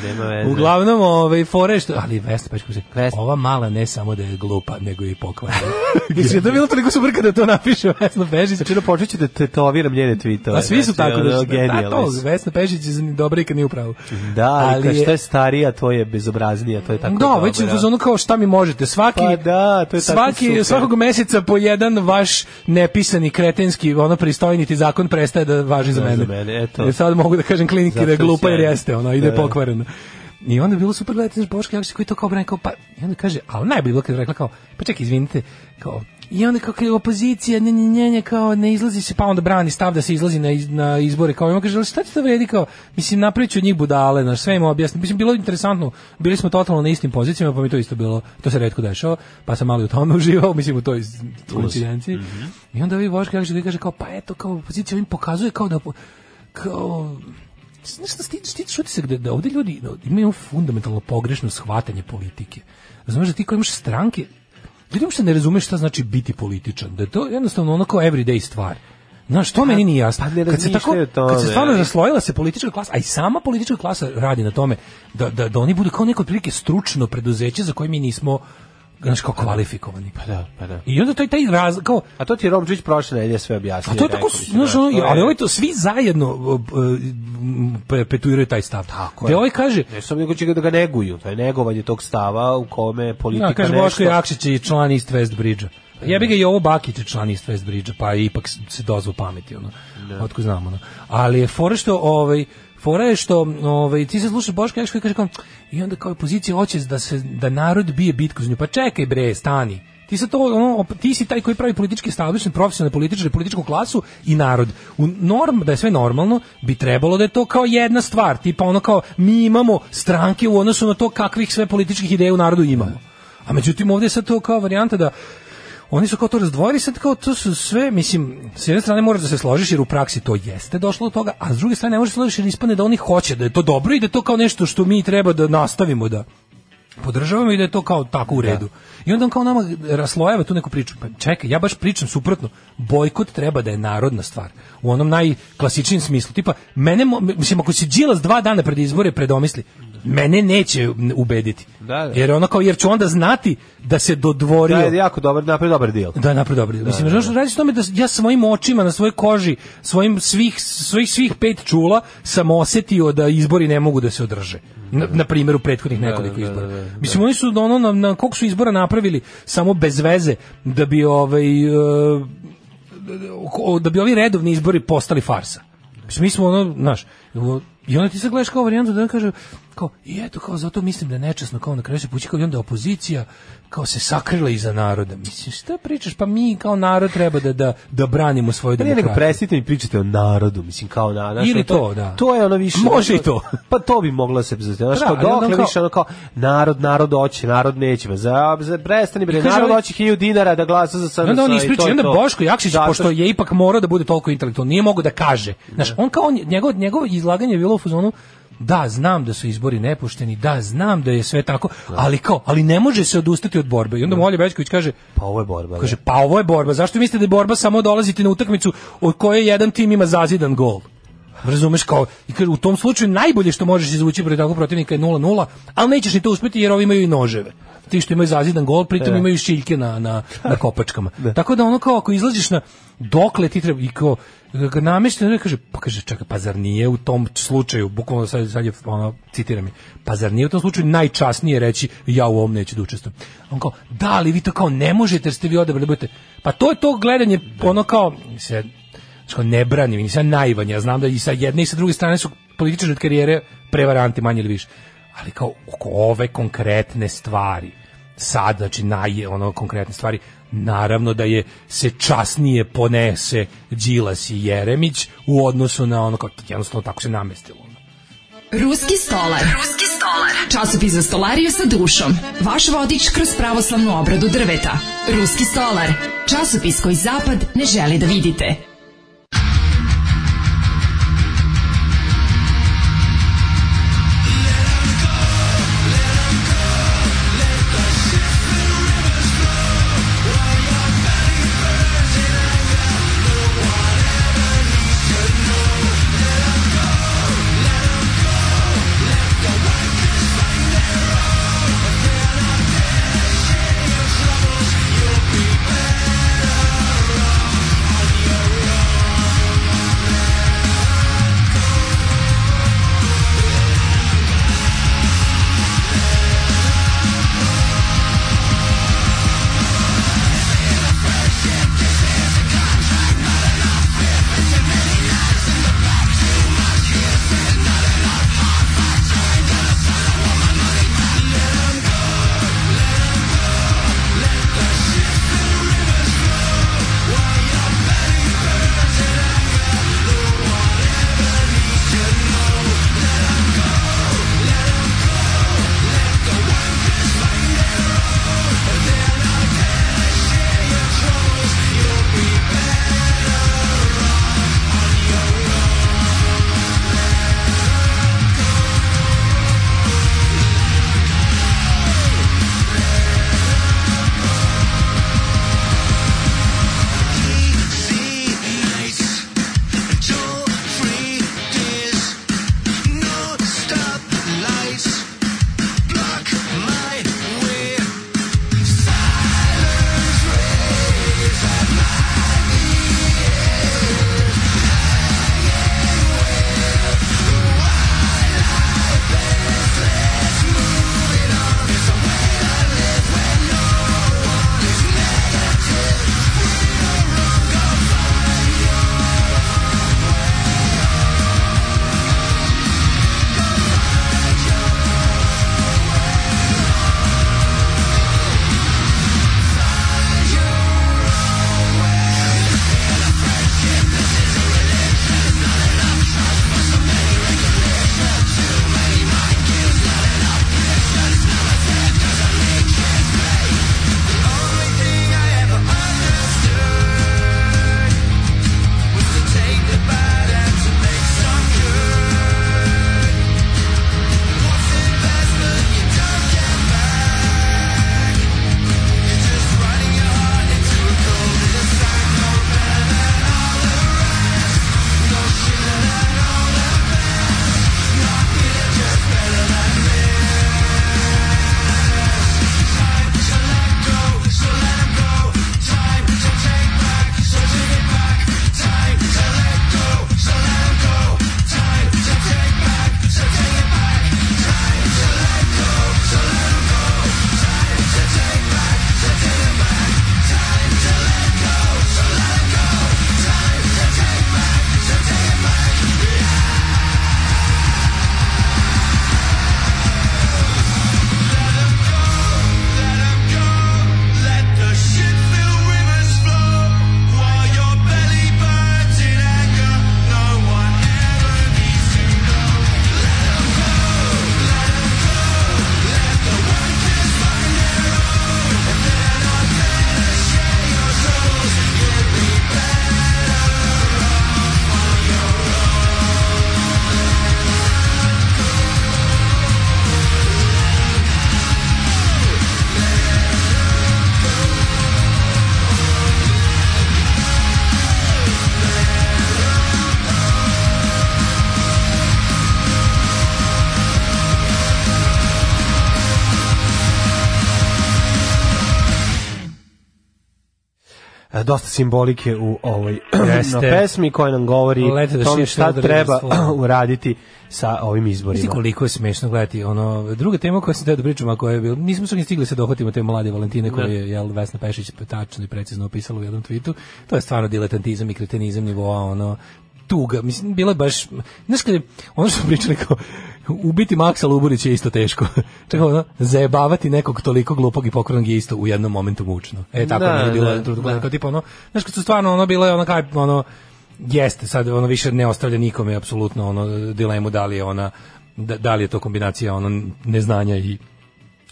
Uglavnom, ovaj fore ali ali Vesna Pečković, pa ova mala ne samo da je glupa, nego i pokvarena. Mislim je to bilo toliko super kada to napiše Vesna Pešić. Znači, da počeću da tetoviram njene tweetove. A pa svi su znači, tako da, da to, Vesna Pešić je dobra i kad nije upravo. Da, ali ka, što je starija, to je bezobraznija, to je tako. Da, već je ono kao šta mi možete. Svaki, pa da, to je tako svaki, super. svakog meseca po jedan vaš nepisani kretenski, ono pristojniti zakon prestaje da važi za mene. Da, za mene eto, ali sad mogu da kažem kliniki da je glupa jer jeste, ona ide da, pokvarena. I onda je bilo super gledati naš Boško Jakšić koji to kao brani, kao pa, i onda kaže, a najbolje bilo kad je rekla kao, pa čekaj, izvinite, kao, i onda kao, je opozicija, ne, ne, ne, kao ne izlazi se, pa onda brani stav da se izlazi na, na izbore, kao i onda kaže, ali šta ti to vredi, kao, mislim, napravit ću od njih budale, naš, sve im objasni, mislim, bilo je interesantno, bili smo totalno na istim pozicijama, pa mi to isto bilo, to se redko dešava, pa sam malo u tome uživao, mislim, u toj koincidenciji, mm -hmm. i onda vi Boško Jakšić koji kaže, kao, pa eto, kao opozicija, im pokazuje kao da kao znaš šta stiče, što ti se gde da ovde ljudi da, imaju fundamentalno pogrešno shvatanje politike. Razumeš da ti kao imaš stranke, ljudi uopšte ne razumeš šta znači biti političan, da je to jednostavno onako everyday stvar. Znaš, to pa, meni nije jasno. Pa kad se tako, tome, kad se stvarno zaslojila se politička klasa, a i sama politička klasa radi na tome da, da, da oni budu kao neko prilike stručno preduzeće za koje mi nismo znaš kao kvalifikovani. Pa da, pa da. I onda taj taj raz kao a to ti je Romčić prošle nedelje sve objasnio. A to je tako znaš, da, ono, je... ali ovaj to svi zajedno uh, uh petuiraju taj stav. Tako. Gde da ovaj kaže, ne samo nego će da ga neguju, to je negovanje tog stava u kome da, politika da, kaže nešto. Boško Jakšić je član East West Bridge-a. Ja bih ga i ovo Bakić je član East West Bridge-a, pa ipak se dozvu pameti ono. Da. Otko znamo ono. Ali je fora što ovaj fora je što ovaj ti se sluša Boško Jakšić koji kaže kao, i onda kao opozicija hoće da se da narod bije bitku za nju. Pa čekaj bre, stani. Ti se to ono, ti si taj koji pravi politički establishment, profesionalni političare, političku klasu i narod. U norm da je sve normalno, bi trebalo da je to kao jedna stvar, tipa ono kao mi imamo stranke u odnosu na to kakvih sve političkih ideja u narodu imamo. A međutim ovdje je sad to kao varijanta da oni su kao to razdvojili sad kao to su sve, mislim, s jedne strane moraš da se složiš jer u praksi to jeste došlo do toga, a s druge strane ne možeš da složiš jer ispane da oni hoće da je to dobro i da je to kao nešto što mi treba da nastavimo da podržavamo i da je to kao tako u da. redu. Da. I onda on kao nama raslojeva tu neku priču. Pa čekaj, ja baš pričam suprotno. Bojkot treba da je narodna stvar u onom najklasičnijem smislu. Tipa, mene, mislim, ako se Đilas dva dana pred izbore predomisli, mene neće ubediti. Da, da. Jer ono kao, jer ću onda znati da se dodvorio. Da, je da, jako dobar, napravio dobar dio. Da, napravio dobar dio. Da, da, Mislim, da, da. radi se tome da ja svojim očima, na svojoj koži, svojim svih, svojih svih pet čula sam osetio da izbori ne mogu da se održe. Na, na primjeru prethodnih da, nekoliko izbora. Mislim, oni su ono, na, na koliko su izbora napravili samo bez veze da bi ovaj... Uh, da bi ovi redovni izbori postali farsa. Mi smo ono, znaš, i onda ti se gledaš kao varijantu da kaže, kao, i eto, kao, zato mislim da je nečasno, kao na kraju se pući, kao i onda opozicija, kao se sakrila iza naroda. Mislim, šta pričaš? Pa mi kao narod treba da, da, da branimo svoju pa demokratiju. Ne, nego prestite mi pričate o narodu, mislim, kao da Znaš, Ili to, to, da. To je ono više... Može i to. Pa to bi moglo se znači znači kao, da, dokle više ono kao, narod, narod hoće narod neće, ba, pa za, za, prestani bre, narod ovaj- hoće oće dinara da glasa za SNS. Onda on ispriča, onda Boško Jakšić, zato, pošto je ipak mora da bude toliko intelektualno, nije mogu da kaže. znači on kao, njegov, njegovo izlaganje je bilo u fuzonu, da, znam da su izbori nepušteni, da, znam da je sve tako, ali kao, ali ne može se odustati od borbe. I onda da. Molja Bećković kaže, pa ovo je borba. Kaže, da. pa ovo je borba. Zašto mislite da je borba samo dolaziti na utakmicu u kojoj jedan tim ima zazidan gol? Razumeš kao i u tom slučaju najbolje što možeš izvući protiv takvog protivnika je 0:0, ali nećeš ni to uspjeti jer ovi imaju i noževe. Ti što imaju zazidan gol, pritom e. imaju šiljke na, na, na kopačkama. Da. Tako da ono kao ako izlaziš na dokle ti treba i kao ga namešten, kaže, pa kaže, čekaj, pa zar nije u tom slučaju, bukvalno sad, sad je, ono, citira mi, pa zar nije u tom slučaju najčasnije reći, ja u ovom neću da učestvujem. On kao, da, ali vi to kao ne možete, jer ste vi odabrali, budete, pa to je to gledanje, da. ono kao, se, kao ne branim, nisam najvan, ja znam da i sa jedne i sa druge strane su političari od karijere prevaranti manje ili više, ali kao oko ove konkretne stvari, sad, znači naj, ono, konkretne stvari, naravno da je se časnije ponese Đilas i Jeremić u odnosu na ono kao jednostavno tako se namestilo. Ruski stolar. Ruski stolar. Časopis za stolariju sa dušom. Vaš vodič kroz pravoslavnu obradu drveta. Ruski stolar. Časopis koji zapad ne želi da vidite. dosta simbolike u ovoj na pesmi koja nam govori da tome šta treba uraditi sa ovim izborima. Mislim koliko je smešno gledati ono druga tema koja se da pričam a koja je bila nismo čak ni stigli se dohvatimo te mlade Valentine da. koju je jel Vesna Pešić tačno i precizno opisala u jednom twitu. To je stvarno diletantizam i kretenizam nivoa ono tuga, mislim, bilo je baš, znaš kada, ono što pričali kao, ubiti Maksa Luburića je isto teško. Čekaj, ono, zajebavati nekog toliko glupog i pokornog je isto u jednom momentu mučno. E, tako da, je bilo, da, da. kao tipa, ono, znaš kad su stvarno, ono, bilo je, ono, kao, ono, jeste, sad, ono, više ne ostavlja nikome, apsolutno, ono, dilemu da li je ona, da, da li je to kombinacija, ono, neznanja i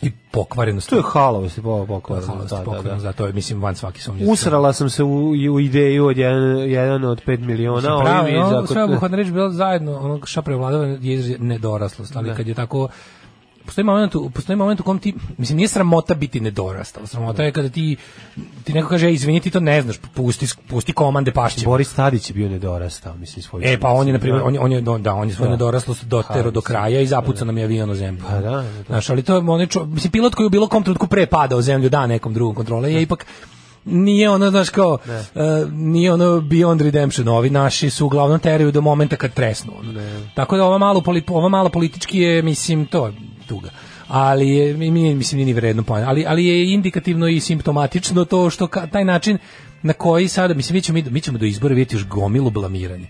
i pokvarenost. To je halovost i pokvarenost. Da, da, da. to je, mislim, van svaki sumnje. Usrala sam se u, u ideju od jedan, jedan od 5 miliona. ali pravi, ovim, no, zakot... sve obuhvatna reč bila zajedno, ono šta prevladava je nedoraslost, ali ne. Da. kad je tako postoji moment, postoji moment u kom ti, mislim, nije sramota biti nedorastao, sramota je kada ti, ti neko kaže, izvini, ti to ne znaš, pusti, pusti komande pašće. Boris Tadić je bio nedorastao, mislim, svoj E, pa on je, na primer da. on, je, on je, da, on je svoju da. nedoraslost dotero do kraja i da. zapuca nam je avion u zemlju. Pa da, Znaš, ali to je, on je čo, mislim, pilot koji u bilo kom trenutku pre pada u zemlju, da, nekom drugom kontrole, je ipak, nije ono, znaš, kao, uh, nije ono Beyond Redemption, ovi naši su uglavnom teraju do momenta kad tresnu. Ono. Tako da ova malo, ova malo politički je, mislim, to, tuga. Ali je, mi, mislim, nije ni vredno pojena. Ali, ali je indikativno i simptomatično to što ka, taj način na koji sada, mislim, mi ćemo, mi ćemo do izbora vidjeti još gomilu blamiranja.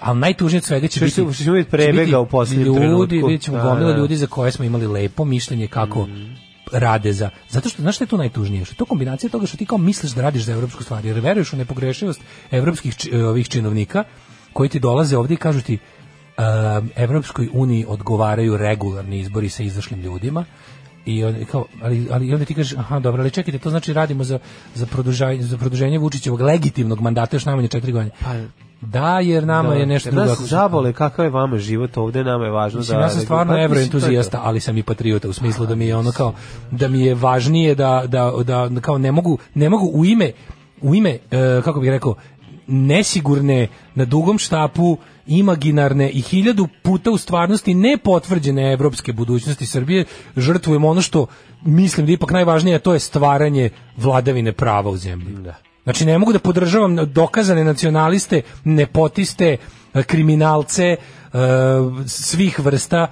Ali najtužnije od svega će biti... Što ćemo vidjeti prebega u posljednjem trenutku. Vidjet ćemo da, gomilu da, da. ljudi za koje smo imali lepo mišljenje kako mm rade za zato što znaš šta je to najtužnije što je to kombinacija toga što ti kao misliš da radiš za evropsku stvar jer veruješ u nepogrešivost evropskih či, ovih činovnika koji ti dolaze ovdje i kažu ti Eh, Evropskoj uniji odgovaraju regularni izbori sa izašlim ljudima i on, kao, ali, ali onda ti kaže aha dobro ali čekajte to znači radimo za, za, produženje, za produženje Vučićevog legitimnog mandata još najmanje četiri godine pa, da, jer nama da. je nešto drugo. Nas zabole kakav je vama život ovde, nama je važno mislim, da... Ja sam stvarno pa, evroentuzijasta, ali sam i patriota u smislu da mi je ono kao, da mi je važnije da, da, da kao ne mogu, ne mogu u ime u ime, e, kako bih rekao, nesigurne na dugom štapu imaginarne i hiljadu puta u stvarnosti nepotvrđene evropske budućnosti Srbije žrtvujemo ono što mislim da ipak najvažnije, to je stvaranje vladavine prava u zemlji. Da. Znači ne mogu da podržavam dokazane nacionaliste, nepotiste, kriminalce e, svih vrsta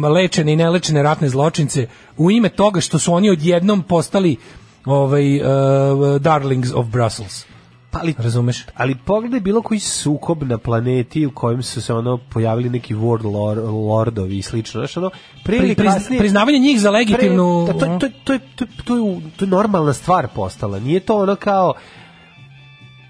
e, lečene i nelečene ratne zločince u ime toga što su oni odjednom postali ovaj e, Darlings of Brussels. Pa ali, razumeš? Ali pogledaj bilo koji sukob na planeti u kojem su se ono pojavili neki world lord, lordovi i slično, znači ono pre ili Pri, kasnije priznavanje njih za legitimnu pre, da, to, to, to, to, to, to, to je normalna stvar postala. Nije to ono kao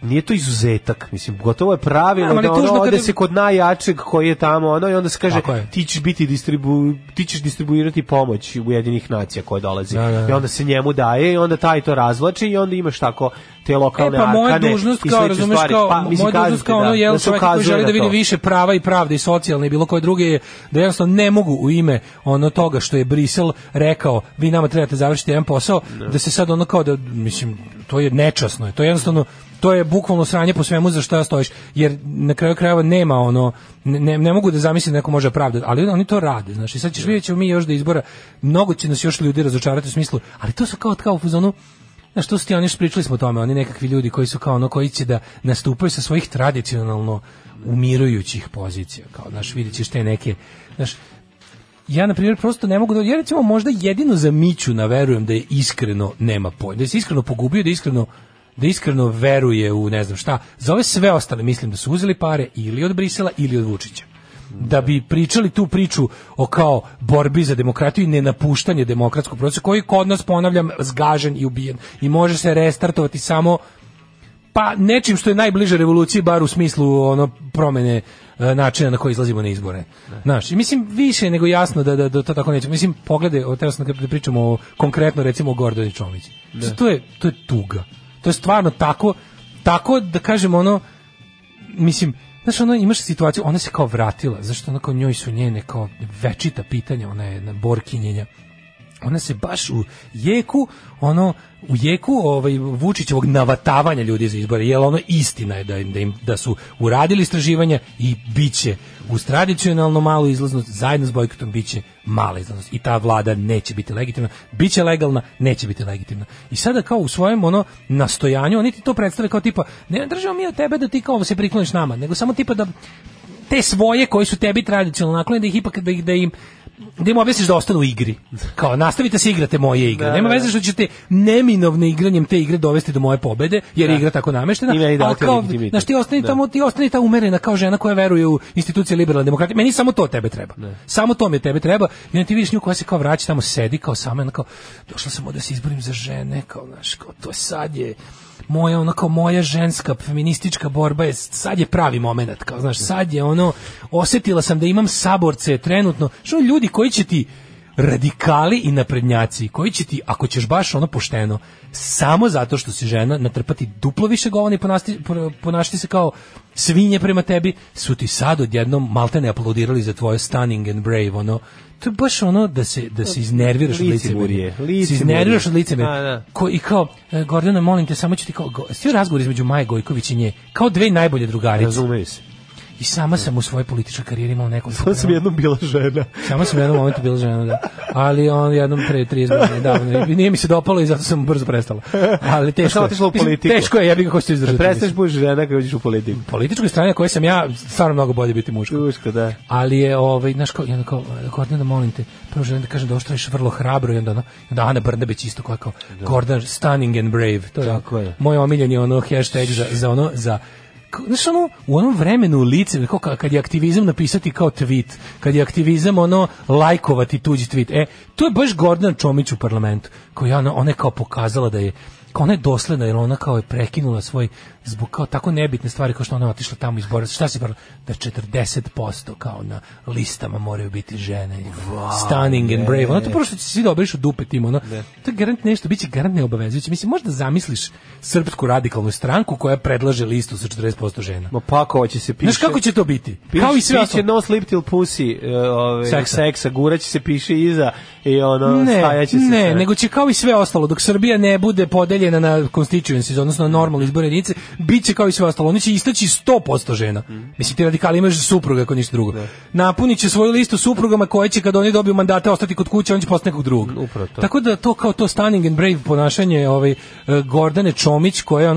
nije to izuzetak, mislim, gotovo je pravilo da ono ode se kod najjačeg koji je tamo, ono, i onda se kaže ti ćeš, biti distribu, ti ćeš distribuirati pomoć u Ujedinih nacija koja dolazi. Da, da, da. I onda se njemu daje i onda taj to razvlači i onda imaš tako te lokalne e, pa moja dužnost kao razumeš kao pa, mislim, moja dužnost kao da, ono je da čovjek koji želi da vidi više prava i pravde i socijalne i bilo koje druge je da jednostavno ne mogu u ime ono toga što je Brisel rekao vi nama trebate završiti jedan posao no. Da. da se sad ono kao da mislim to je nečasno to je jednostavno to je bukvalno sranje po svemu za što ja stojiš, jer na kraju krajeva nema ono, ne, ne mogu da zamislim da neko može pravda, ali oni to rade, znači sad ćeš da. vidjeti mi još da izbora, mnogo će nas još ljudi razočarati u smislu, ali to su kao kao u fazonu, Znaš, tu su ti oni pričali smo o tome, oni nekakvi ljudi koji su kao ono koji će da nastupaju sa svojih tradicionalno umirujućih pozicija, kao, znaš, vidjet ćeš te neke, znaš, ja na primjer prosto ne mogu da ja recimo možda jedino za Miću na verujem da je iskreno nema pojma da se iskreno pogubio da je iskreno da iskreno veruje u ne znam šta. Za ove sve ostale mislim da su uzeli pare ili od Brisela ili od Vučića da bi pričali tu priču o kao borbi za demokratiju i nenapuštanje demokratskog procesa koji kod nas ponavljam zgažen i ubijen i može se restartovati samo pa nečim što je najbliže revoluciji bar u smislu ono promene e, načina na koji izlazimo na izbore. Znaš, i mislim više nego jasno da, da, da to tako neće. Mislim poglede, o, teraz da, da pričamo o, konkretno recimo o Gordoni Čomić. Da. To je to je tuga. To je stvarno tako, tako da kažem ono, mislim, Znaš, ono, imaš situaciju, ona se kao vratila, zašto ona kao njoj su njene kao večita pitanja, ona je borkinjenja. Ona se baš u jeku, ono, u jeku ovaj, Vučićevog navatavanja ljudi za izbore, jel ono istina je da, im, da, im, da su uradili istraživanja i biće uz tradicionalno malu izlaznost zajedno s bojkotom biće mala izlaznost i ta vlada neće biti legitimna, biće legalna, neće biti legitimna. I sada kao u svojem ono nastojanju, oni ti to predstave kao tipa, ne držimo mi od tebe da ti kao se prikloniš nama, nego samo tipa da te svoje koji su tebi tradicionalno naklonjeni da ih ipak da, ih, da im gde mu objasniš da ostanu u igri. Kao, nastavite se igrate moje igre. Da, Nema da, da. veze što ćete neminovno igranjem te igre dovesti do moje pobede, jer da. je igra tako nameštena. Ima i da, ali kao, znaš, ti ostani da. tamo, ti ostani ta umerena kao žena koja veruje u institucije liberalne demokratije. Meni samo to tebe treba. Ne. Da. Samo to mi tebe treba. I onda ti vidiš nju koja se kao vraća, tamo sedi, kao sama, kao, došla sam da se izborim za žene, kao, znaš, kao, to sad je, moja ona kao moja ženska feministička borba je sad je pravi momenat kao znaš sad je ono osetila sam da imam saborce trenutno što ljudi koji će ti radikali i naprednjaci koji će ti, ako ćeš baš ono pošteno, samo zato što si žena, natrpati duplo više govana i ponasti, ponašati se kao svinje prema tebi, su ti sad odjednom maltene aplaudirali za tvoje stunning and brave, ono, to je baš ono da se da se iznerviraš od licemerja. Se iznerviraš od licemerja. Da, da. Ko i kao e, Gordana molim te samo ću ti kao svi razgovor između Maje Gojković i nje kao dve najbolje drugarice. Razumeš? I sama sam u svojoj političkoj karijeri imala nekom... Sama sam jednom bila žena. Sama sam jednom momentu bila žena, da. Ali on jednom pre 30 godina, davno. I Nije mi se dopalo i zato sam brzo prestala. Ali teško je. Sam u politiku. Teško je, ja bih kako ću izdržati. Prestaneš da buš žena kad uđeš u politiku. Političkoj strani koje sam ja, stvarno mnogo bolje biti muško. Muško, da. Ali je, ovaj, znaš, kao, ja kao, Gordana, da molim te, prvo želim da kažem da ostaviš vrlo hrabro i onda, ono, onda Ana Brnabić isto koja kao, da. Gordon, stunning and brave. To je, Tako je. Moj omiljeni ono hashtag za, za ono, za znaš ono, u onom vremenu lice, kao kad je aktivizam napisati kao tweet, kad je aktivizam ono lajkovati tuđi tweet, e, to je baš Gordana Čomić u parlamentu, koja ona, ona je kao pokazala da je, kao ona je dosledna, jer ona kao je prekinula svoj zbog kao tako nebitne stvari kao što ona otišla tamo iz Borasa, šta se bar da 40% kao na listama moraju biti žene. Wow, Stunning and brave. Ono to prvo što će svi dobiješ u dupe tim, ono. Ne. To je garant nešto, biće garant neobavezujuće. Mislim, možda zamisliš srpsku radikalnu stranku koja predlaže listu sa 40% žena. Ma pa kako će se piše. Znaš kako će to biti? Piš, kao i sve piše no slip till pussy, uh, e, ove, ovaj, seksa, seksa guraće se piše iza i ono ne, stajaće se. Ne, sve. nego će kao i sve ostalo dok Srbija ne bude podeljena na constituencies, odnosno normal izborne jedinice, biće kao i sve ostalo. Oni će istaći 100% žena. Mm. Mislim, ti radikali imaš supruga ako ništa drugo. Da. Napunit će svoju listu suprugama koje će kad oni dobiju mandate ostati kod kuće, oni će postati nekog drugog. Mm, upravo to. Tako da to kao to stunning and brave ponašanje ovaj, e, Gordane Čomić, koja je,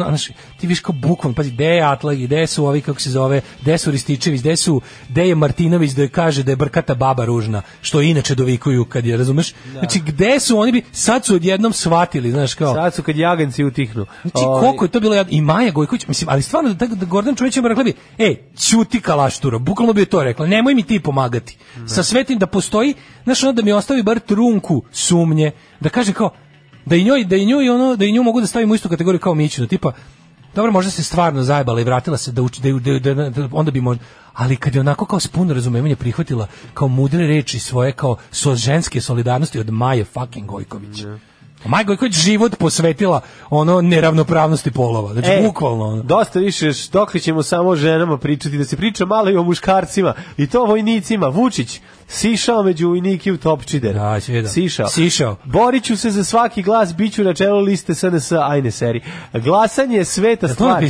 ti viš kao bukvalno, pazi, gde je Atlag, gde su ovi, kako se zove, gde su Rističević, gde su, gde je Martinović da kaže da je Brkata baba ružna, što inače dovikuju kad je, razumeš? Da. Znači, gde su oni bi, sad su odjednom shvatili, znaš kao. Sad su kad jaganci utihnu. Znači, koliko je to bilo jad... I Maja Gojković, mislim, ali stvarno, da, da Gordon Čović rekla bi, e, ćuti kalašturo, bukvalno bi to rekla, nemoj mi ti pomagati. Ne. Da. Sa svetim da postoji, znaš, ono da mi ostavi bar trunku sumnje, da kaže kao, da i njoj da i njoj ono da i nju mogu da stavim u istu kategoriju kao Mićinu tipa dobro, možda se stvarno zajebala i vratila se da uči, da, da, da, da onda bi možda, ali kad je onako kao s puno prihvatila kao mudre reči svoje kao so ženske solidarnosti od Maje fucking Gojković. Mm. Maja Gojković život posvetila ono neravnopravnosti polova. Znači, e, bukvalno. Ono. Dosta više, dokle ćemo samo ženama pričati, da se priča malo i o muškarcima, i to vojnicima. Vučić, sišao među ujnike u Topčider. A, da, da. sišao. Sišao. Boriću se za svaki glas, biću na čelu liste SNS, ajne seri. Glasanje je sveta stvar.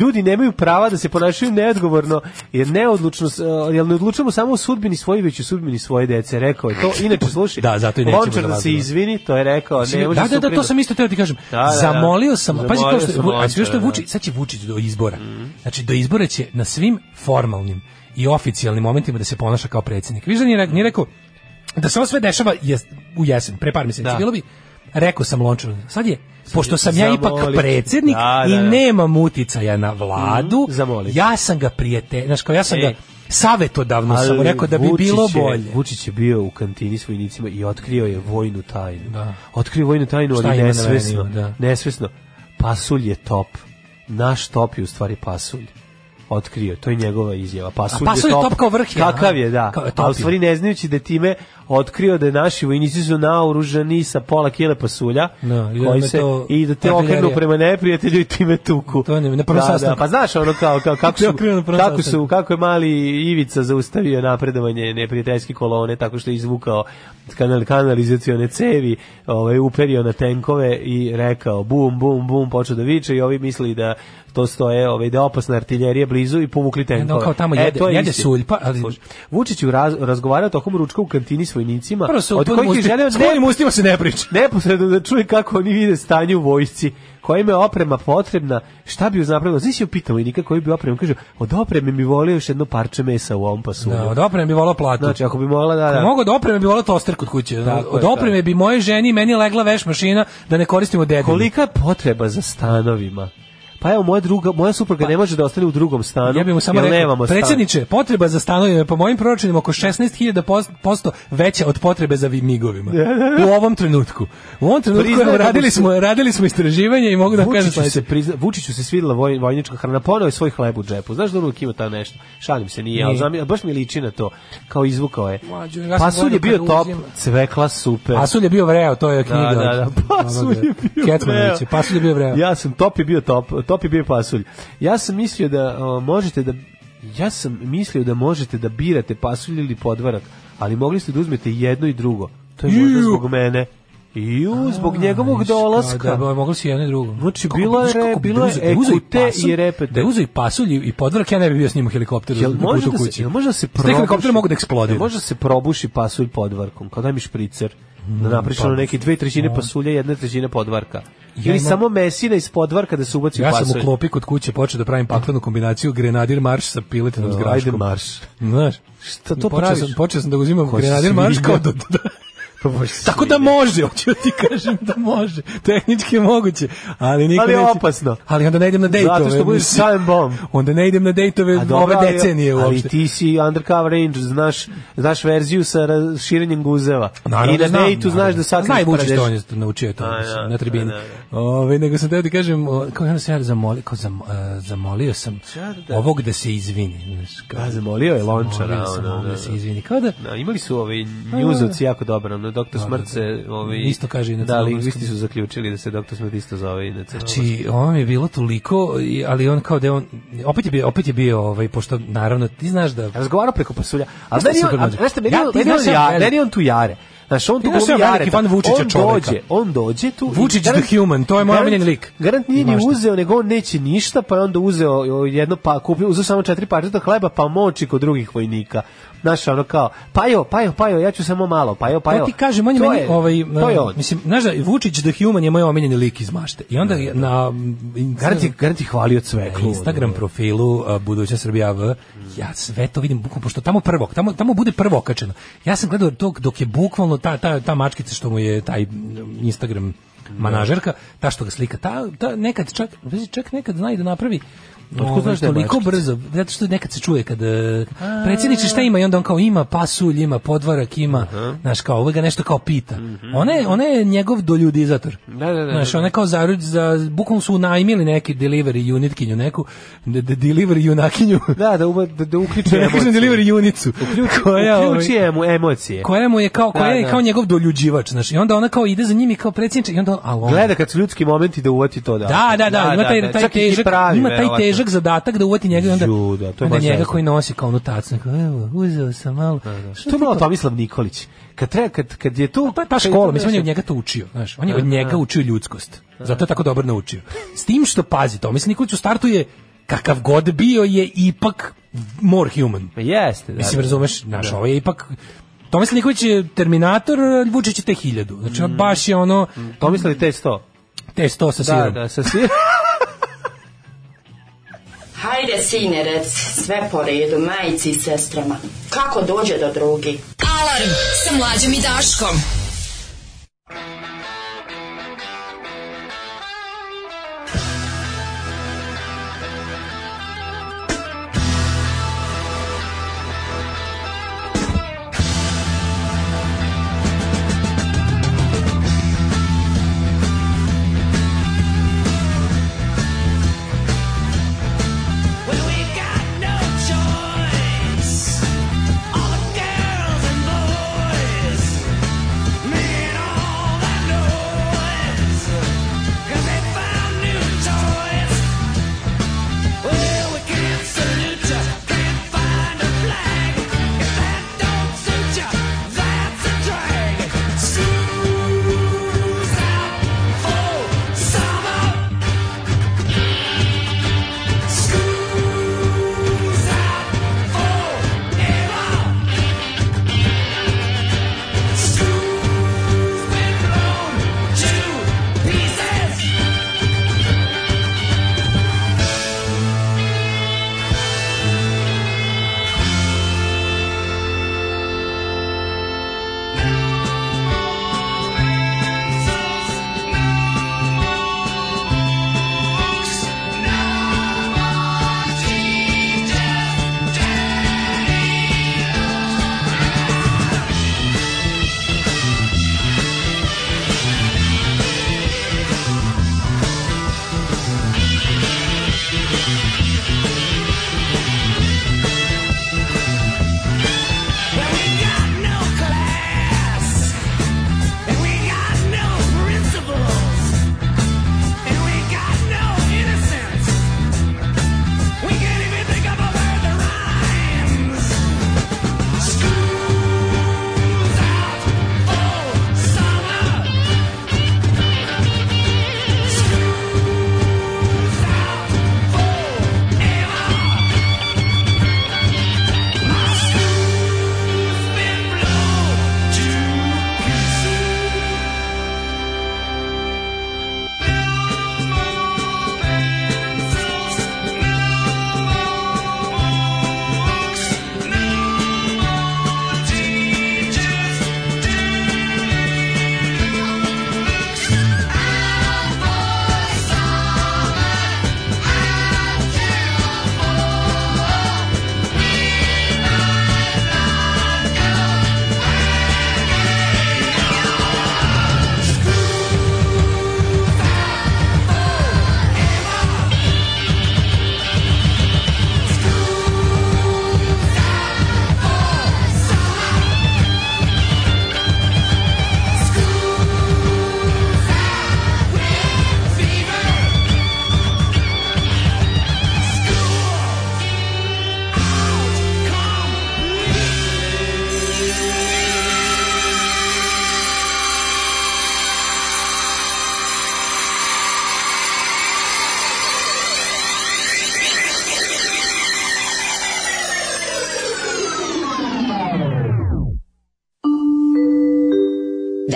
Ljudi nemaju prava da se ponašaju neodgovorno, jer neodlučno, eh, jer ne odlučujemo samo o sudbini svoje, već u sudbini svoje dece, rekao je to. Inače, slušaj, da, zato i nećemo da, da, se izvini, to je rekao. Ne može da, da, da, to sam isto teo ti kažem. Da, da, Zamolio sam, pazi kao što, a sve što je sad će Vučić do izbora. Mm. Znači, do izbora će na svim formalnim i oficijalnim momentima da se ponaša kao predsjednik. Više da nije, nije rekao da se ovo sve dešava jes, u jesen, pre par mjeseci. Da. Bilo bi, rekao sam Lončaru, sad je, pošto sam ja ipak predsjednik da, da, i da. nemam uticaja na vladu, mm, ja sam ga prijete, znaš kao ja sam e. ga savetodavno sam rekao da bi Vučić bilo bolje. Vučić je bio u kantini s vojnicima i otkrio je vojnu tajnu. Da. Otkrio vojnu tajnu, ali da nesvesno. da. Nesvesno. Pasulj je top. Naš top je u stvari pasulj otkrio, to je njegova izjava. Pasulj, A pasulj je top, top kao vrh. Kakav je, da. Kao je A u stvari ne znajući da time otkrio da naši vojnici su naoružani sa pola kile pasulja no, da, koji se to, i da te okrenu prema neprijatelju i time tuku. To ne, na da, da, pa znaš ono kao, kao kako, su, kako, su, kako je mali Ivica zaustavio napredovanje neprijateljske kolone tako što je izvukao kanal, kanalizacione cevi, ovaj, uperio na tenkove i rekao bum, bum, bum, počeo da viče i ovi misli da to stoje, ovaj da opasna artiljerija blizu i povukli e, tenkove. No, kao tamo e, jede, e, to je jede suljpa, ali Vučić je raz, razgovarao tokom ručka u kantini s s vojnicima. Prvo se od kojih musti, želeo ne, ustima se ne priča. Neposredno da čuje kako oni vide stanje u vojsci koja im je oprema potrebna, šta bi zapravo... Znači se upitamo i nikako bi oprema. Kaže, od opreme mi volio još jedno parče mesa u ovom pasu. Da, od opreme bi volio platu. Znači, ako bi mogla, da, da. Mogu od opreme bi volio toster kod kuće. Tako od je, opreme da. bi moje ženi meni legla veš mašina da ne koristimo dedinu. Kolika je potreba za stanovima? pa evo moja druga, moja supruga pa, ne može da ostane u drugom stanu. Ja bih mu samo rekao, predsjedniče, potreba za stanovima je po mojim proračunima oko 16.000% veća od potrebe za migovima. Da, da, da. u ovom trenutku. U ovom trenutku Priznaj, radili smo radili smo istraživanje i mogu da Vučiću kažem se prizna, Vučiću se svidela voj, vojnička hrana, poneo svoj hleb u džepu. Znaš da uvijek ima ta nešto. Šalim se, nije, ali, baš mi liči na to. Kao izvukao je. Mađu, ja Pasulj bio top, cvekla super. Pasulj je bio vreo, to je knjiga. Da, da, da. Pasulj je bio vreo. Pasulj je bio vreo. Ja sam top je bio top. top top je bio pasulj. Ja sam mislio da o, možete da ja sam mislio da možete da birate pasulj ili podvarak, ali mogli ste da uzmete jedno i drugo. To je možda zbog mene. Iju, zbog njegovog da, dolaska. Da, mogli si jedno i drugo. Znači, bilo je, bilo je da ekute i repete. Da uzeo i pasulj i podvrak, ja ne bi bio s njim u helikopteru jel, u da kući. Jel, možda se probuši, helikopter mogu da eksplodira. Možda se probuši pasulj podvarkom, kao daj mi špricer da napriš pa, neki dve trećine no. Da. pasulja, jedna trećina podvarka. Ja Ili imam... samo mesina iz podvarka da se ubaci ja u pasulj. Ja sam u klopi kod kuće počeo da pravim paklenu kombinaciju grenadir marš sa piletinom no, s graškom. Ajde marš. Znaš, šta to počeo praviš? Sam, počeo sam da uzimam Ko grenadir marš kod... da, da, Tako da može, hoću da ti kažem da može. Tehnički je moguće, ali niko ali je neće. opasno. Ali onda ne idem na dejtove. Zato što budeš silent bomb. Onda ne idem na dejtove ove dobra, decenije uopšte. Ali ti si undercover ranger, znaš, znaš verziju sa širenjem guzeva. Naravno, I na da znam, dejtu znaš da sad Znaj Vučić to da on je naučio to na, na tribini. Ove, nego sam teo ti kažem, kao jedan se ja zamolio, kao zam, e, zamolio sam ovog da se izvini. Znaš, kao, da, zamolio je lončara. Zamolio sam ovog da se izvini. Kao da... Na, imali su ove ovi njuzovci jako dobro, ono doktor da, Smrt se... Ovi, isto kaže i na Da, lingvisti su zaključili da se doktor smrce isto zove i na Znači, ono mi je bilo toliko, ali on kao da on... Opet je bio, opet je bio ovaj, pošto naravno ti znaš da... Razgovarao preko pasulja. A meni on, a, znaš, meni, ja, meni, on, ja, meni on tu jare. Znaš, on tu glumi Jareta. Ivan on čoveka. dođe, on dođe tu. Vučić the human, to je moj omiljeni lik. Garant nije ni uzeo, nego on neće ništa, pa je onda uzeo jedno pa, kupio, uzeo samo četiri parčeta hleba, pa moči kod drugih vojnika. Znaš, ono kao, pajo, pajo, pajo, ja ću samo malo, pajo, pa pajo. To ti kaže, manje meni, ovaj, to je um, od... mislim, znaš da, Vučić the Human je moj omiljeni lik iz mašte. I onda da, da, da. na... Garanti, um, garanti hvalio cveklu. Na Instagram profilu uh, Buduća Srbija V, ja sve to vidim, bukvalno, pošto tamo prvog tamo, tamo bude prvo kačeno. Ja sam gledao tog dok je bukvalno ta, ta, ta mačkica što mu je taj um, Instagram manažerka, ta što ga slika, ta, ta nekad čak, čak nekad zna i da napravi Otko pa znaš ovaj, toliko brzo? Zato što nekad se čuje kada e, predsjedniče šta ima i onda on kao ima pasulj, ima podvarak, ima, znaš kao, uvek ga nešto kao pita. Mhm. Ona je, je njegov doljudizator. Da, da, da, da. Znaš, da. ona kao zaruč za, bukvalno su najmili neki delivery unitkinju neku, delivery junakinju. Da, da, da, da uključi da, kažem delivery unicu. Uključuje ovaj- mu emocije. Koja mu je kao, koja je kao njegov doljuđivač, znaš, i onda ona kao ide za njim i kao predsjedniče i onda, ali Gleda kad su ljudski momenti da uvati to, da. Da, da, da, ima taj, taj težak, ima taj težak težak zadatak da uvati njega i onda Ju, da, to je onda njega zajedno. koji nosi kao onu tacnu. Evo, uzeo sam malo. Da, da. Što je bilo Tomislav Nikolić? Kad, treba, kad, kad je tu... A pa to je ta škola, mislim, on je od njega to učio. Znaš, on je da, od da, njega da. učio ljudskost. Zato je tako dobro naučio. S tim što, pazi, Tomislav Nikolić u startu je kakav god bio je ipak more human. Pa jeste, da. Mislim, razumeš, znaš, ovo je ipak Tomislav Nikolić je Terminator, Vučić je te hiljadu. Znači, mm. baš je ono... Tomislav je te sto. Te 100 sa sirom. Da, da, sa sirom. Hajde, sine, rec, sve po redu, majici i sestrama. Kako dođe do drogi? Alarm sa mlađom i Daškom.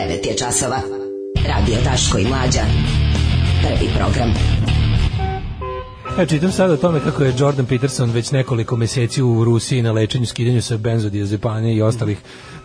9 je časova. Radio Taško i Mlađa. Prvi program. Ja e, čitam sad o tome kako je Jordan Peterson već nekoliko meseci u Rusiji na lečenju, skidanju sa benzodiazepane i ostalih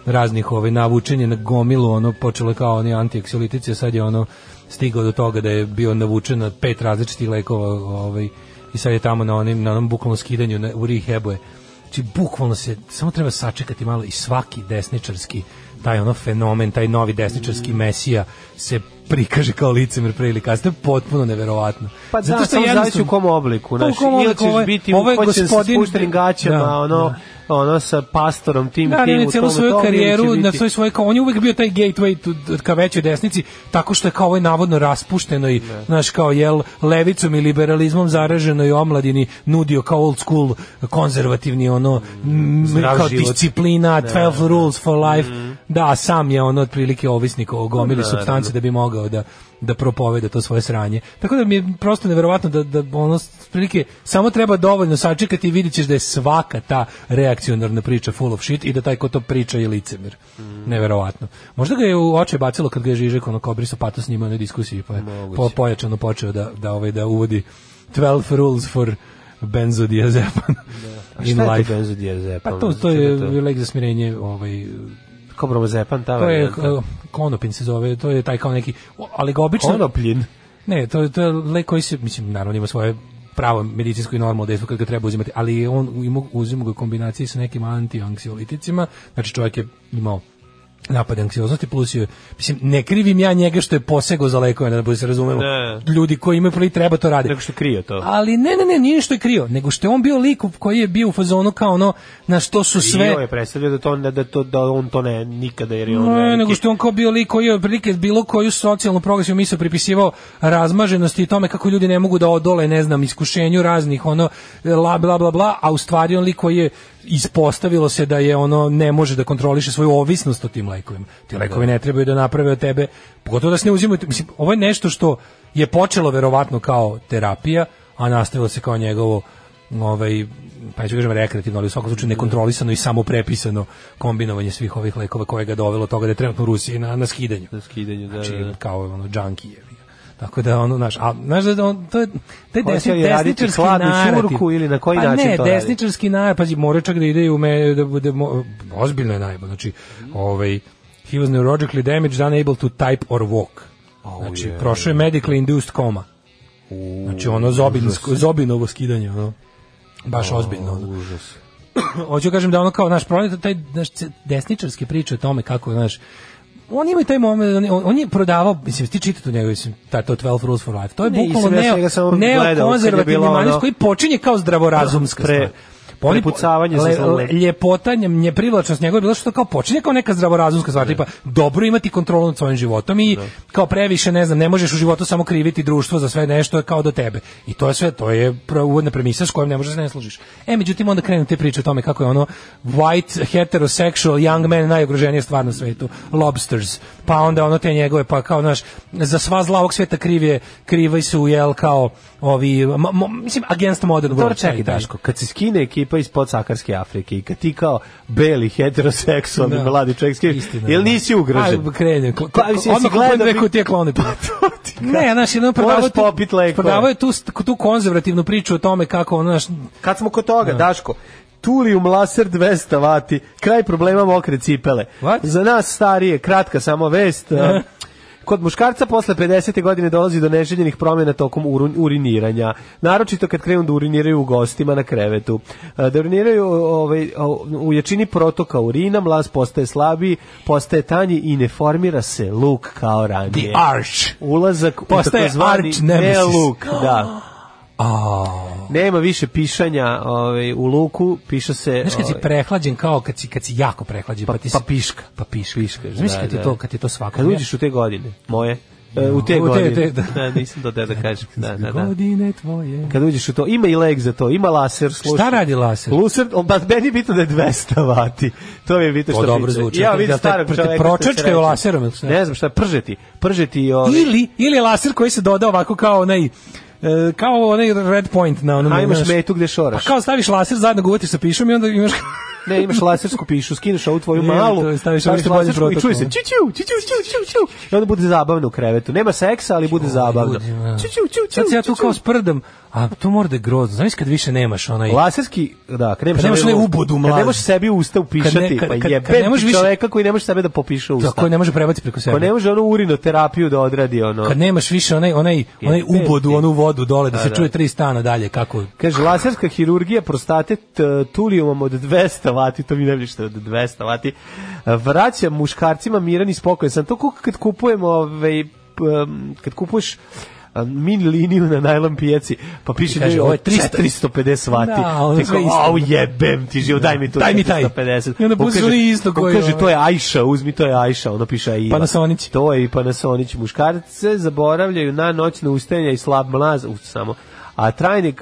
raznih ovaj, navučenja na gomilu, ono počelo kao oni antieksolitici, a sad je ono stigao do toga da je bio navučen na pet različitih lekova ovaj, i sad je tamo na onim, na onom bukvalnom skidanju na, u rehabu je. Znači, bukvalno se, samo treba sačekati malo i svaki desničarski taj ono fenomen, taj novi desničarski mesija se prikaže kao licemer pre ili kasnije, je potpuno neverovatno. Pa da, Zato što samo zavisi u kom obliku, pa znaš, ili ćeš biti ovo je gospodin, gaćama, da, ono, da ono sa pastorom tim da, tim u celu svoju karijeru na svoj svoj kao on je uvek bio taj gateway tu, ka većoj desnici tako što je kao ovaj navodno raspušteno i ne. znaš kao jel levicom i liberalizmom zaraženoj omladini nudio kao old school konzervativni ono m, mm, kao život. disciplina 12 ne, rules for life mm. da sam je on otprilike ovisnik o gomili supstance da bi mogao da da propoveda to svoje sranje. Tako da mi je prosto neverovatno da, da ono, prilike, samo treba dovoljno sačekati i vidit ćeš da je svaka ta reakcionarna priča full of shit i da taj ko to priča je licemer. Mm. Neverovatno. Možda ga je u oče bacilo kad ga je Žižek ono kobriso pato s njima na diskusiji, pa je po, pojačano počeo da, da, ovaj, da uvodi 12 rules for benzodiazepam. Da. A šta je to benzodiazepam? Pa to, to da je, to lek za smirenje ovaj, kao bromozepan ta To je uh, konopin se zove, to je taj kao neki ali ga obično konopljin. Ne, to je to je lek koji se mislim naravno ima svoje pravo medicinsko i normalno dejstvo kad ga treba uzimati, ali on uzima ga u kombinaciji sa nekim antianksioliticima, znači čovjek je imao napad anksioznosti plus je, mislim ne krivim ja njega što je posegao za lekove da bude se razumemo ne. ljudi koji imaju prvi treba to raditi nego što je krio to ali ne ne ne nije što je krio nego što je on bio lik koji je bio u fazonu kao ono na što su sve I je predstavljao da to da to da on to ne nikada jer je on ne, nego što je on kao bio lik koji je prilike bilo koju socijalnu progresivnu misao pripisivao razmaženosti i tome kako ljudi ne mogu da odole ne znam iskušenju raznih ono bla bla bla bla a u stvari on lik koji je ispostavilo se da je ono ne može da kontroliše svoju ovisnost o tim lekovima. Ti da. lekovi ne trebaju da naprave od tebe, pogotovo da se ne uzimaju. Mislim, ovo je nešto što je počelo verovatno kao terapija, a nastavilo se kao njegovo ovaj pa ću kažem rekreativno, ali u svakom slučaju mhm. nekontrolisano i samo prepisano kombinovanje svih ovih lekova koje ga dovelo toga da je trenutno u Rusiji na, na skidanju. Na skidanju, da, znači, da, da. kao ono, junkie, Tako da ono naš, a znaš da on to je taj desni, desničarski narativ ili na koji pa način ne, to ne, desničarski narativ, pazi, mora čak da ide u me da bude mo, ozbiljno je najbolje. Znači, ovaj he was neurologically damaged, unable to type or walk. Znači, oh, prošao je medically induced coma. U, znači, ono zobinsko, zobinovo skidanje, ono. Baš o, ozbiljno. Ono. Užas. Hoću da kažem da ono kao naš problem taj naš desničarski priča o tome kako naš on ima i taj moment, da on, on je prodavao, mislim, ti čitate u njega, mislim, ta, to 12 Rules for Life, to je ne, bukvalno neo, neo konzervativni ono... koji počinje kao zdravorazumska pre, stvar oni pucavanje le, ljepotanjem, le, ljepotanje, nje privlačnost njegove bilo što kao počinje kao neka zdravorazumska stvar, tipa dobro imati kontrolu nad svojim životom i ne. Da. kao previše, ne znam, ne možeš u životu samo kriviti društvo za sve nešto kao do tebe. I to je sve, to je uvodna premisa s kojom ne možeš da ne služiš. E, međutim, onda krenu te priče o tome kako je ono white, heterosexual, young man najugroženije stvar na svetu, lobsters. Pa onda ono te njegove, pa kao, znaš, za sva zla ovog sveta krivije, krivi su, jel, kao ovi, ma, ma, mislim, against modern world. Dobro, čekaj, Daško, kad se skine ekipa ekipa iz podsaharske Afrike i kad ti kao beli heteroseksualni da. mladi čovjek Istina, jel da. nisi ugrožen? Aj, krene. Kaj si, si Rekao ti je klone. Pa, to ti ka... ne, znaš, jedno prodavaju tu, prodavaju tu, tu konzervativnu priču o tome kako, ono, naš... Kad smo kod toga, da. Daško, Tulijum laser 200 vati, kraj problema mokre cipele. What? Za nas starije, kratka samo vest, Kod muškarca posle 50. godine dolazi do neželjenih promjena tokom uriniranja. Naročito kad krenu da uriniraju u gostima na krevetu. E, da uriniraju ovaj, u jačini protoka urina, mlaz postaje slabiji, postaje tanji i ne formira se luk kao ranije. The arch. Ulazak postaje u takozvani ne luk. Da Oh. Nema više pišanja ovaj, u luku, piše se... Znaš kad si ovaj, prehlađen kao kad si, kad si jako prehlađen, pa, pa ti pa si... Pa piška. Pa piška. piška Znaš da, kad, da. to, kad je to svako. Kad uđeš u te godine, moje, no, e, u te godine. Te, te, da. da. nisam to da, da kažem. Da, da, da. Godine tvoje. Kad uđeš u to, ima i leg za to, ima laser, slušaj. Šta radi laser? Laser, on baš pa meni je bitno da je 200 vati. To mi je bitno što dobro zvuči. Ja vidim starog čoveka. Pročačkaju laserom, ne? znam šta, pržeti. Pržeti ovaj. Ili ili laser koji se doda ovako kao onaj E, kao onaj red point na onom. Hajmo metu gde šoraš. Pa kao staviš laser zajedno guvatiš sa pišom i onda imaš ne, imaš lasersku pišu, skineš ovu tvoju malu, ne, staviš lasersku i čuje se čiću, čiću, čiću, čiću, i onda bude zabavno u krevetu. Nema seksa, ali bude zabavno. Čiću, da. čiću, čiću. Sad se ja tu kao sprdam, A to mora da je grozno. Znaš kad više nemaš onaj laserski, da, kad nemaš, kad nemaš onaj ubod u mlad. Kad nemaš sebi usta upišati, kad pa ne, kad, pa jebe ne može više čoveka koji ne može sebe da popiše da, usta. Tako ne može prebaciti preko sebe. Pa ne može onu urinoterapiju da odradi ono. Kad nemaš više onaj onaj onaj ubod u onu vodu dole da, da se da. čuje tri stana dalje kako. Kaže laserska hirurgija prostate tulijumom od 200 W, to mi ne što od 200 W. Vraća muškarcima miran i spokojan. Sam to kad kupujemo ovaj kad kupuješ min liniju na najlon pijaci, pa piše kaže, ovo je 300, 350 vati. Da, ono Teko, au jebem ti živo, daj mi to daj mi taj. 450. I onda buzili isto koji kaže, to je Ajša, ovaj. uzmi, to je Ajša, ono piše Aiva. Panasonić. To je i Panasonić. Muškarce zaboravljaju na noćne ustajanja i slab mlaz, u, samo a trajnik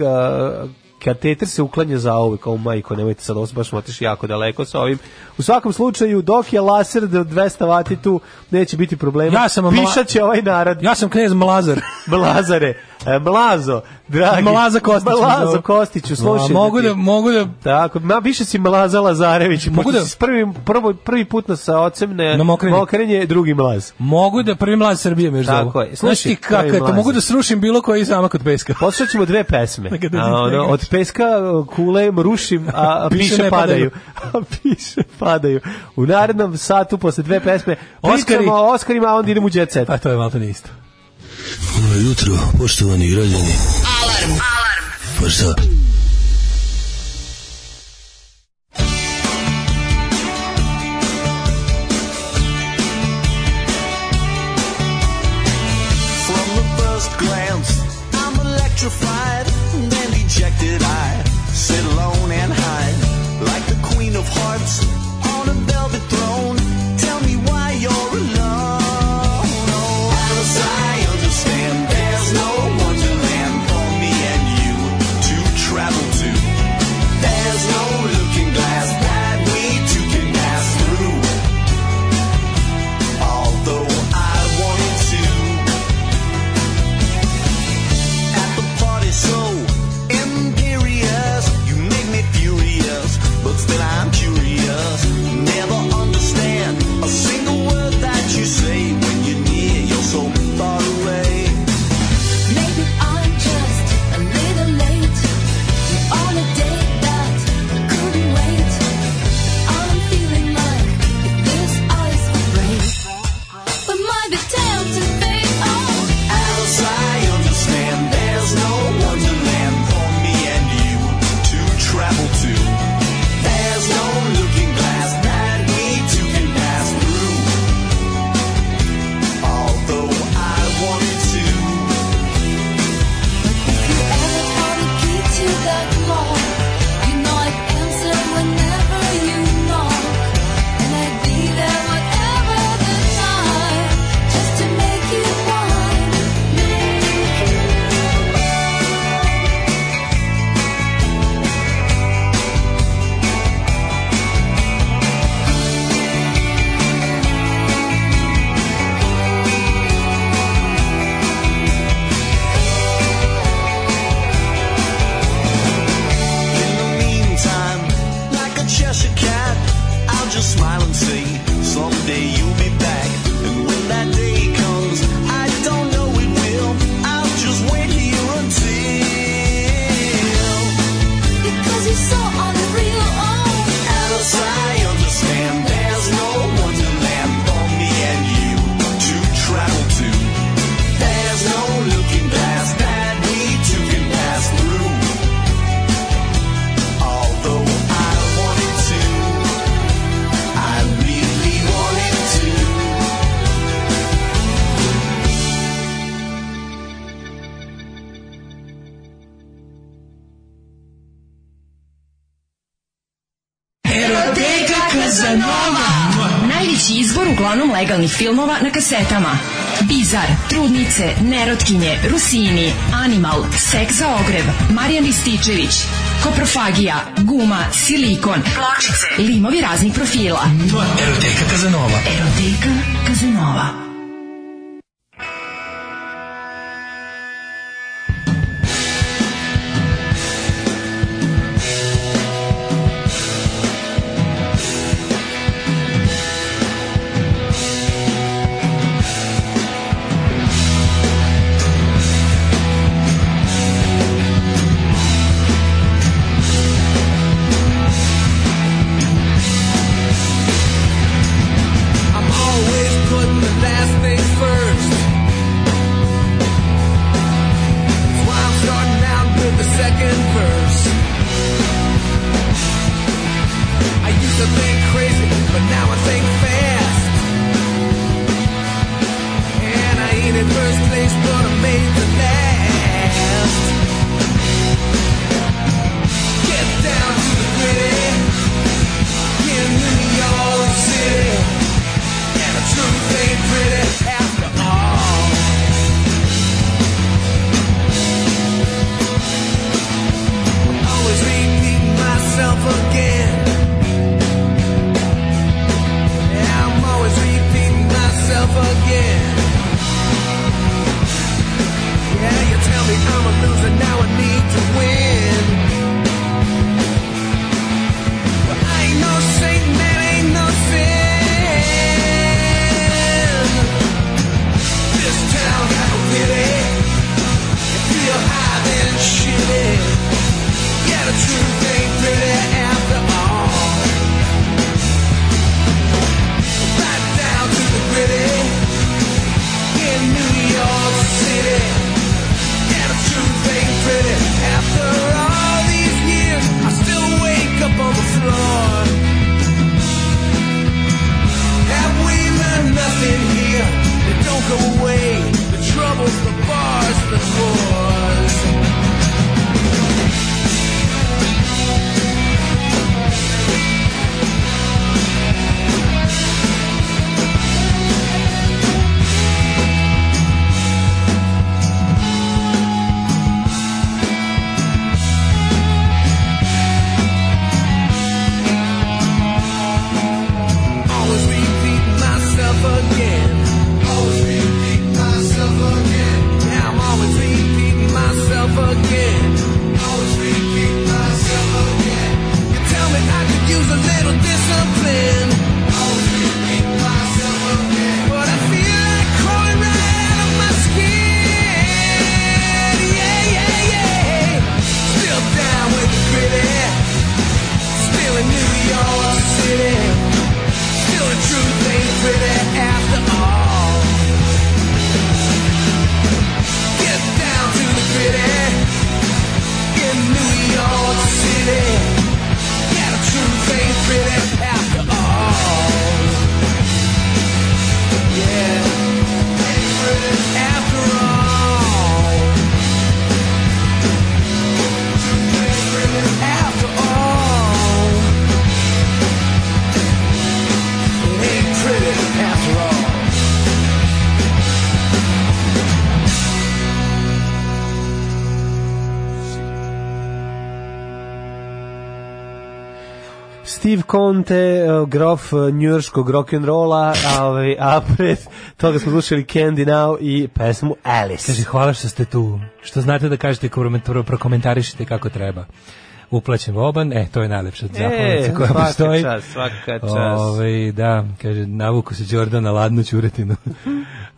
kateter se uklanja za ovo, kao majko, nemojte sad, ovo baš otiš jako daleko sa ovim. U svakom slučaju, dok je laser do 200 vati tu, neće biti problema. Ja sam Pišat će ovaj narod. Ja sam knez Mlazar. Mlazare. E, Blazo, dragi. Mlaza Kostić. Mlazo Kostiću, slušaj. Mogu da, mogu da... Tako, ma, više si Mlaza Lazarević. Pa mogu da... S prvim, prvo, prvi put na sa ocem ne, na mokrenje. mokrenje. drugi mlaz. Mogu da prvi mlaz Srbije me Tako je. Slušaj, kako to, mogu da srušim bilo koji zamak od peska. Poslušat dve pesme. Da a, ono, od peska e, kule rušim, a piše, piše padaju. a piše padaju. U narednom satu posle dve pesme pričamo Oskari. o Oskarima, a onda idemo u jet set. A to je malo to isto. Dobro jutro, poštovani građani. Alarm! Alarm! Pa šta? From the first glance, I'm electrified. legalnih filmova na kasetama. Bizar, Trudnice, Nerotkinje, Rusini, Animal, Sek za ogrev, Marijan Rističević, Koprofagija, Guma, Silikon, Pločice, limovi raznih profila. Eroteka Kazanova. Eroteka Kazanova. grof e, njurškog rock'n'rolla, a, ovaj, a pred toga smo slušali Candy Now i pesmu Alice. Kaže, hvala što ste tu, što znate da kažete, prokomentarišite kako treba uplaćen loban, e, to je najlepša e, zapalnica koja svaka postoji. Čas, svaka čas. Ove, ovaj, da, kaže, navuku se Jordana na ladnu ćuretinu.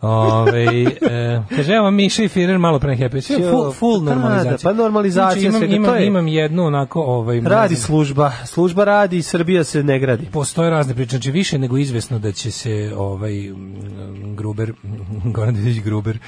Ove, ovaj, e, kaže, evo Miša i Firer malo pre happy. Sve full, full pa da, normalizacija. Da, pa normalizacija znači, imam, svega, imam, to je. Imam jednu onako... Ovaj, radi služba, služba radi i Srbija se ne gradi. Postoje razne priče, znači više nego izvesno da će se ovaj Gruber, Goran Gruber,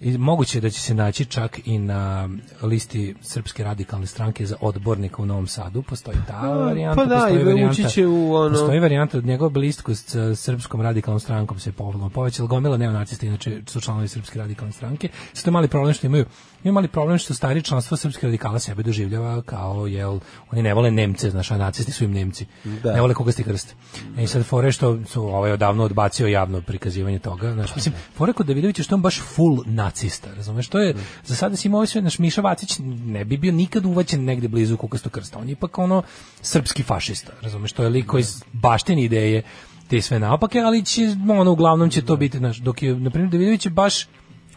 I moguće da će se naći čak i na listi Srpske radikalne stranke za odbornika u Novom Sadu. Postoji ta varijanta. Pa da, postoji i varijanta, će u ono... Postoji varijanta od listku s eh, Srpskom radikalnom strankom se povoljno povećala. Gomila neonacista, inače su članovi Srpske radikalne stranke. Sada mali problem što imaju imali problem što stari članstvo srpske radikala sebe doživljava kao jel oni ne vole Nemce, znaš, a nacisti su im Nemci. Da. Ne vole koga ste krste. I sad fore što su ovaj odavno odbacio javno prikazivanje toga, znači mislim, fore kod Davidovića što on baš full nacista, razumeš, to je mm. za sada se imao sve, naš Miša Vatić ne bi bio nikad uvaćen negde blizu kukastog krsta, on je ipak ono srpski fašista, razumeš, to je lik koji bašteni ideje te sve napake, ali će, ono, uglavnom će to da. biti, znaš, dok je, na primjer, Davidović je baš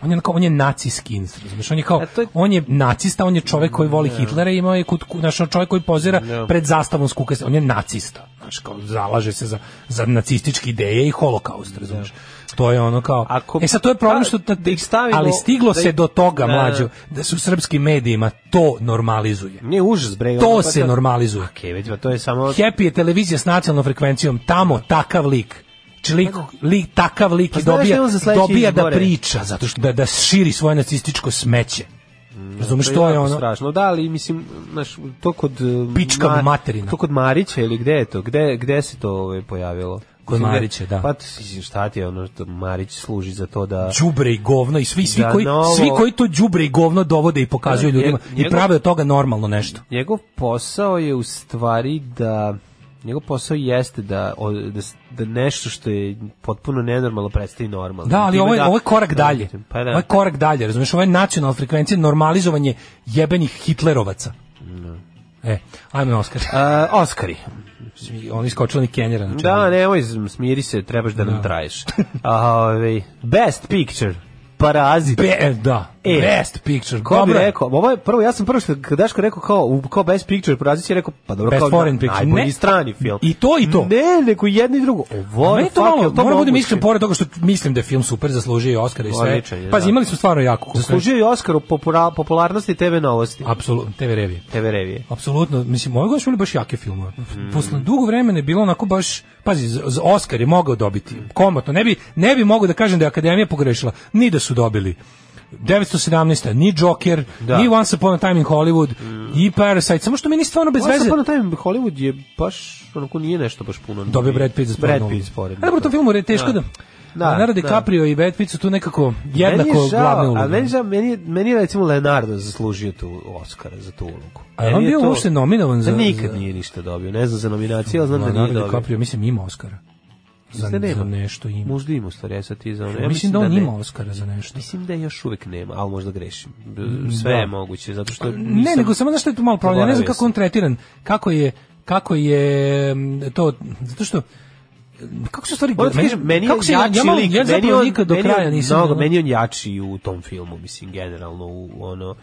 On je kao on je nacisti instrument, on je kao e, je... on je nacista, on je čovjek koji voli Hitlera i imao je kut, naš čovjek koji pozira no. pred zastavom s kukastom, on je nacista. Znaš, kao zalaže se za za nacističke ideje i holokaust, razumiješ. To je ono kao. Ako, e sad to je problem što da, da ih stavimo, ali stiglo da se do toga ne, mlađo da su srpskim medijima to normalizuje. Ne užas bre. To se pa normalizuje. Okej, okay, pa to je samo Happy je televizija s nacionalnom frekvencijom, tamo takav lik člik, znači, pa lik takav lik pa dobija, dobija da priča, zato što da, da širi svoje nacističko smeće. Mm, Razumeš što je, je ono? Strašno, da, ali mislim, znaš, to kod eh, pička Mar... materina. To kod Marića ili gde je to? Gde gde se to ovaj pojavilo? Kod da- Marića, da. Pa šta ti je ono što Marić služi za to da đubre i govno i svi svi da koji novo... svi koji to đubre i govno dovode i pokazuju da, ljudima njegov, i prave od toga normalno nešto. Njegov posao je u stvari da njegov posao jeste da, da, da nešto što je potpuno nenormalno predstavi normalno. Da, ali ovo je, ovo je korak dalje. Pa da. Ovo je korak dalje, razumiješ? Ovo je nacionalna frekvencija, normalizovanje jebenih Hitlerovaca. No. Da. E, ajmo na Oskar. Uh, Oskari. On iskočila ni Kenjera. Znači da, nemoj, smiri se, trebaš da, da. nam traješ. Ovaj, best picture. Parazit. Be, e, da. E, best picture. Ko bi rekao? Ovo je prvo ja sam prvo što Daško rekao kao kao best picture, porazi se rekao pa dobro best kao foreign picture, najbolji strani film. I to i to. Ne, nego jedno i drugo. Ovo pa je to malo, to moram da mislim pored toga što mislim da je film super zaslužio i Oscara i sve. Pa imali su stvarno jako. Zaslužio i Oscar u popularnosti TV novosti. Apsolutno, TV revije. TV revije. Apsolutno, mislim, moj gost je bili baš jake filmove. Mhm. Posle dugo vremena je bilo onako baš pazi, Oscar je mogao dobiti. Komotno, ne bi ne bi mogao da kažem da je akademija pogrešila, ni da su dobili 917. Ni Joker, da. ni Once Upon a Time in Hollywood, mm. Parasite. Samo što mi ni stvarno bez Once veze... Once Upon a Time in Hollywood je baš, onako nije nešto baš puno. Dobio Brad Pitt za sporedno. Brad Pitt sporedno. Ali u tom da. filmu je teško da... Da, da Leonardo da. DiCaprio da. i Brad Pitt su tu nekako jednako meni je žao, glavne uloge. meni, žao, meni, meni recimo Leonardo zaslužio tu Oscara za tu ulogu. A on bio to... uopšte nominovan za... Da nikad nije ništa dobio, ne znam za nominaciju, ali znam Leonardo da nije dobio. Leonardo DiCaprio, mislim, ima Oscara. Mislim da nema. nešto ima. Možda ima stvari, ja sad ti za ono. Ja da mislim, mislim da on da ima Oscara za nešto. Mislim da još uvek nema, ali možda grešim. Da. Sve da. je moguće, zato što... Pa, nisam... Ne, nego samo nešto je tu malo problem. Ja ne znam kako on tretiran, kako je, kako je to, zato što kako se stvari gleda? Meni, meni kako se jači ja, ja, lik, ja zapravo nikad do kraja nisam. Mnogo, meni on jači u tom filmu, mislim, generalno u ono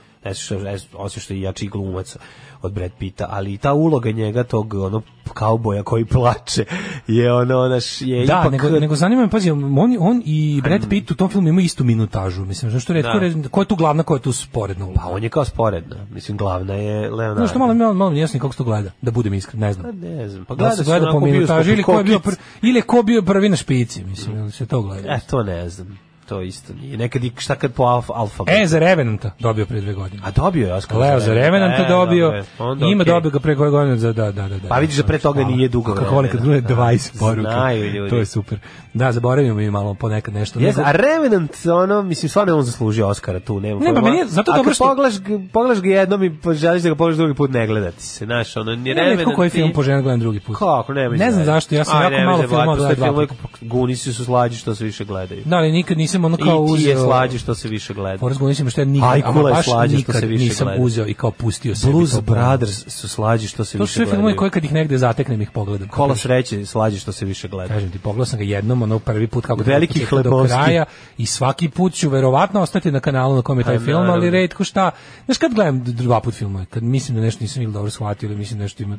osim što je jači glumac od Brad Pita, ali ta uloga njega tog onog kauboja koji plače je ono naš je da, ipak... nego, nego zanima me pazi on, on i Brad Pitt u tom filmu imaju istu minutažu mislim što retko da. ko je tu glavna ko je tu sporedna pa on je kao sporedna mislim glavna je Leonardo no što malo malo, malo jasno kako se to gleda da budem iskren ne znam pa ne znam pa da gleda, da se gleda po minutaži ili ko je bio prvi, ili ko bio prvi na špici mislim ili se to gleda e to ne znam to isto nije. Nekad i šta kad po alfa, alfa E, za Revenanta dobio pre dve godine. A dobio je Oscar. Leo za Revenanta e, dobio. Dobe. Ima okay. dobio ga pre koje godine za da, da, da, da. Pa vidiš da pre toga hvala. nije dugo. Kako volim kad gledam 20 poruka. Znaju ljudi. To je super. Da, zaboravimo mi malo ponekad nešto. Yes, a Revenant, ono, mislim, stvarno on zaslužio Oscara tu. Nema ne, pa meni je zato dobro što... pogledaš, pogledaš ga jednom i želiš da ga pogledaš drugi put, ne gledati se. Znaš, ono, ni Revenant... Ne, neko koji film poželjam da gledam drugi put. Kako, ne Ne znam zašto, ja sam jako malo filmova gledam dva puta. Guni su slađi što se više gledaju. Da, ali nikad nisam sam ono kao uzeo... I ti je slađe što se više gleda. Forrest Gump sam što je nikad, Ajkula ama baš slađe nikad što se više nisam gleda. uzeo i kao pustio Blues sebi. Blues Brothers su slađi što se to više gleda. To su sve filmove koje kad ih negde zateknem ih pogledam. Kola sreće slađe što se više gleda. Kažem ti, pogledao sam ga jednom, ono prvi put kako Veliki da do kraja i svaki put ću verovatno ostati na kanalu na kom je taj pa, film, ali redko šta. Znaš kad gledam dva put filmove, kad mislim da nešto nisam ili dobro shvatio ili mislim da nešto ima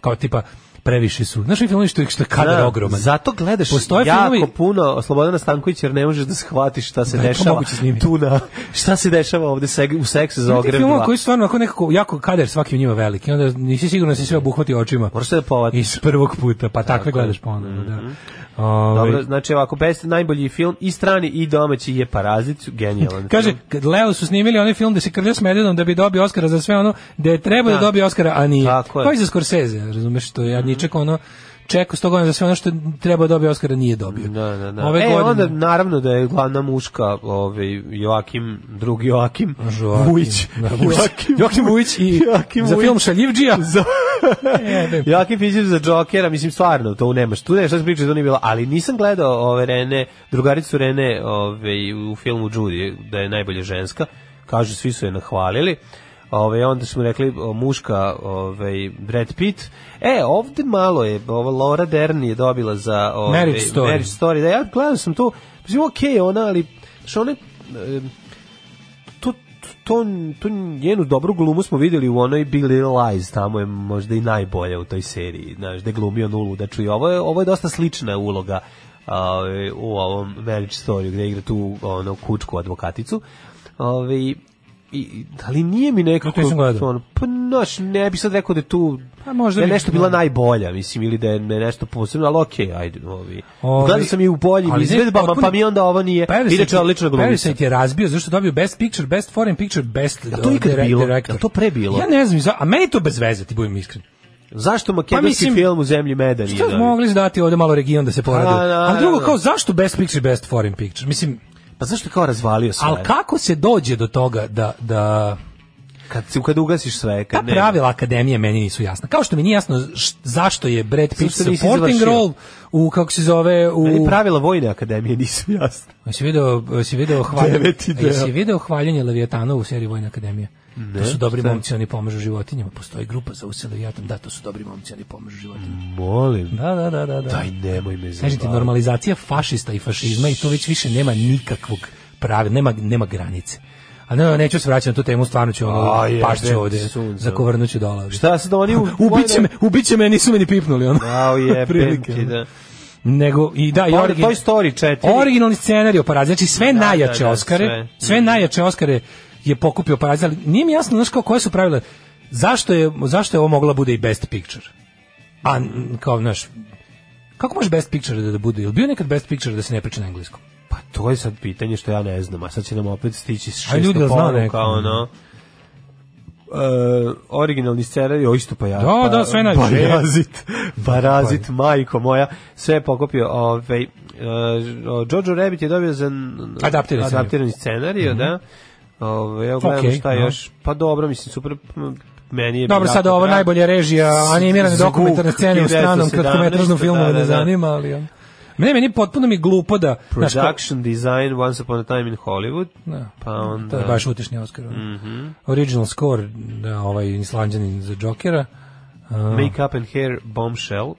kao tipa previše su. Znaš mi filmovi što je kadar da, ogroman. Zato gledaš Postoje jako filmovi... puno Slobodana Stanković jer ne možeš da shvatiš šta se ne, da, dešava tu na šta se dešava ovde seg, u seksu za ogrem. Film koji stvarno onako nekako jako kadar svaki u njima veliki. Onda nisi siguran da si sve obuhvati očima. Moraš da povati. Iz prvog puta, pa takve tako. gledaš ponovno, mm -hmm. da. Mhm. Ove... Dobro, znači ovako, best najbolji film i strani i domaći je Parazit, genijalan Kaže, Leo su snimili onaj film da se krlja s Medvedom da bi dobio Oscara za sve ono, da je trebao da, da dobije Oscara, a nije. Tako je. Koji za Scorsese, razumeš, to je mm -hmm. ono, čeko sto godina za sve ono što treba da dobio Oscara nije dobio. Da, da, da. Ove e, godine... onda naravno da je glavna muška ovaj Joakim, drugi Joakim Vujić. Da, Joakim, Joakim Vujić i Joakim za film Šaljivđija. Za... e, Joakim Fiziv za Jokera, mislim stvarno, to nemaš. Tu ne, šta se da priča, to nije bilo, ali nisam gledao ove Rene, drugaricu Rene ove, ovaj, u filmu Judy, da je najbolje ženska. Kažu, svi su je nahvalili. Ove, onda smo rekli o, muška ovaj Brad Pitt. E, ovde malo je, ova Laura Dern je dobila za ove, Marriage, Story. Marriage Story. Da, ja gledao sam to, mislim, okej ona, ali što ona to, to, to njenu dobru glumu smo videli u onoj Big Little Lies, tamo je možda i najbolja u toj seriji, znaš, da glumio nulu, da čuje, ovo je, ovo je dosta slična uloga a, u ovom Marriage Story gde igra tu ono, kučku advokaticu. Ove, i, ali nije mi neka to pa naš ne bi sad rekao da tu pa možda da je nešto bila najbolja mislim ili da je da nešto posebno al okej okay, ajde ovi gledao sam i u polju boljim izvedbama pa mi onda ovo nije inače odlična glumica je razbio zašto dobio best picture best foreign picture best a to je ovaj, bilo director. a to pre bilo ja ne znam a meni to bez veze ti budem iskren Zašto pa makedonski pa film u zemlji meda nije? Što mogli dati ovde malo region da se pa poradi? A, a, a, a drugo, kao zašto best picture, best foreign picture? Mislim, Pa zašto kao razvalio se? Al kako se dođe do toga da da kad kad ugasiš sve kad ne. pravila akademije meni nisu jasna kao što mi nije jasno š, zašto je Brad Pitt supporting role u kako se zove u meni pravila vojne akademije nisu jasna jesi video jesi video hvaljenje jesi video hvaljenje Leviatana u seriji vojne akademije ne, to su dobri šta? momci, oni pomažu životinjama. Postoji grupa za uselevijatom, da, to su dobri momci, oni pomažu životinjama. Molim. Da, da, da, da. da. Daj, nemoj me Kažete, normalizacija fašista i fašizma i to već više nema nikakvog pravila, nema, nema granice a ne, neću se vraćati na tu temu, stvarno ću ono, pašću ovde, zakovrnuću dolar. Šta se da oni... ubiće me, ubiće me, nisu meni pipnuli, ono. Au je, prilike, da nego i da i origin, Toy Story 4 originalni scenarij parazita znači sve da, da najjače da, da, Oscare sve, sve mhm. najjače Oscare je pokupio parazita ali nije mi jasno znači koje su pravile, zašto je zašto je ovo mogla bude i best picture a kao znaš kako može best picture da, da bude jel bio nekad best picture da se ne priča na engleskom Pa to je sad pitanje što ja ne znam, a sad će nam opet stići s šesto poruka, ono... Uh, originalni scenarij o isto pa ja. Da, da, sve najviše. Parazit, parazit, majko moja, sve je pokopio. Ovaj, uh, Jojo Rabbit je dobio za adaptirani, adaptirani scenarij, mm -hmm. da. Ovaj, ja gledam okay, šta no. još. Pa dobro, mislim, super meni je Dobro, sad ovo najbolja režija animirane dokumentarne scene u stranom kratkometražnom da, filmu da, da, da. ne zanima, ali meni, meni potpuno mi glupo da... Production znaš, design Once Upon a Time in Hollywood. Da. Pa onda... To je baš utišnji Oscar. Mm -hmm. Original score, da, ovaj islanđanin za Jokera. Uh, Make-up and hair bombshell.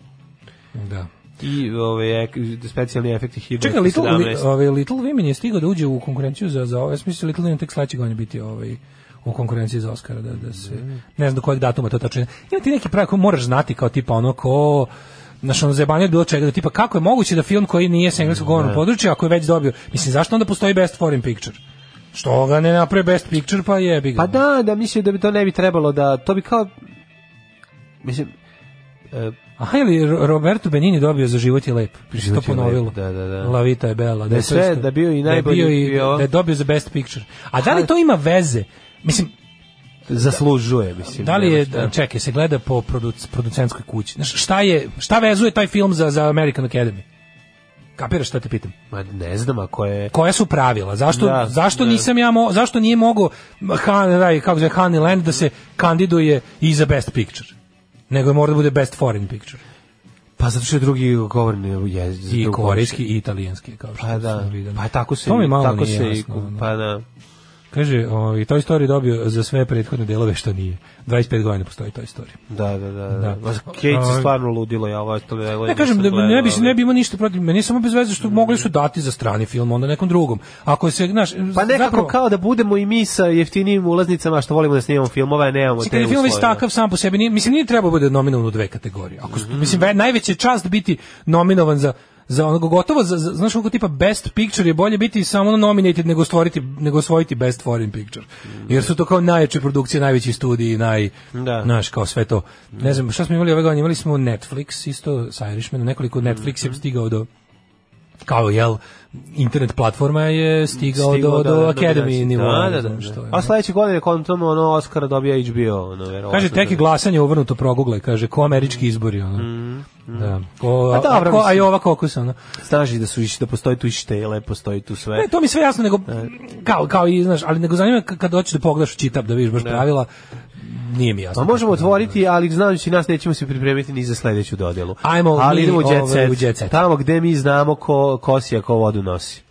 Da i ove ovaj, specijalni efekti Hidden. Čekaj, Little, li, ove, ovaj, Little Women je stigao da uđe u konkurenciju za, za ja mislim da Little Women tek sledeće godine biti ovaj, u konkurenciji za Oscara, da, da se, ne znam do kojeg datuma to tačno. Ima ti neki pravi koji moraš znati kao tipa ono ko Znaš, ono zajebanje bilo čega, da tipa kako je moguće da film koji nije sa engleskog govornog da. područja, ako je već dobio, mislim, zašto onda postoji Best Foreign Picture? Što ga ne naprave Best Picture, pa jebi ga. Pa da, da, mislim da bi to ne bi trebalo da, to bi kao, mislim, e, Aha, ili Roberto Benini dobio za život je lep. Život to ponovilo. Lep, da, da, da. La vita je bella. Da, je da sve, da bio i najbolji. Da je, bio i, da, da je dobio za best picture. A da li to ima veze? Mislim, zaslužuje mislim. Da li je čekaj se gleda po produc, producentskoj kući. Znaš, šta je šta vezuje taj film za za American Academy? Kapiraš šta te pitam? Ma ne znam, ako koje... Koja su pravila? Zašto, da, zašto da. nisam ja mo, zašto nije mogao Han, kako zove, Honey Land da se kandiduje i za Best Picture? Nego je mora da bude Best Foreign Picture. Pa zato što je drugi govorni je i korejski i italijanski kao što pa da. da, Pa tako se to mi malo tako nije se jasno, i, pa da. Kaže, ovaj Toy Story dobio za sve prethodne delove što nije. 25 godina postoji Toy Story. Da, da, da. da. da. Kate ovaj. ovaj, je stvarno ludilo, ja ovo ostalo je. Ne kažem da ne bi ne bi imao ništa protiv, meni samo bez veze što mm. mogli su dati za strani film onda nekom drugom. Ako se, znaš, pa nekako zapravo, kao da budemo i mi sa jeftinim ulaznicama što volimo da snimamo filmove, nemamo te. film je da. takav sam po sebi, nije, mislim nije treba da bude nominovan u dve kategorije. Ako mm. mislim najveća čast biti nominovan za za onog gotovo za, za znaš kako tipa best picture je bolje biti samo nominated nego stvoriti nego osvojiti best foreign picture. Jer su to kao najjače produkcije, najveći studiji, naj da. naš kao sve to. Ne znam, šta smo imali ove godine, imali smo Netflix isto sa Irishmanom, nekoliko Netflix je stigao do kao jel internet platforma je stigao, stigao do, do, da, do da, da, Academy nivoa. Da, da, da, što je, A sledeće godine kod kontom ono Oscara dobija HBO, ono verovatno. Kaže tek je glasanje uvrnuto Google, kaže ko američki izbori ono. Mm, mm. Da. Ko, a, da, ko, a i ova kokus, ono. Staži da su da postoji tu i štele, postoji tu sve. Ne, to mi sve jasno, nego, kao, kao i, znaš, ali nego zanima kad doći da pogledaš čitap, da vidiš baš pravila, nije mi jasno. Pa možemo otvoriti, ali znajući da nas nećemo se pripremiti ni za sledeću dodelu. Ajmo ali idemo u jet, ovaj, Tamo gde mi znamo ko kosija ko vodu nosi.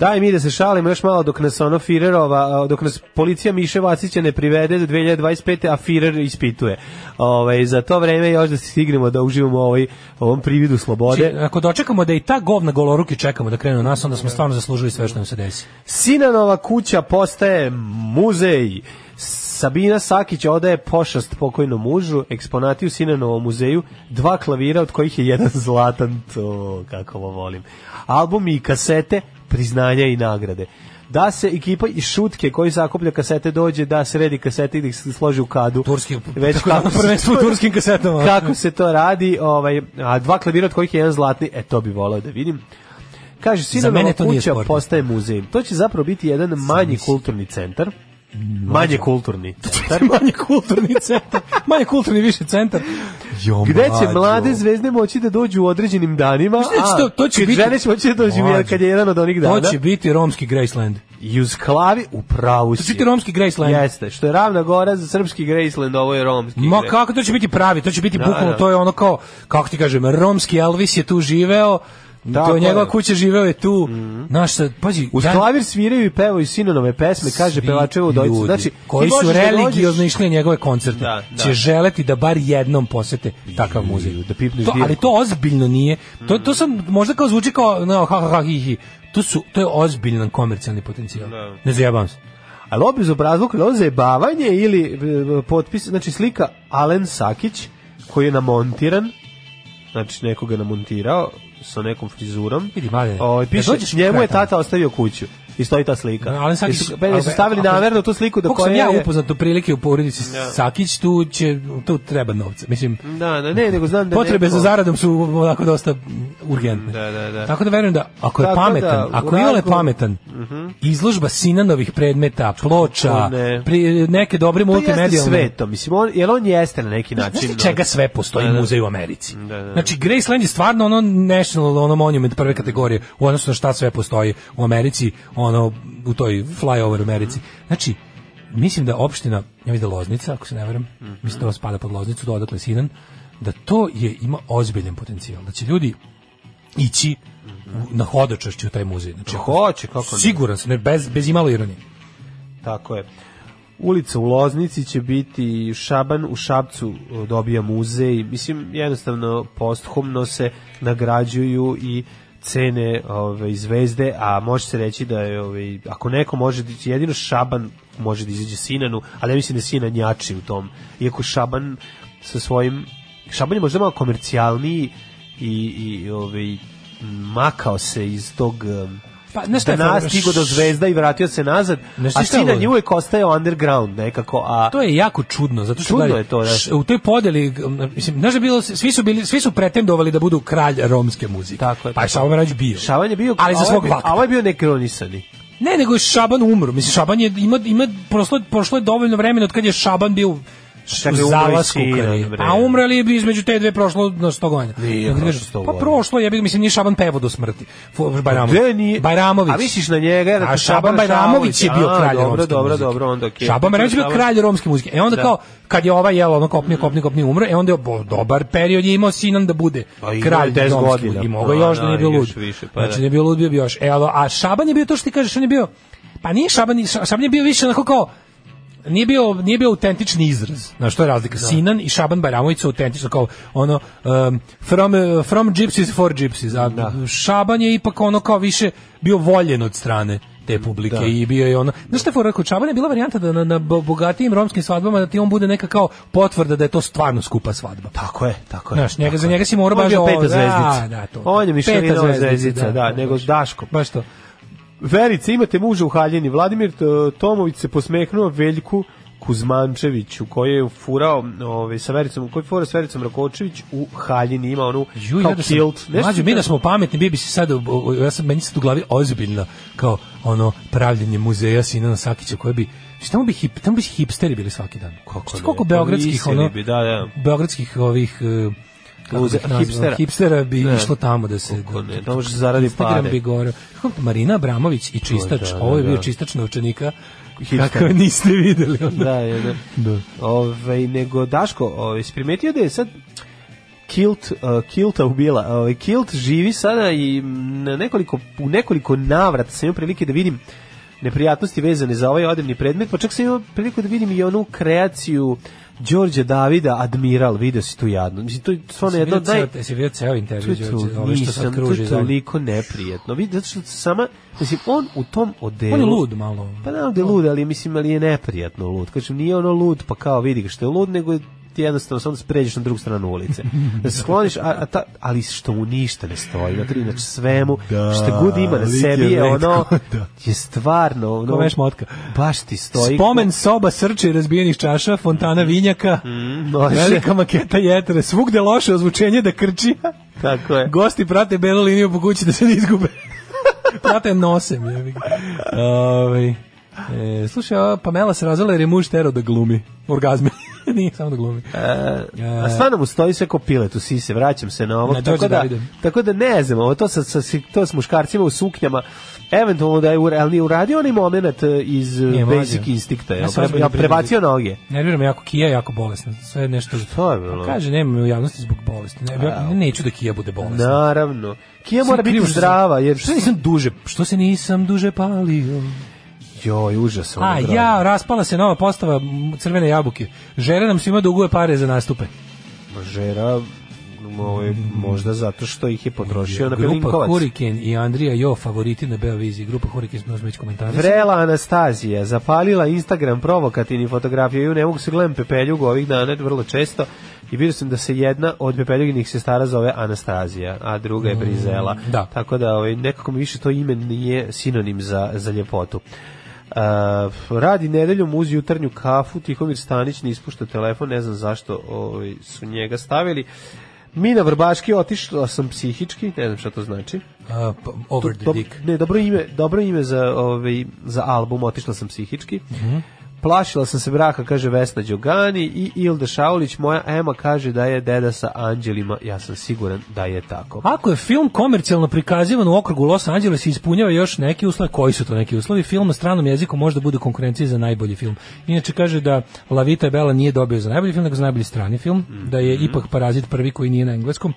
Daj mi da se šalimo još malo dok nas ono Firerova, dok nas policija Miše Vacića ne privede do 2025. a Firer ispituje. Ove, ovaj, za to vreme još da se stignemo da uživamo ovaj, ovom prividu slobode. Či, znači, ako dočekamo da i ta govna goloruki čekamo da krenu nas, onda smo stvarno zaslužili sve što nam se desi. Sinanova kuća postaje muzej. Sabina Sakić odaje pošast pokojnom mužu, eksponati u Sinanovom muzeju, dva klavira od kojih je jedan zlatan, to kako ovo volim. Album i kasete priznanja i nagrade da se ekipa iz šutke koji zakuplja kasete dođe da sredi kasete i da se složi u kadu. Turski, već da, kako prvenstvo turskim kasetama. Kako se to radi, ovaj, a dva klavira od kojih je jedan zlatni, e to bi voleo da vidim. Kaže, sinova kuća postaje muzej. To će zapravo biti jedan manji kulturni centar Manje kulturni centar. manje kulturni centar. Manje kulturni više centar. Jo, gde će mlade zvezde moći da dođu u određenim danima, a to, to će biti, žene će moći da dođu mlađe. kad je jedan od onih dana. To će biti romski Graceland. I uz klavi u pravu si. To će biti romski Graceland. Jeste, što je ravna gora za srpski Graceland, ovo je romski. Ma kako to će biti pravi, to će biti da, bukvalno, da. to je ono kao, kako ti kažem, romski Elvis je tu živeo, da, to je pa njegova da. kuća, živeo je tu. Mm -hmm. Naš, pazi, uz dan... klavir sviraju i pevaju sinonove pesme, kaže pevačevo Udovica. Znači, koji su da religiozno dođeš... išli na njegove koncerte, da, da. će želeti da bar jednom posete takav muzej. Da pipnu to, ali to ozbiljno nije. To, to mhm. sam, možda kao zvuči kao, no, ha, ha, ha, hi, hi. To, su, to je ozbiljan komercijalni potencijal. Da. Ne zajebam se. Ali ovo bezobrazluk, ovo zajebavanje ili e, potpis, znači slika Alen Sakić, koji je namontiran, znači nekoga namontirao, sa nekom frizurom. Vidi, mladine, ovaj, o, piše, njemu je tata ostavio kuću i stoji ta slika. Da, ali Sakić, su, ali, su stavili namerno tu sliku da koje sam ja upoznat u prilike u porodici da. Sakić, tu će tu treba novca. Mislim. Da, da, ne, nego znam da potrebe neko... za zaradom su onako dosta urgentne. Da, da, da. Tako da verujem da ako je Tako pametan, da, ako je Iole pametan, uh mhm. -huh. izložba sinanovih predmeta, ploča, ne. pri, neke dobre multimedijalne. sve to, mislim, on, jer on jeste na neki način. Znači čega sve postoji da, da. muzej u Americi. Da, da, da. Znači Graceland je stvarno ono national ono monument prve kategorije u odnosu na šta sve postoji u Americi ono, u toj flyover Americi. Znači, mislim da opština, ja mislim da Loznica, ako se ne varam, mhm. mislim da ovo spada pod Loznicu, do odakle Sinan, da to je ima ozbiljen potencijal. Da znači, će ljudi ići mhm. na hodočašću u taj muzej. Znači, hoće, kako ne. Siguran sam, bez, bez imalo ironije. Tako je. Ulica u Loznici će biti Šaban u Šabcu e, dobija muzej. Mislim, jednostavno posthumno se nagrađuju i cene ove, zvezde, a može se reći da je, ove, ako neko može, jedino Šaban može da izađe Sinanu, ali ja mislim da Sinan jači u tom. Iako Šaban sa svojim, Šaban je možda malo komercijalniji i, i ove, makao se iz tog Pa, znaš šta je da nas stigo do zvezda i vratio se nazad, a Sinan je uvek ostaje underground nekako. A... To je jako čudno, zato što čudno je to, da. š, u toj podeli, mislim, znaš da bilo, svi su, bili, svi su pretendovali da budu kralj romske muzike. Tako je. Pa je Šaban bio. Šaban je bio, ali za svog vakta. Ovaj a ovaj je bio nekronisani. Ne, nego je Šaban umro. Mislim, Šaban je, ima, ima, prošlo, prošlo je dovoljno vremena od kad je Šaban bio zalasku Ukrajine. A umrali bi između te dve prošlo na 100 godina. Nije prošlo Pa prošlo, ja bih, mislim, nije Šaban Pevo do smrti. Bajramović. Gde nije? Bajramović. A misliš na njega? Da A Šaban Bajramović je bio kralj romske muzike. Dobro, dobro, onda okej. Šaban Bajramović je bio kralj romske muzike. E onda da. kao, kad je ova jela, ono kopni, kopni, kopni umre, e onda je dobar period je imao sinan da bude pa kralj 10 godina. I mogao pa još da nije da, bio lud. Pa znači, da. nije bio lud, bio bi još. E, a Šaban je bio to što ti kažeš, on je bio Pa nije Šaban, Šaban je bio više onako kao nije bio nije bio autentični izraz. Na što je razlika? Da. Sinan i Šaban Bajramović su autentično kao ono um, from from gypsies for gypsies. A da. Šaban je ipak ono kao više bio voljen od strane te publike da. i bio je ono. Znaš šta fora kod Čabana je bila varijanta da na, na bogatijim romskim svadbama da ti on bude neka kao potvrda da je to stvarno skupa svadba. Tako je, tako je. Znaš, njega za njega si mora baš ovo. Ovaj, da, da, to. On je Mišelinova zvezdica, da, da, da, nego Daško. Baš to. Verica, imate muža u haljini. Vladimir Tomović se posmehnuo Veljku Kuzmančeviću koji je furao ove, ovaj, sa Vericom koji fura sa Vericom Rakočević u haljini ima onu Ju, kao ja da sam, kilt mi da smo pametni bi bi se sad ja sam meni sad u glavi ozbiljno kao ono pravljenje muzeja Sinana Sakića koje bi Šta bi hip, tamo bi hipsteri bili svaki dan. Kako? Koliko pa beogradskih ono, bi, da, da. beogradskih ovih uh, luze, hipstera. Hipstera bi ne. Da. išlo tamo da se... Kako ne, tamo što zaradi Instagram pare. bi gore. Marina Abramović i čistač, da, da, ovo je da, bio da. čistač novčanika, Hipster. Kako niste videli onda. Da, je, da. da. Ove, ovaj, nego, Daško, ove, ovaj, si primetio da je sad Kilt, uh, Kilta ubila. Ove, ovaj, Kilt živi sada i na nekoliko, u nekoliko navrata sam imao prilike da vidim neprijatnosti vezane za ovaj odemni predmet, pa čak sam imao priliku da vidim i onu kreaciju Đorđe Davida Admiral, video si tu jadno. Mislim to je stvarno jedno daj. Jesi vidio ceo intervju Đorđe, ovo što sad kruži. To je toliko neprijetno. Vidi zato što sama, mislim on u tom odelu. On je lud malo. Pa da, on je lud, ali mislim ali je neprijatno lud. Kažem nije ono lud, pa kao vidi ga što je lud, nego je ti jednostavno samo da na drugu stranu ulice. Da skloniš, a, a ta, ali što mu ništa ne stoji, znači, znači svemu, da, što god ima na sebi je ono, da. je stvarno, ono, Komeš motka. baš ti stoji. Spomen soba srče razbijenih čaša, fontana vinjaka, mm, velika maketa jetre, svugde loše ozvučenje da krči. Tako je. Gosti prate belu liniju po kući da se ne izgube. prate nosem. Ove, ovaj, e, slušaj, Pamela se razvela jer je muž tero da glumi. Orgazme. Nije samo da glumi. A, a stvarno mu stoji sve kopile, tu si se, vraćam se na ovo. Na, tako, da, da tako da ne znam, ovo to sa, sa, to s muškarcima u suknjama, eventualno da je ur, ali nije uradio onaj moment e, iz nije, e, Basic Instincta, ja, pre, ja prebacio noge. Nervira me jako Kija, jako bolesna, sve nešto. Što je bilo? Pa kaže, nema u javnosti zbog bolesti. Ne, ja, neću da Kija bude bolesna. Naravno. Kija mora biti zdrava, jer što nisam duže, što se nisam duže palio. Joj, užasno. A ja, raspala se nova postava Crvene jabuke. Žera nam svima duguje pare za nastupe. Žera ovaj, možda zato što ih je potrošio na Grupa Huriken i Andrija Jo favoriti na Beoviziji. Grupa Huriken smo već komentari. Vrela Anastazija zapalila Instagram provokativni fotografije. Ju ne mogu da se gledam pepeljugu ovih dana vrlo često i vidio sam da se jedna od pepeljuginih sestara zove Anastazija, a druga je mm, Brizela. Mm, da. Tako da ovaj, nekako mi više to ime nije sinonim za, za ljepotu. Uh, radi nedeljom uz jutarnju kafu, Tihomir Stanić ne ispušta telefon, ne znam zašto ovaj, su njega stavili. Mi na Vrbaški otišao sam psihički, ne znam šta to znači. Uh, over the dick. Ne, dobro ime, dobro ime za, ovaj, za album otišao sam psihički. Mm -hmm. Plašila sam se braka, kaže Vesna Đogani i Ilda Šaulić, moja Ema kaže da je deda sa anđelima, ja sam siguran da je tako. Ako je film komercijalno prikazivan u okrugu Los Angeles i ispunjava još neki uslovi, koji su to neki uslovi, film na stranom jeziku da bude konkurencija za najbolji film. Inače kaže da La Vita e Bella nije dobio za najbolji film, nego za najbolji strani film, mm -hmm. da je mhm. ipak Parazit prvi koji nije na engleskom,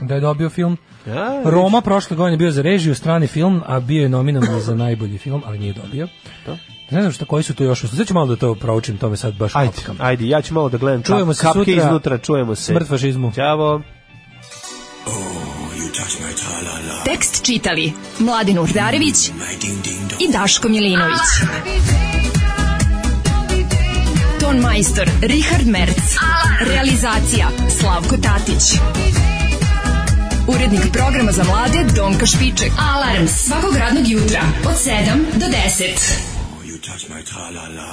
da je dobio film. Ja, Roma prošle godine bio za režiju strani film, a bio je nominovan za najbolji film, ali nije dobio. To? Ne znam šta koji su to još. Sad ću malo da to proučim, to me sad baš Ajde, kapkam. ajde, ja ću malo da gledam čujemo kap, kapke sutra, iznutra, čujemo se. Smrt fašizmu. Ćavo. Oh, Tekst čitali Mladin Urdarević i Daško Milinović. Ah, Ton majstor Richard Merc. Realizacija Slavko Tatić. Urednik programa za mlade Donka Špiček. Alarms svakog radnog jutra od 7 do 10. la la la.